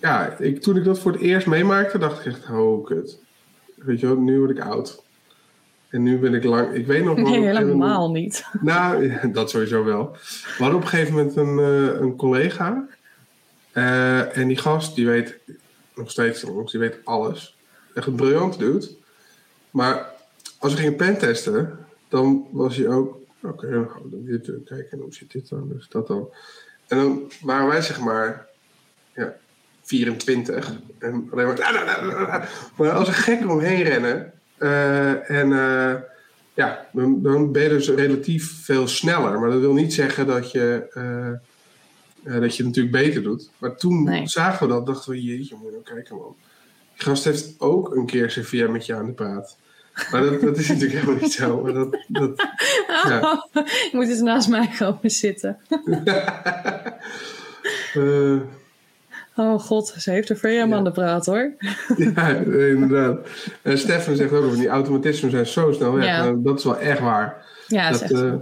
ja, ik, toen ik dat voor het eerst meemaakte, dacht ik echt, oh kut. Weet je wel, nu word ik oud. En nu ben ik lang, ik weet nog wel. Nee, helemaal niet. Nou, dat sowieso wel. We hadden op een gegeven moment een, uh, een collega. Uh, en die gast, die weet nog steeds, die weet alles echt een briljant doet. Maar als we gingen pentesten, dan was hij ook. Oké, dan gaan we dit kijken. En hoe zit dit dan? Dus dat dan. En dan waren wij zeg maar. Ja, 24. En alleen maar. Maar als een gek omheen rennen. Uh, en. Uh, ja, dan, dan, ben je dus relatief veel sneller. Maar dat wil niet zeggen dat je, uh, dat je het natuurlijk beter doet. Maar toen nee. zagen we dat, dachten we, jeetje, moet je nou kijken man gast heeft ook een keer via met je aan de praat. Maar dat, dat is natuurlijk helemaal niet zo. Maar dat, dat, ja. je moet eens naast mij komen zitten. uh, oh god, ze heeft er ja. aan de praat hoor. ja, inderdaad. En Stefan zegt ook over die automatismen zijn zo snel weg. Ja. Nou, dat is wel echt waar. Ja, dat, uh,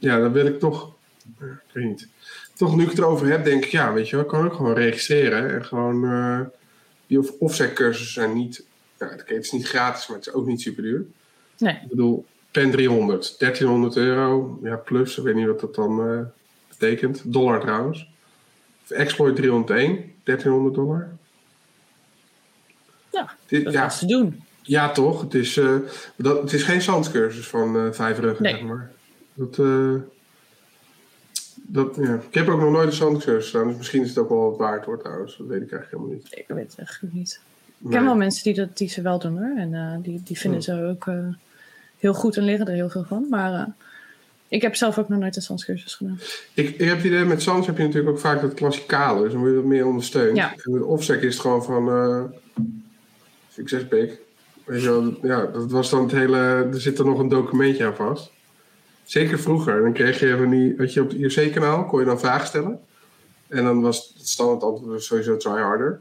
ja, dan wil ik toch, ik weet niet. Toch nu ik het erover heb, denk ik, ja, weet je wel, kan ik gewoon registreren en gewoon. Die offset cursussen zijn niet, ja, het is niet gratis, maar het is ook niet super duur. Nee. Ik bedoel, pen 300, 1300 euro, ja, plus, ik weet niet wat dat dan uh, betekent. Dollar trouwens. Exploit 301, 1300 dollar. Ja, Dit, dat ja, is te doen. Ja, toch? Het is, uh, dat, het is geen zandscursus van uh, vijf ruggen, nee. zeg maar. Dat, dat, ja. Ik heb ook nog nooit een zandcursus staan, dus misschien is het ook wel wat waard hoor trouwens. Dat weet ik eigenlijk helemaal niet. Ik weet het echt niet. Ik ken wel mensen die, dat, die ze wel doen hoor. En uh, die, die vinden ze ook uh, heel goed en leren er heel veel van. Maar uh, ik heb zelf ook nog nooit een zandscursus gedaan. Ik, ik heb het idee, met zands heb je natuurlijk ook vaak dat klassikale. Dus dan word je wat meer ondersteund. Ja. En met offset is het gewoon van succes pik. Weet je wel, ja, dat was dan het hele... Er zit er nog een documentje aan vast. Zeker vroeger. Dan kreeg je van die, weet je, op het IRC-kanaal kon je dan vragen stellen. En dan was het standaard antwoord sowieso try harder.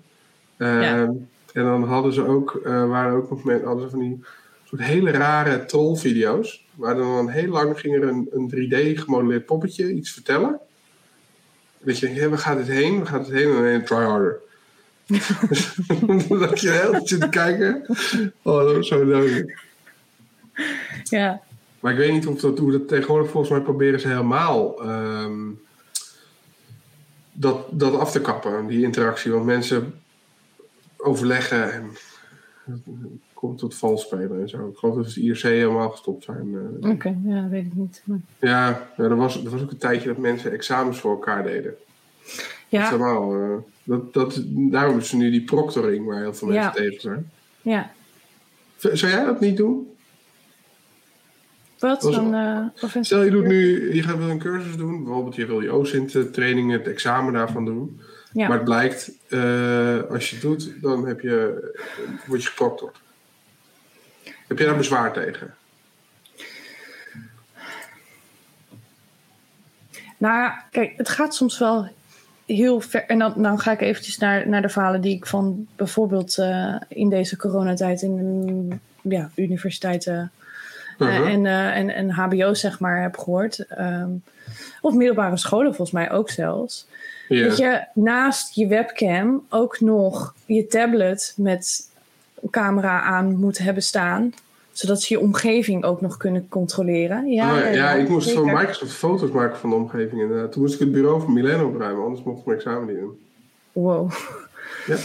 Uh, En dan hadden ze ook, uh, waren ook nog met, hadden ze van die soort hele rare trollvideo's. Waar dan heel lang ging er een, een 3D gemodelleerd poppetje iets vertellen. Dat je denkt, hey, waar gaat het heen? Waar gaat het heen? En dan try harder. dan dacht je heel te kijken. Oh, dat was zo leuk. Ja. Maar ik weet niet of dat, hoe dat tegenwoordig volgens mij proberen ze helemaal ehm, dat, dat af te kappen, die interactie. Want mensen overleggen en het komt tot vals spelen en zo. Ik geloof dat de IRC helemaal gestopt zijn. Uh, Oké, ja, weet ik niet. Maar... Ja, ja er, was, er was ook een tijdje dat mensen examens voor elkaar deden. Ja. Dat helemaal, uh, dat, dat, daarom is nu die proctoring waar heel veel mensen tegen zijn. Ja. Zou jij dat niet doen? Wat dan? Uh, stel je doet nu, je gaat wil een cursus doen, bijvoorbeeld je wil je OSINT training, het examen daarvan doen. Ja. Maar het blijkt, uh, als je het doet, dan heb je, word je geproktord. Heb je daar bezwaar tegen? Nou ja, kijk, het gaat soms wel heel ver. En dan, dan ga ik eventjes naar, naar de verhalen die ik van bijvoorbeeld uh, in deze coronatijd in ja, universiteiten uh, uh-huh. en, en, en HBO's zeg maar heb gehoord. Um, of middelbare scholen volgens mij ook zelfs. Yeah. Dat je naast je webcam ook nog je tablet met camera aan moet hebben staan zodat ze je omgeving ook nog kunnen controleren. Ja, oh ja, ja, ik moest van Microsoft foto's maken van de omgeving. En, uh, toen moest ik het bureau van Milena opruimen, anders mocht ik mijn examen niet doen. Wow. Ja.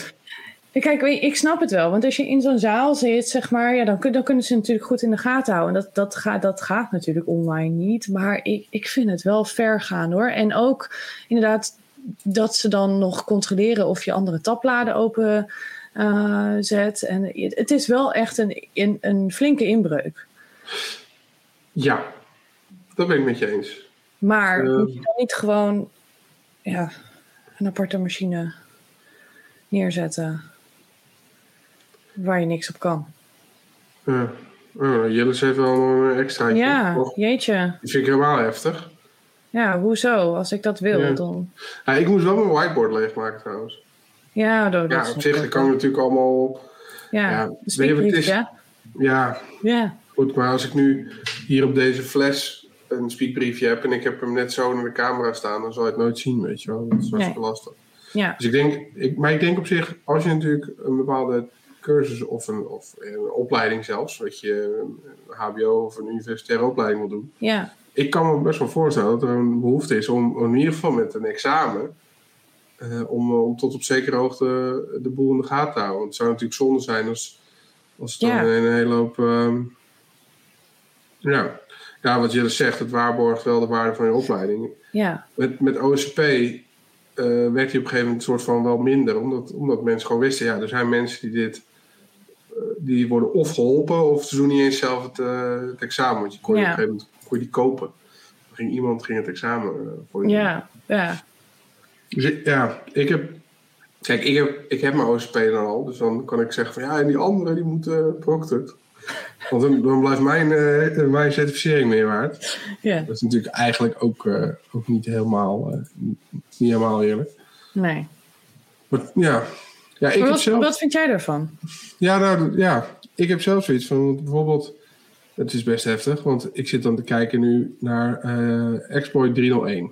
Kijk, ik snap het wel. Want als je in zo'n zaal zit, zeg maar, ja, dan, dan kunnen ze natuurlijk goed in de gaten houden. En dat, dat, gaat, dat gaat natuurlijk online niet. Maar ik, ik vind het wel ver gaan hoor. En ook inderdaad dat ze dan nog controleren of je andere tabbladen open uh, zet. En het is wel echt een, een, een, flinke inbreuk. Ja, dat ben ik met je eens. Maar uh, moet je dan niet gewoon ja, een aparte machine neerzetten waar je niks op kan? Uh, uh, Jillis heeft wel een extra. Ja, toch? jeetje. Dat vind ik helemaal heftig. Ja, hoezo? Als ik dat wil, ja. dan... Ja, ik moest wel mijn whiteboard leegmaken trouwens. Ja, dat, ja op zich kan natuurlijk allemaal. Ja, ja het is, ja. ja. Ja. Goed, maar als ik nu hier op deze fles een speakbriefje heb en ik heb hem net zo in de camera staan, dan zal je het nooit zien, weet je wel. Dat is hartstikke nee. lastig. Ja. Dus ik denk, ik, maar ik denk op zich, als je natuurlijk een bepaalde cursus of een, of een opleiding zelfs, wat je een HBO of een universitaire opleiding wil doen. Ja. Ik kan me best wel voorstellen dat er een behoefte is om in ieder geval met een examen uh, om, om tot op zekere hoogte de boel in de gaten te houden. Want het zou natuurlijk zonde zijn als, als het dan ja. een hele hoop. Um, ja. ja, wat je zegt, het waarborgt wel de waarde van je opleiding. Ja. Met, met OSCP uh, werd je op een gegeven moment een soort van wel minder, omdat, omdat mensen gewoon wisten, ja, er zijn mensen die dit. Uh, die worden of geholpen of ze doen niet eens zelf het, het examen. Want je kon, ja. op een gegeven moment kon je die kopen. Dan ging iemand ging het examen voor je Ja, ja. Dus ik, ja, ik heb. Kijk, ik heb, ik heb mijn OSP dan al. Dus dan kan ik zeggen van ja, en die andere die moeten proctored. Want dan, dan blijft mijn, uh, mijn certificering meer waard. Ja. Dat is natuurlijk eigenlijk ook, uh, ook niet, helemaal, uh, niet helemaal eerlijk. Nee. Maar ja. ja ik maar wat, heb zelf... wat vind jij daarvan? Ja, nou, ja, ik heb zelf zoiets van bijvoorbeeld. Het is best heftig, want ik zit dan te kijken nu naar Exploit 301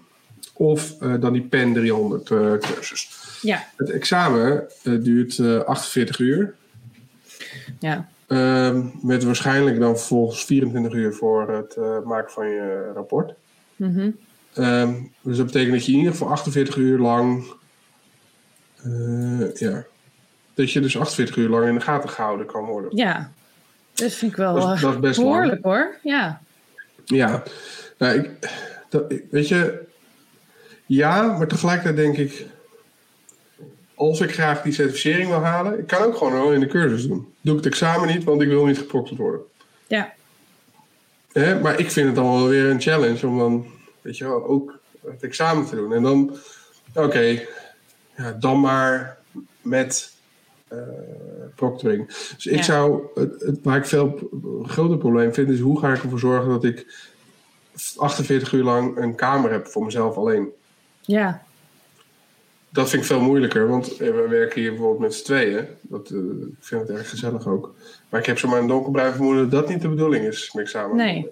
of uh, dan die PEN 300 uh, cursus. Ja. Het examen duurt 48 uur. Ja. Ehm, met waarschijnlijk dan vervolgens 24 uur voor het maken van je rapport. Mm -hmm. um, dus dat betekent dat je in ieder geval 48 uur lang. ja. Dat je dus 48 uur lang in de gaten gehouden kan worden. Ja. Dat vind ik wel dat is, dat is best behoorlijk lang. hoor. Ja. Ja. Nou, ik, dat, weet je, ja, maar tegelijkertijd denk ik, als ik graag die certificering wil halen, ik kan ook gewoon in de cursus doen. Doe ik het examen niet, want ik wil niet geprokterd worden. Ja. Hè? Maar ik vind het dan wel weer een challenge om dan, weet je wel, ook het examen te doen. En dan, oké, okay, ja, dan maar met proctoring. Dus ik Ja. zou, het, het, waar ik veel groter probleem vind, is hoe ga ik ervoor zorgen dat ik 48 uur lang een kamer heb voor mezelf alleen. Ja. Dat vind ik veel moeilijker, want eh, we werken hier bijvoorbeeld met z'n tweeën. Dat, eh, ik vind het erg gezellig ook. Maar ik heb zomaar een donkerbruin vermoeden dat dat niet de bedoeling is met examen. Nee.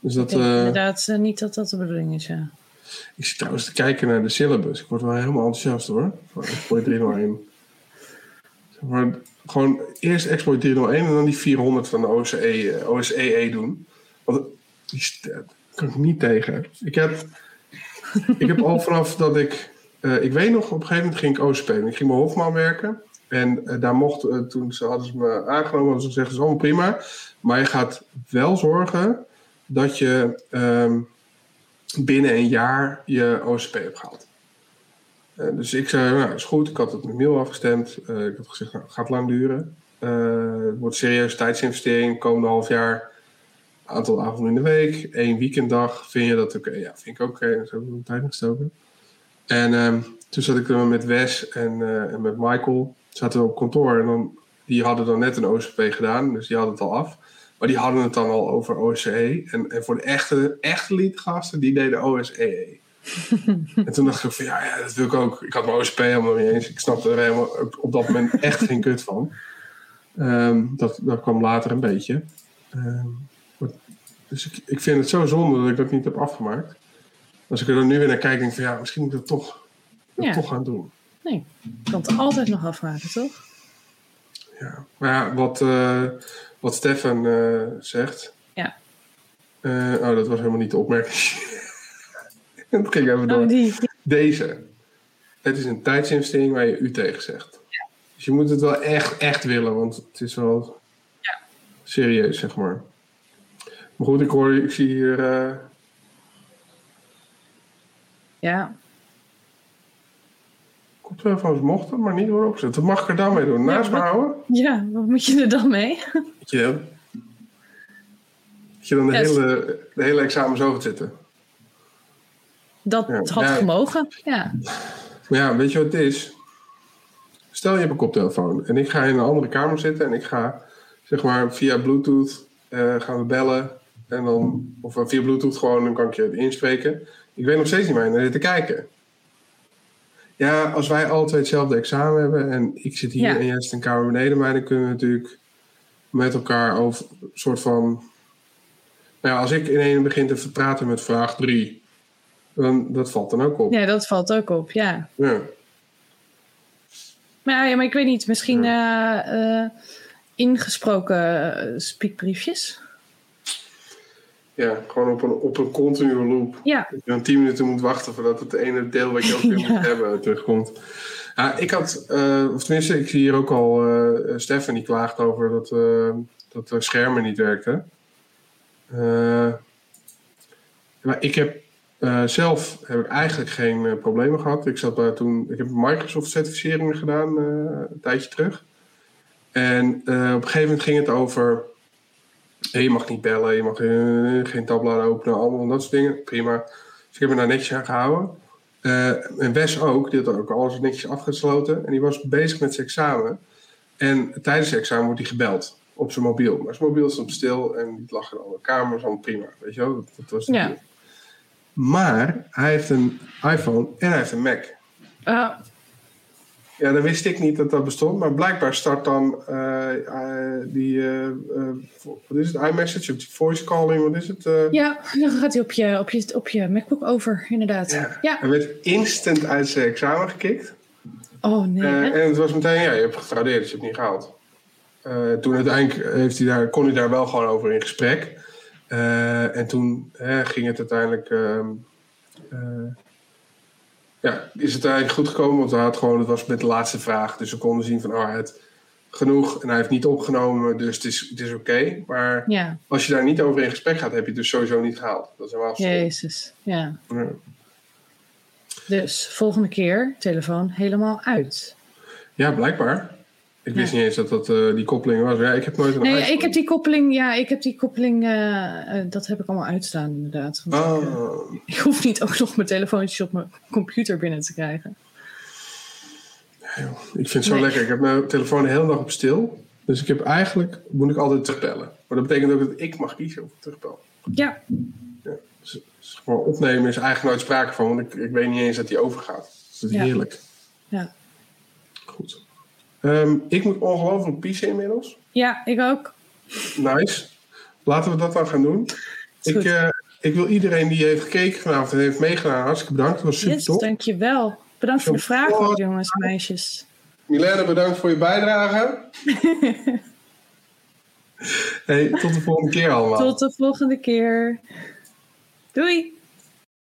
Dus Ik dat, denk eh, inderdaad eh, niet dat dat de bedoeling is, ja. ik zit trouwens te kijken naar de syllabus. Ik word wel helemaal enthousiast hoor. Van Exploit 301. Maar, gewoon eerst Exploit 301 en dan die 400 van de OSCE, eh, OSCE doen. Want die kan ik niet tegen. Ik heb, ik heb al vanaf dat ik... eh, ik weet nog, op een gegeven moment ging ik OSP. Ik ging bij Hofman werken. En eh, daar mocht, toen ze, hadden ze me aangenomen, hadden ze is allemaal prima. Maar je gaat wel zorgen dat je ehm, binnen een jaar je OSP hebt gehaald. Eh, dus ik zei, nou, is goed. Ik had het met Miel afgestemd. Eh, ik had gezegd, nou, het gaat lang duren. Eh, het wordt een serieuze tijdsinvestering. Komende half jaar, aantal avonden in de week, één weekenddag. Vind je dat oké? Ja, vind ik oké. Dus heb ik er tijd gestoken. En ehm, toen zat ik er met Wes en, en met Michael. Zaten we op kantoor en dan, die hadden dan net een OCP gedaan. Dus die hadden het al af. Maar die hadden het dan al over OSCE. En, voor de echte, echte leadgasten, die deden OSEE. en toen dacht ik van, ja, ja, dat wil ik ook. Ik had mijn OSP helemaal niet eens. Ik snapte er helemaal op dat moment echt geen kut van. Ehm, dat, dat kwam later een beetje. Ehm, dus ik, ik vind het zo zonde dat ik dat niet heb afgemaakt. Als ik er dan nu weer naar kijk, denk ik van ja, misschien moet ik dat toch, dat Ja. toch gaan doen. Nee, je kan het altijd nog afmaken, toch? Ja. Maar ja, wat, eh, wat Stefan eh, zegt. Ja. Eh, oh, dat was helemaal niet de opmerking. Het ging even door. Oh, die. Deze. Het is een tijdsinvestering waar je u tegen zegt. Dus je moet het wel echt, echt willen, want het is wel Ja. serieus, zeg maar. Maar goed, ik hoor, ik zie hier. eh, Ja, koptelefoons mochten, maar niet worden opgezet. Wat mag ik er dan mee doen? Naast me wat- houden? ja, wat moet je er dan mee? Dat je, dat je dan de, Ja, hele, de hele examen zo gaat zitten. Dat Ja. had Ja. gemogen. Ja. Maar ja, weet je wat het is? Stel je hebt een koptelefoon en ik ga in een andere kamer zitten en ik ga zeg maar via Bluetooth eh, gaan we bellen en dan of eh, via Bluetooth gewoon dan kan ik je het inspreken. Ik weet nog steeds niet waar je naar zit te kijken. Ja, als wij twee hetzelfde examen hebben en ik zit hier Ja. en jij zit een kamer beneden mij, dan kunnen we natuurlijk met elkaar over een soort van. Nou ja, als ik ineens begin te praten met vraag 3, dan dat valt dan ook op. ja, dat valt ook op, ja. Ja. Maar, ja, maar ik weet niet, misschien eh, eh, ingesproken eh, spiekbriefjes? Ja, gewoon op een, op een continue loop. Ja, Dat je dan tien minuten moet wachten voordat het ene deel wat je ook weer Ja. moet hebben terugkomt. Ja, ik had, of tenminste, ik zie hier ook al eh Stefan die klaagt over dat, dat de schermen niet werkten. Maar ik heb eh, zelf heb ik eigenlijk geen eh, problemen gehad. Ik zat daar toen, ik heb Microsoft certificeringen gedaan eh, een tijdje terug. En op een gegeven moment ging het over Hey, je mag niet bellen, je mag geen tabbladen openen, allemaal dat soort dingen. Prima. Dus ik heb me daar netjes aan gehouden. Eh, en Wes ook, die had ook alles netjes afgesloten. En die was bezig met zijn examen. En tijdens het examen wordt hij gebeld op zijn mobiel. Maar zijn mobiel stond stil en die lag in een andere kamer, was allemaal prima. Weet je wel, dat, dat was het Ja. Maar hij heeft een iPhone en hij heeft een Mac. Ah, Ja, dan wist ik niet dat dat bestond. Maar blijkbaar start dan eh, die, eh, wat is het, iMessage voice calling, wat is het? ja, dan gaat hij op je, op, je, op je MacBook over, inderdaad. Ja. Ja. Hij werd instant uit zijn examen gekikt. Oh nee. En het was meteen, ja, je hebt gefraudeerd, dus je hebt het niet gehaald. Eh, toen uiteindelijk heeft hij daar, kon hij daar wel gewoon over in gesprek. Eh, en toen hè, ging het uiteindelijk... ehm, eh, ja, is het eigenlijk goed gekomen, want hij had gewoon, het was met de laatste vraag. Dus we konden zien van, oh, hij had genoeg en hij heeft niet opgenomen, dus het is, het is oké. Maar ja, als je daar niet over in gesprek gaat, heb je het dus sowieso niet gehaald. Dat is helemaal jezus. Ja. Ja. Dus volgende keer telefoon helemaal uit. Ja, blijkbaar. Ik wist Ja. niet eens dat dat eh, die koppeling was. Ja, ik heb nooit een Nee, ik heb die koppeling, ja, ik heb die koppeling, eh, eh, dat heb ik allemaal uitstaan inderdaad. Ik, Oh, ik hoef niet ook nog mijn telefoontjes op mijn computer binnen te krijgen. ik vind het zo Nee. lekker. Ik heb mijn telefoon de hele dag op stil. Dus ik heb eigenlijk, moet ik altijd terugbellen. Maar dat betekent ook dat ik mag kiezen of ik terugbel. Ja, Dus, zeg maar, opnemen is eigenlijk nooit sprake van, want ik, ik weet niet eens dat die overgaat. Dus dat is Ja. heerlijk. ja. Goed. Ehm, ik moet ongelooflijk piezen inmiddels. ja ik ook. Nice. Laten we dat dan gaan doen. Ik, eh, ik wil iedereen die heeft gekeken vanavond en heeft meegedaan, hartstikke bedankt. Dat was super Yes, tof. dankjewel. Bedankt voor de vragen, jongens en meisjes. Milena, bedankt voor je bijdrage. hey, tot de volgende keer allemaal. Tot de volgende keer. Doei!